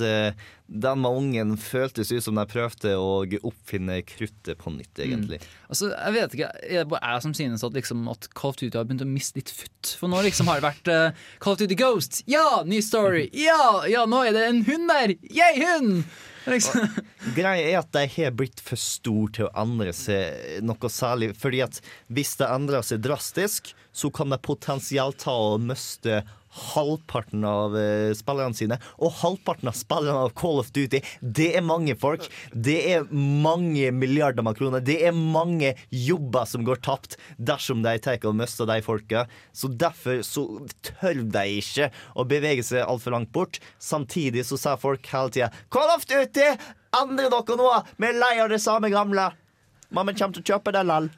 den med ungen føltes ut som de prøvde å oppfinne kruttet på nytt, egentlig. Altså, jeg vet ikke, Er det bare jeg som synes at, liksom, at Call of Duty har begynt å miste litt futt? For nå liksom har det vært uh, Call of Duty Ghost. Ja, ny story. Ja, ja, nå er det en hund der. Yay, hund! Liksom. Greia er at de har blitt for store til å endre seg noe særlig. Fordi at hvis det endrer seg drastisk, så kan de potensielt ta og miste halvparten av eh, spillerne sine. Og halvparten av spillerne av Call of Duty, det er mange folk. Det er mange milliarder med kroner. Det er mange jobber som går tapt dersom de tar og mister de folka. Så derfor så tør de ikke å bevege seg altfor langt bort. Samtidig så sier folk hele tida Call of Duty! Endre dere nå! Vi er lei av det samme gamle! Mamma kommer til å kjøpe det lall.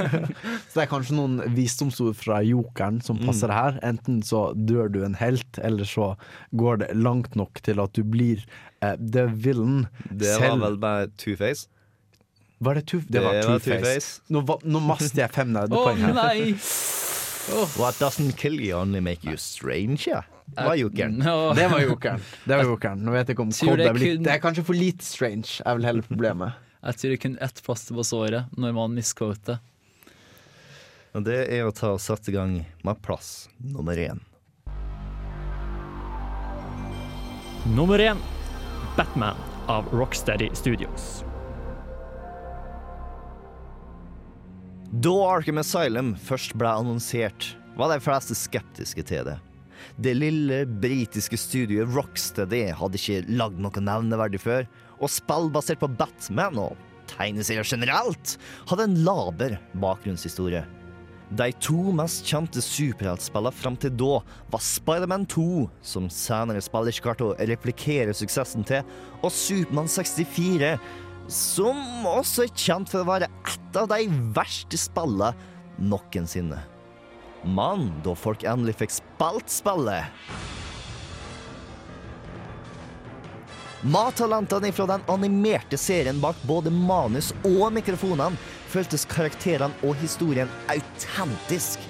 Så det er kanskje noen visdomsord fra jokeren som passer her. Enten så dør du en helt, eller så går det langt nok til at du blir uh, the villain. Det var vel bare Two-Face? Var det, two, det, var Det var Two-Face. Two-Face. Nå, nå master jeg fem nerdepoeng her. What doesn't kill you only make you strange, ja. Det var jokeren. Det var jokeren. Det var jokeren. Nå vet jeg ikke om Cod det er blitt Det er kanskje for lite strange, er vel hele problemet. Jeg tror det er kun ett plaster på såret når man miscoater. Og det er å ta og sette i gang med plass nummer én. Nummer én Batman av Rocksteady Studios. Da Arkham Asylum først ble annonsert, var de fleste skeptiske til det. Det lille britiske studioet Rocksteady hadde ikke lagd noe nevneverdig før, og spill basert på Batman og tegneserier generelt hadde en laber bakgrunnshistorie. De to mest kjente superheltspillene fram til da var Spiderman 2, som senere spiller ikke klarte å replikere suksessen til, og Supermann 64, som også er kjent for å være et av de verste spillene noensinne. Men da folk endelig fikk spilt spillet Mattalentene fra den animerte serien bak både manus og mikrofonene føltes karakterene og historien autentisk.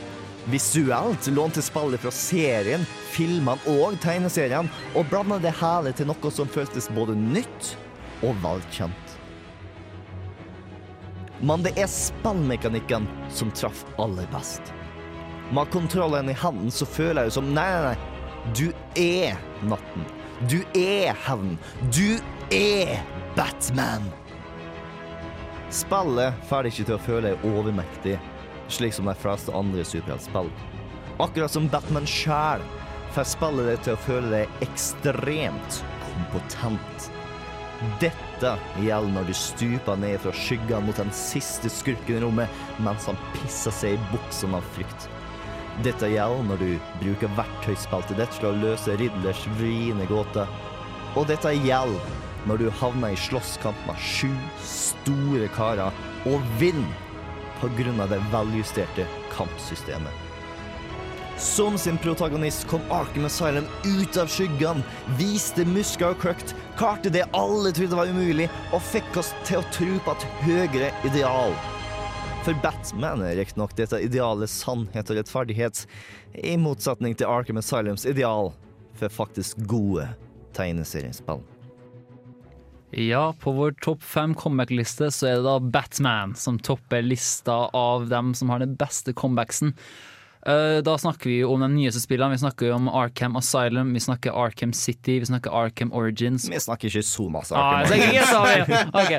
Visuelt lånte spillet fra serien, filmene og tegneseriene, og blanda det hele til noe som føltes både nytt og velkjent. Men det er spillmekanikken som traff aller best. Med kontrollen i hånden så føler jeg som Nei, nei, nei. Du er natten. Du er hevn. Du er Batman. Spillet får deg ikke til å føle deg overmektig, slik som de fleste andre superheltspill. Akkurat som Batman sjæl får spillet deg til å føle deg ekstremt kompetent. Dette gjelder når du stuper ned fra skyggene mot den siste skurken i rommet mens han pisser seg i buksene av frykt. Dette gjelder når du bruker verktøyspeltet ditt til å løse Riddlers vriene gåter. Og dette gjelder når du havner i slåsskamp med sju store karer og vinner av det veljusterte kampsystemet. Som sin protagonist kom Arkham Asylum ut av skyggene, viste muskler og kløkt, klarte det alle trodde var umulig, og fikk oss til å tro på et høyere ideal. For Batman er riktignok dette idealet sannhet og rettferdighet, i motsetning til Arkham Asylums ideal for faktisk gode tegneseriespill. Ja, på vår topp fem comeback-liste så er det da Batman som topper lista av dem som har den beste comebacksen. Eh, Da snakker vi jo om de nyeste spillene. Vi snakker jo om Arkham Asylum, vi snakker Arkham City, vi snakker Arkham Origins. Vi snakker ikke så masse Ah, Arkham. Origins. Ah, okay.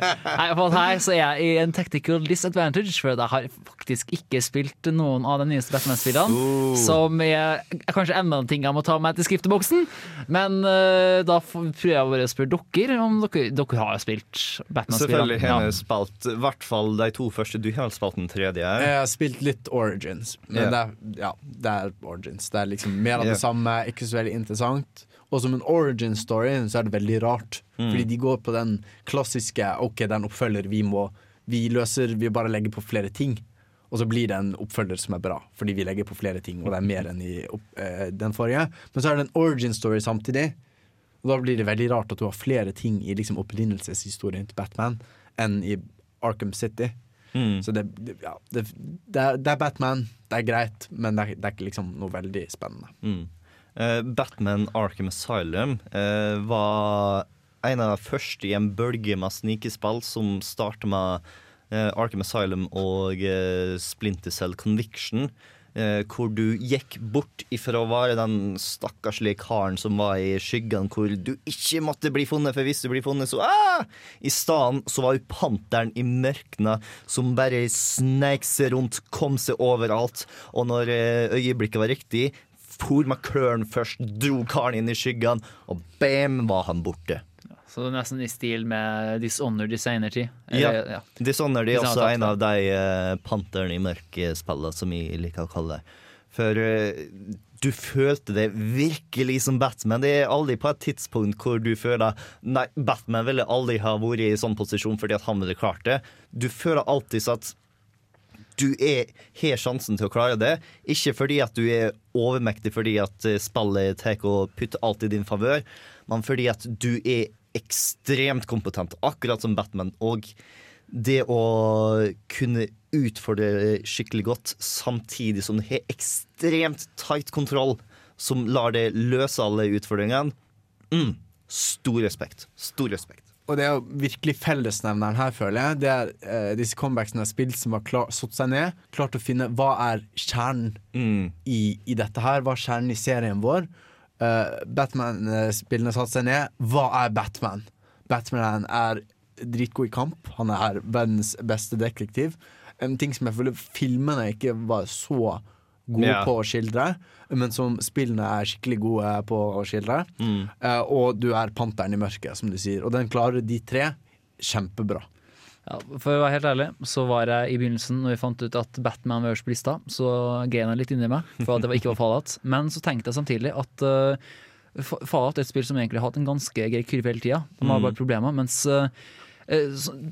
her så er jeg i en technical disadvantage, for jeg har faktisk ikke spilt noen av de nyeste Batman-spillene. Oh. Som er, er kanskje enda en ting jeg må ta med til skrifteboksen. Men uh, da prøver jeg bare å spørre dere om dere, dere har spilt Batman-spillene. Selvfølgelig har jeg spilt i hvert fall de to første. Du har spilt den tredje. Jeg har spilt litt Origins, men yeah. det, er, ja, det er Origins. Det er liksom mer av det samme, ikke så veldig interessant. Og som en origin-story så er det veldig rart, Mm. fordi de går på den klassiske OK, det er en oppfølger, vi må Vi løser, vi bare legger på flere ting. Og så blir det en oppfølger som er bra, fordi vi legger på flere ting, og det er mer enn i opp, eh, den forrige. Men så er det en origin story samtidig. Og da blir det veldig rart at du har flere ting i liksom opprinnelseshistorien til Batman enn i Arkham City. Mm. Så det, ja, det, det, det er Batman, det er greit, men det er, det er ikke liksom noe veldig spennende. Mm. Eh, Batman Arkham Asylum eh, var en av de første i en bølge med snikespill som starta med eh, Arkham Asylum og eh, Splinter Cell Conviction. Eh, hvor du gikk bort ifra å være den stakkarslige karen som var i skyggene, hvor du ikke måtte bli funnet, for hvis du blir funnet, så ah! I stedet så var jo panteren i mørkene som bare sneik seg rundt, kom seg overalt, og når eh, øyeblikket var riktig, for med klørne først, dro karen inn i skyggene, og bam, var han borte. Så det er nesten i stil med Dishonored i senere tid. Ja. Ja. Dishonored er også en av de uh, panterne i mørket-spillene som jeg liker å kalle det. For uh, du følte det virkelig som Batman. Det er aldri på et tidspunkt hvor du føler Nei, Batman ville aldri ha vært i sånn posisjon fordi at han ville klart det. Du føler alltid at du er, har sjansen til å klare det. Ikke fordi at du er overmektig fordi at eh, spillet tar og putter alt i din favør, men fordi at du er ekstremt kompetent, akkurat som Batman. Og det å kunne utfordre skikkelig godt, samtidig som du har ekstremt tight kontroll, som lar det løse alle utfordringene, mm, stor respekt. Stor respekt. Og det er jo virkelig fellesnevneren her, føler jeg. Det er eh, disse comebacksene har spilt som har satt seg ned, klart å finne hva er kjernen i, i dette her. Hva er kjernen i serien vår? Uh, Batman-spillene satte seg ned. Hva er Batman? Batman er dritgod i kamp. Han er verdens beste detektiv. En ting som jeg føler filmene ikke var så gode yeah. på å skildre, men som spillene er skikkelig gode på å skildre. Mm. Uh, og du er panteren i mørket, som du sier. Og den klarer de tre kjempebra. Ja, for å være helt ærlig, så var jeg i begynnelsen, når vi fant ut at Batman var øverst på lista, så grein jeg litt inni meg for at det ikke var Fallout. Men så tenkte jeg samtidig at uh, Fallout er et spill som egentlig har hatt en ganske grei kurve hele tida. De har Mm. bare problemer, mens uh,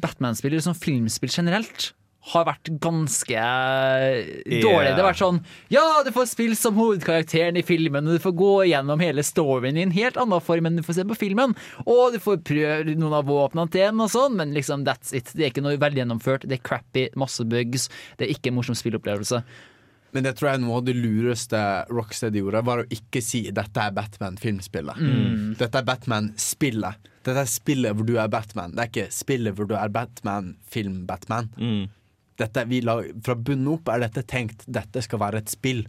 Batman-spill, eller sånn filmspill generelt, har vært ganske dårlig. Det har vært sånn Ja, du får spille som hovedkarakteren i filmen, og du får gå gjennom hele storyen i en helt annen form enn du får se på filmen. Og du får prøve noen av våpnene til den og sånn, men liksom that's it. Det er ikke noe veldig gjennomført. Det er crappy, masse bugs. Det er ikke en morsom spillopplevelse. Men det tror jeg er noe av det lureste Rocksteady gjorde, var å ikke si 'dette er Batman-filmspillet'. Mm. Dette er Batman-spillet. Dette er spillet hvor du er Batman. Det er ikke spillet hvor du er Batman-film-Batman. Dette er- vi lag- Fra bunnen opp er dette tenkt Dette skal være et spill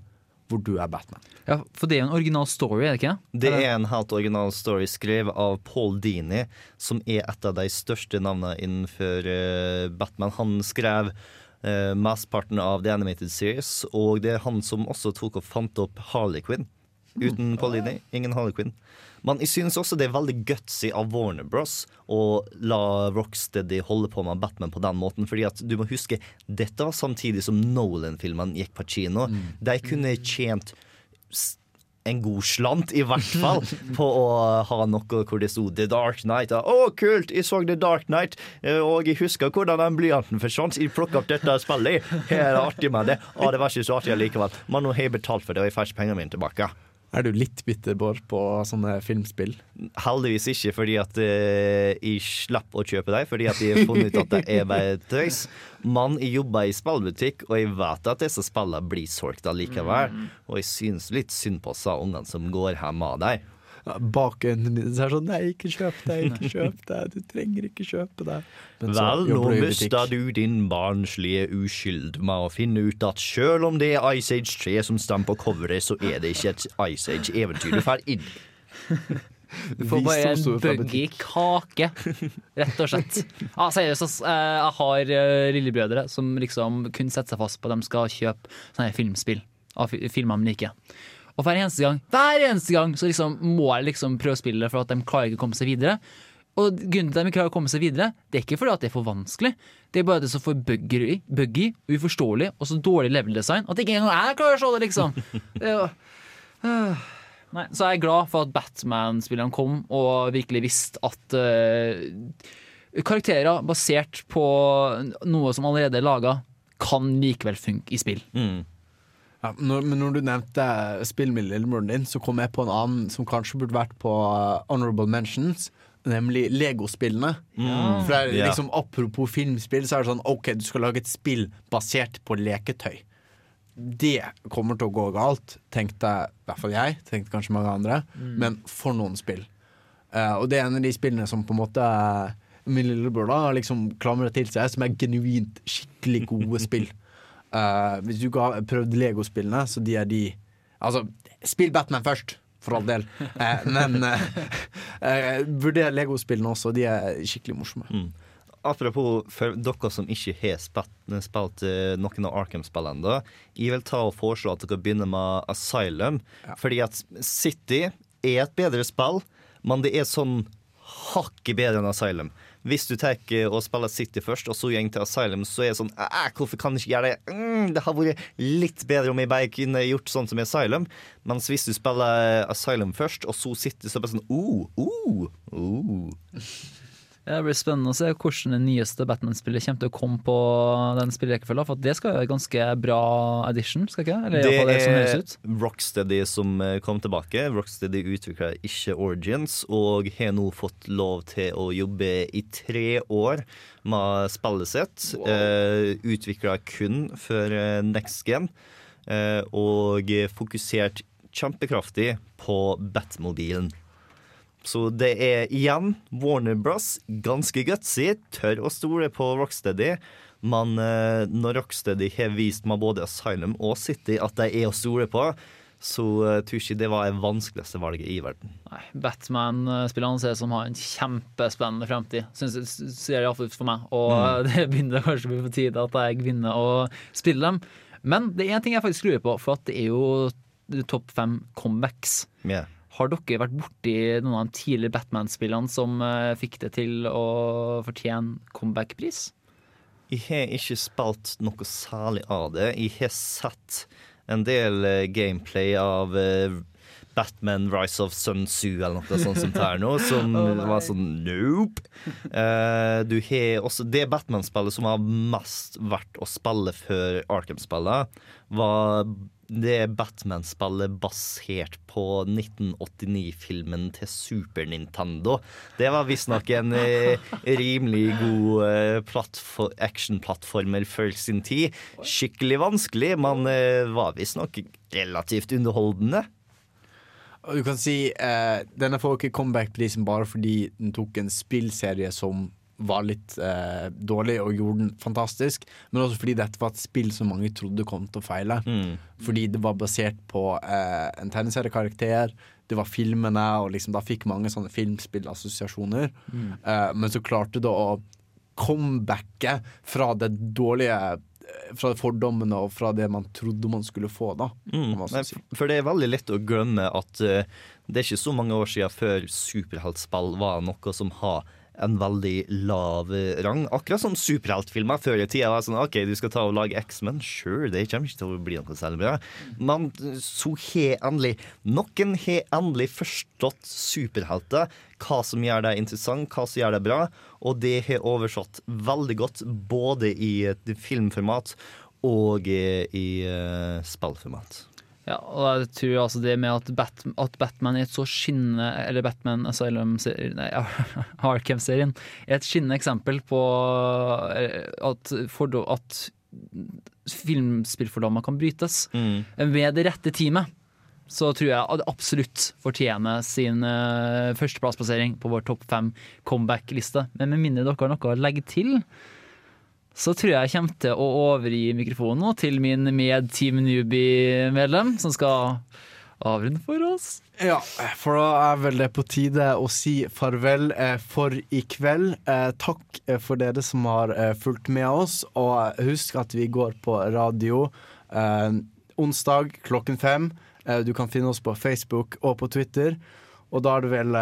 hvor du er Batman. Ja, For det er jo en original story, er det ikke? Det er en helt original story skrevet av Paul Dini, som er et av de største navnene innenfor uh, Batman. Han skrev uh, mesteparten av The Animated Series, og det er han som også tok og fant opp Harley Quinn. Uten Paul Dini, ingen Harley Quinn. Men jeg synes også det er veldig gutsy av Warner Bros. å la Rocksteady holde på med Batman på den måten. Fordi at du må huske, dette var samtidig som Nolan-filmene gikk på kino. De kunne tjent en god slant, i hvert fall, på å ha noe hvor det sto The Dark Knight. Å, kult! Jeg så The Dark Knight, eh, og jeg husker hvordan den blyanten forsvant. Jeg plukka opp dette spillet. Her er det artig med det. Å, det var ikke så artig likevel. Men nå har jeg betalt for det, og jeg får ikke pengene mine tilbake. Er du litt bitter, Bård, på sånne filmspill? Heldigvis ikke, fordi at uh, jeg slapp å kjøpe dem, fordi at jeg har funnet ut at det er bare tøys. Men jeg jobber i spillbutikk, og jeg vet at disse spillene blir solgt allikevel. Og jeg syns litt synd på disse ungene som går hjem med dem. Bak øynene dine så er det sånn Nei, ikke kjøp det, ikke kjøp det. Du trenger ikke kjøpe det. Men så Vel, nå mista du din barnslige uskyld med å finne ut at sjøl om det er Ice Age 3 som står på coveret, så er det ikke et Ice Age-eventyr du får inn. Du får bare en buggy kake, rett og slett. Ja, seriøst. Eh, Jeg har eh, lillebrødre som liksom kun setter seg fast på at de skal kjøpe sånne filmspill av filmer de liker. Og hver eneste gang Hver eneste gang så liksom må jeg liksom prøve å spille det for at de klarer ikke å komme seg videre. Og grunnen til at de ikke klarer å komme seg videre, det er ikke fordi at det er for vanskelig. Det er bare det som får buggy, buggy uforståelig og så dårlig level design at ikke engang jeg klarer å se det, liksom. Det er jo Øh. Nei, så jeg er glad for at Batman-spillerne kom og virkelig visste at uh, karakterer basert på noe som allerede er laga, kan likevel funke i spill. Ja, når, men når du nevnte spill med lillebroren din, så kom jeg på en annen som kanskje burde vært på uh, honorable mentions. Nemlig Lego-spillene. Mm. For det er liksom Apropos filmspill, så er det sånn OK, du skal lage et spill basert på leketøy. det kommer til å gå galt, tenkte i hvert fall jeg, tenkte kanskje mange andre. Mm. Men for noen spill. Uh, og det er en av de spillene som på en måte eh, min lillebror da har liksom klamret til seg, som er genuint skikkelig gode spill. Eh, hvis du ikke har prøvd Lego-spillene, så de er de Altså, spill Batman først, for all del. Uh, men uh, vurder Lego-spillene også, de er skikkelig morsomme. Mm. Apropos for dere som ikke har spilt, noen av Arkham-spillene ennå, jeg vil ta og foreslå at dere begynner med Asylum. Fordi at City er et bedre spill, men det er sånn hakket bedre enn Asylum. Hvis du tar og spiller City først, og så går til Asylum, så er det sånn Hvorfor kan jeg ikke gjøre det? Mm, det har vært litt bedre om jeg bare kunne gjort sånn som i Asylum. Mens hvis du spiller Asylum først, og så City, så bare sånn oh, oh, oh. Det blir spennende å se hvordan det nyeste Batman-spillet kommer til å komme på den spillerekkefølga. For det skal jo være ganske bra edition, skal ikke? Eller det? det som er Rocksteady som eh, kom tilbake. Rocksteady utvikla ikke Origins, og har nå fått lov til å jobbe i tre år med spillet sitt. Uh, utvikla kun for eh, next gen, uh, og fokusert kjempekraftig på Batmobilen. Så det er igjen Warner Bros. Ganske gutsy. Tør å stole på Rocksteady. Men eh, når Rocksteady har vist meg både Asylum og City at de er å stole på, så uh, tror ikke det var det vanskeligste valget i verden. Nei, Batman-spillerne ser ut som har en kjempespennende fremtid. syns det ser iallfall ut for meg. Og Mm. det begynner kanskje å bli på tide at jeg begynner å spille dem. Men det er en ting jeg faktisk lurer på, for at det er jo topp fem comebacks. Yeah. Har dere vært borti noen av de tidligere Batman-spillene som eh, fikk det til å fortjene comeback-pris? Jeg har ikke spilt noe særlig av det. Jeg har sett en del eh, gameplay av eh, Batman Rise of Sun Tzu eller noe sånt som er nå, som oh, var sånn nope. Uh, du har også Det Batman-spillet som var mest verdt å spille før Arkham-spillet, var det Batman-spillet basert på 1989-filmen til Super Nintendo. Det var visstnok en eh, rimelig god eh, plattfor- actionplattformer for sin tid. Skikkelig vanskelig, men var visstnok relativt underholdende. Du kan si eh, Denne får ikke comeback-prisen bare fordi den tok en spillserie som var litt eh, dårlig og gjorde den fantastisk, men også fordi dette var et spill som mange trodde kom til å feile. Fordi det var basert på eh, en tegneseriekarakter, det var filmene, og liksom, da fikk mange sånne filmspillassosiasjoner. Mm. Eh, men så klarte det å comebacke fra det dårlige Fra fordommene og fra det man trodde man skulle få, da. Mm, si. for det er veldig lett å glemme at uh, det er ikke så mange år siden før superheltspill var noe som har en veldig lav rang. Akkurat som superheltfilmer før i tida var sånn OK, du skal ta og lage X-Men. Sure, det kommer ikke til å bli noe særlig bra. Men så har endelig Noen har endelig forstått superhelter. Hva som gjør det interessant, hva som gjør det bra. Og det har oversatt veldig godt både i filmformat og i eh, spillformat. Ja, og jeg tror altså det med at, Bat at Batman er et så skinnende Eller Batman Asylum-serien Nei, Arkham-serien er et skinnende eksempel på eh, at, at filmspillfordommer kan brytes. ved det rette teamet så tror jeg at det absolutt fortjener sin uh, førsteplassplassering på vår topp fem comeback-liste. Men med mindre dere har noe å legge til, så tror jeg jeg kommer til å overgi mikrofonen nå til min med-Team Newbie-medlem, som skal avrunde for oss. Ja, for da er vel det på tide å si farvel eh, for i kveld. Eh, takk eh, for dere som har fulgt med oss, og husk at vi går på radio onsdag klokken fem. Du kan finne oss på Facebook og på Twitter, og da er det vel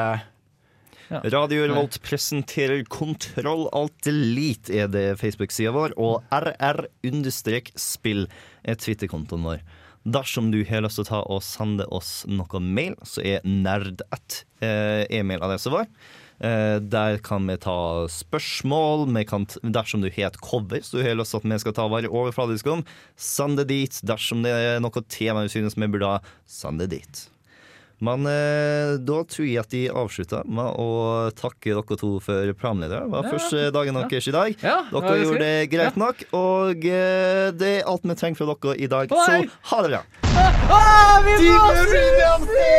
eh, Radio Revolt presenterer Kontroll Alt Delete er det Facebook-sida vår, og RR-spill er Twitter-kontoen vår. Dersom du har lyst til å ta og sende oss noe mail, så er nerd1 eh, e-mailadressen vår. Eh, der kan vi ta spørsmål. Vi kan dersom du har et cover så du har lyst til at vi skal ta vare overfladisk om, send det dit. Dersom det er noe tema du synes vi burde ha, send det dit. Men eh, da tror jeg at de avslutter med å takke dere to for planledere. Det var Ja, første dagen deres i dag. Ja, dere gjorde det greit. nok, og eh, det er alt vi trenger fra dere i dag. Bye. Så ha det bra. Ah, vi må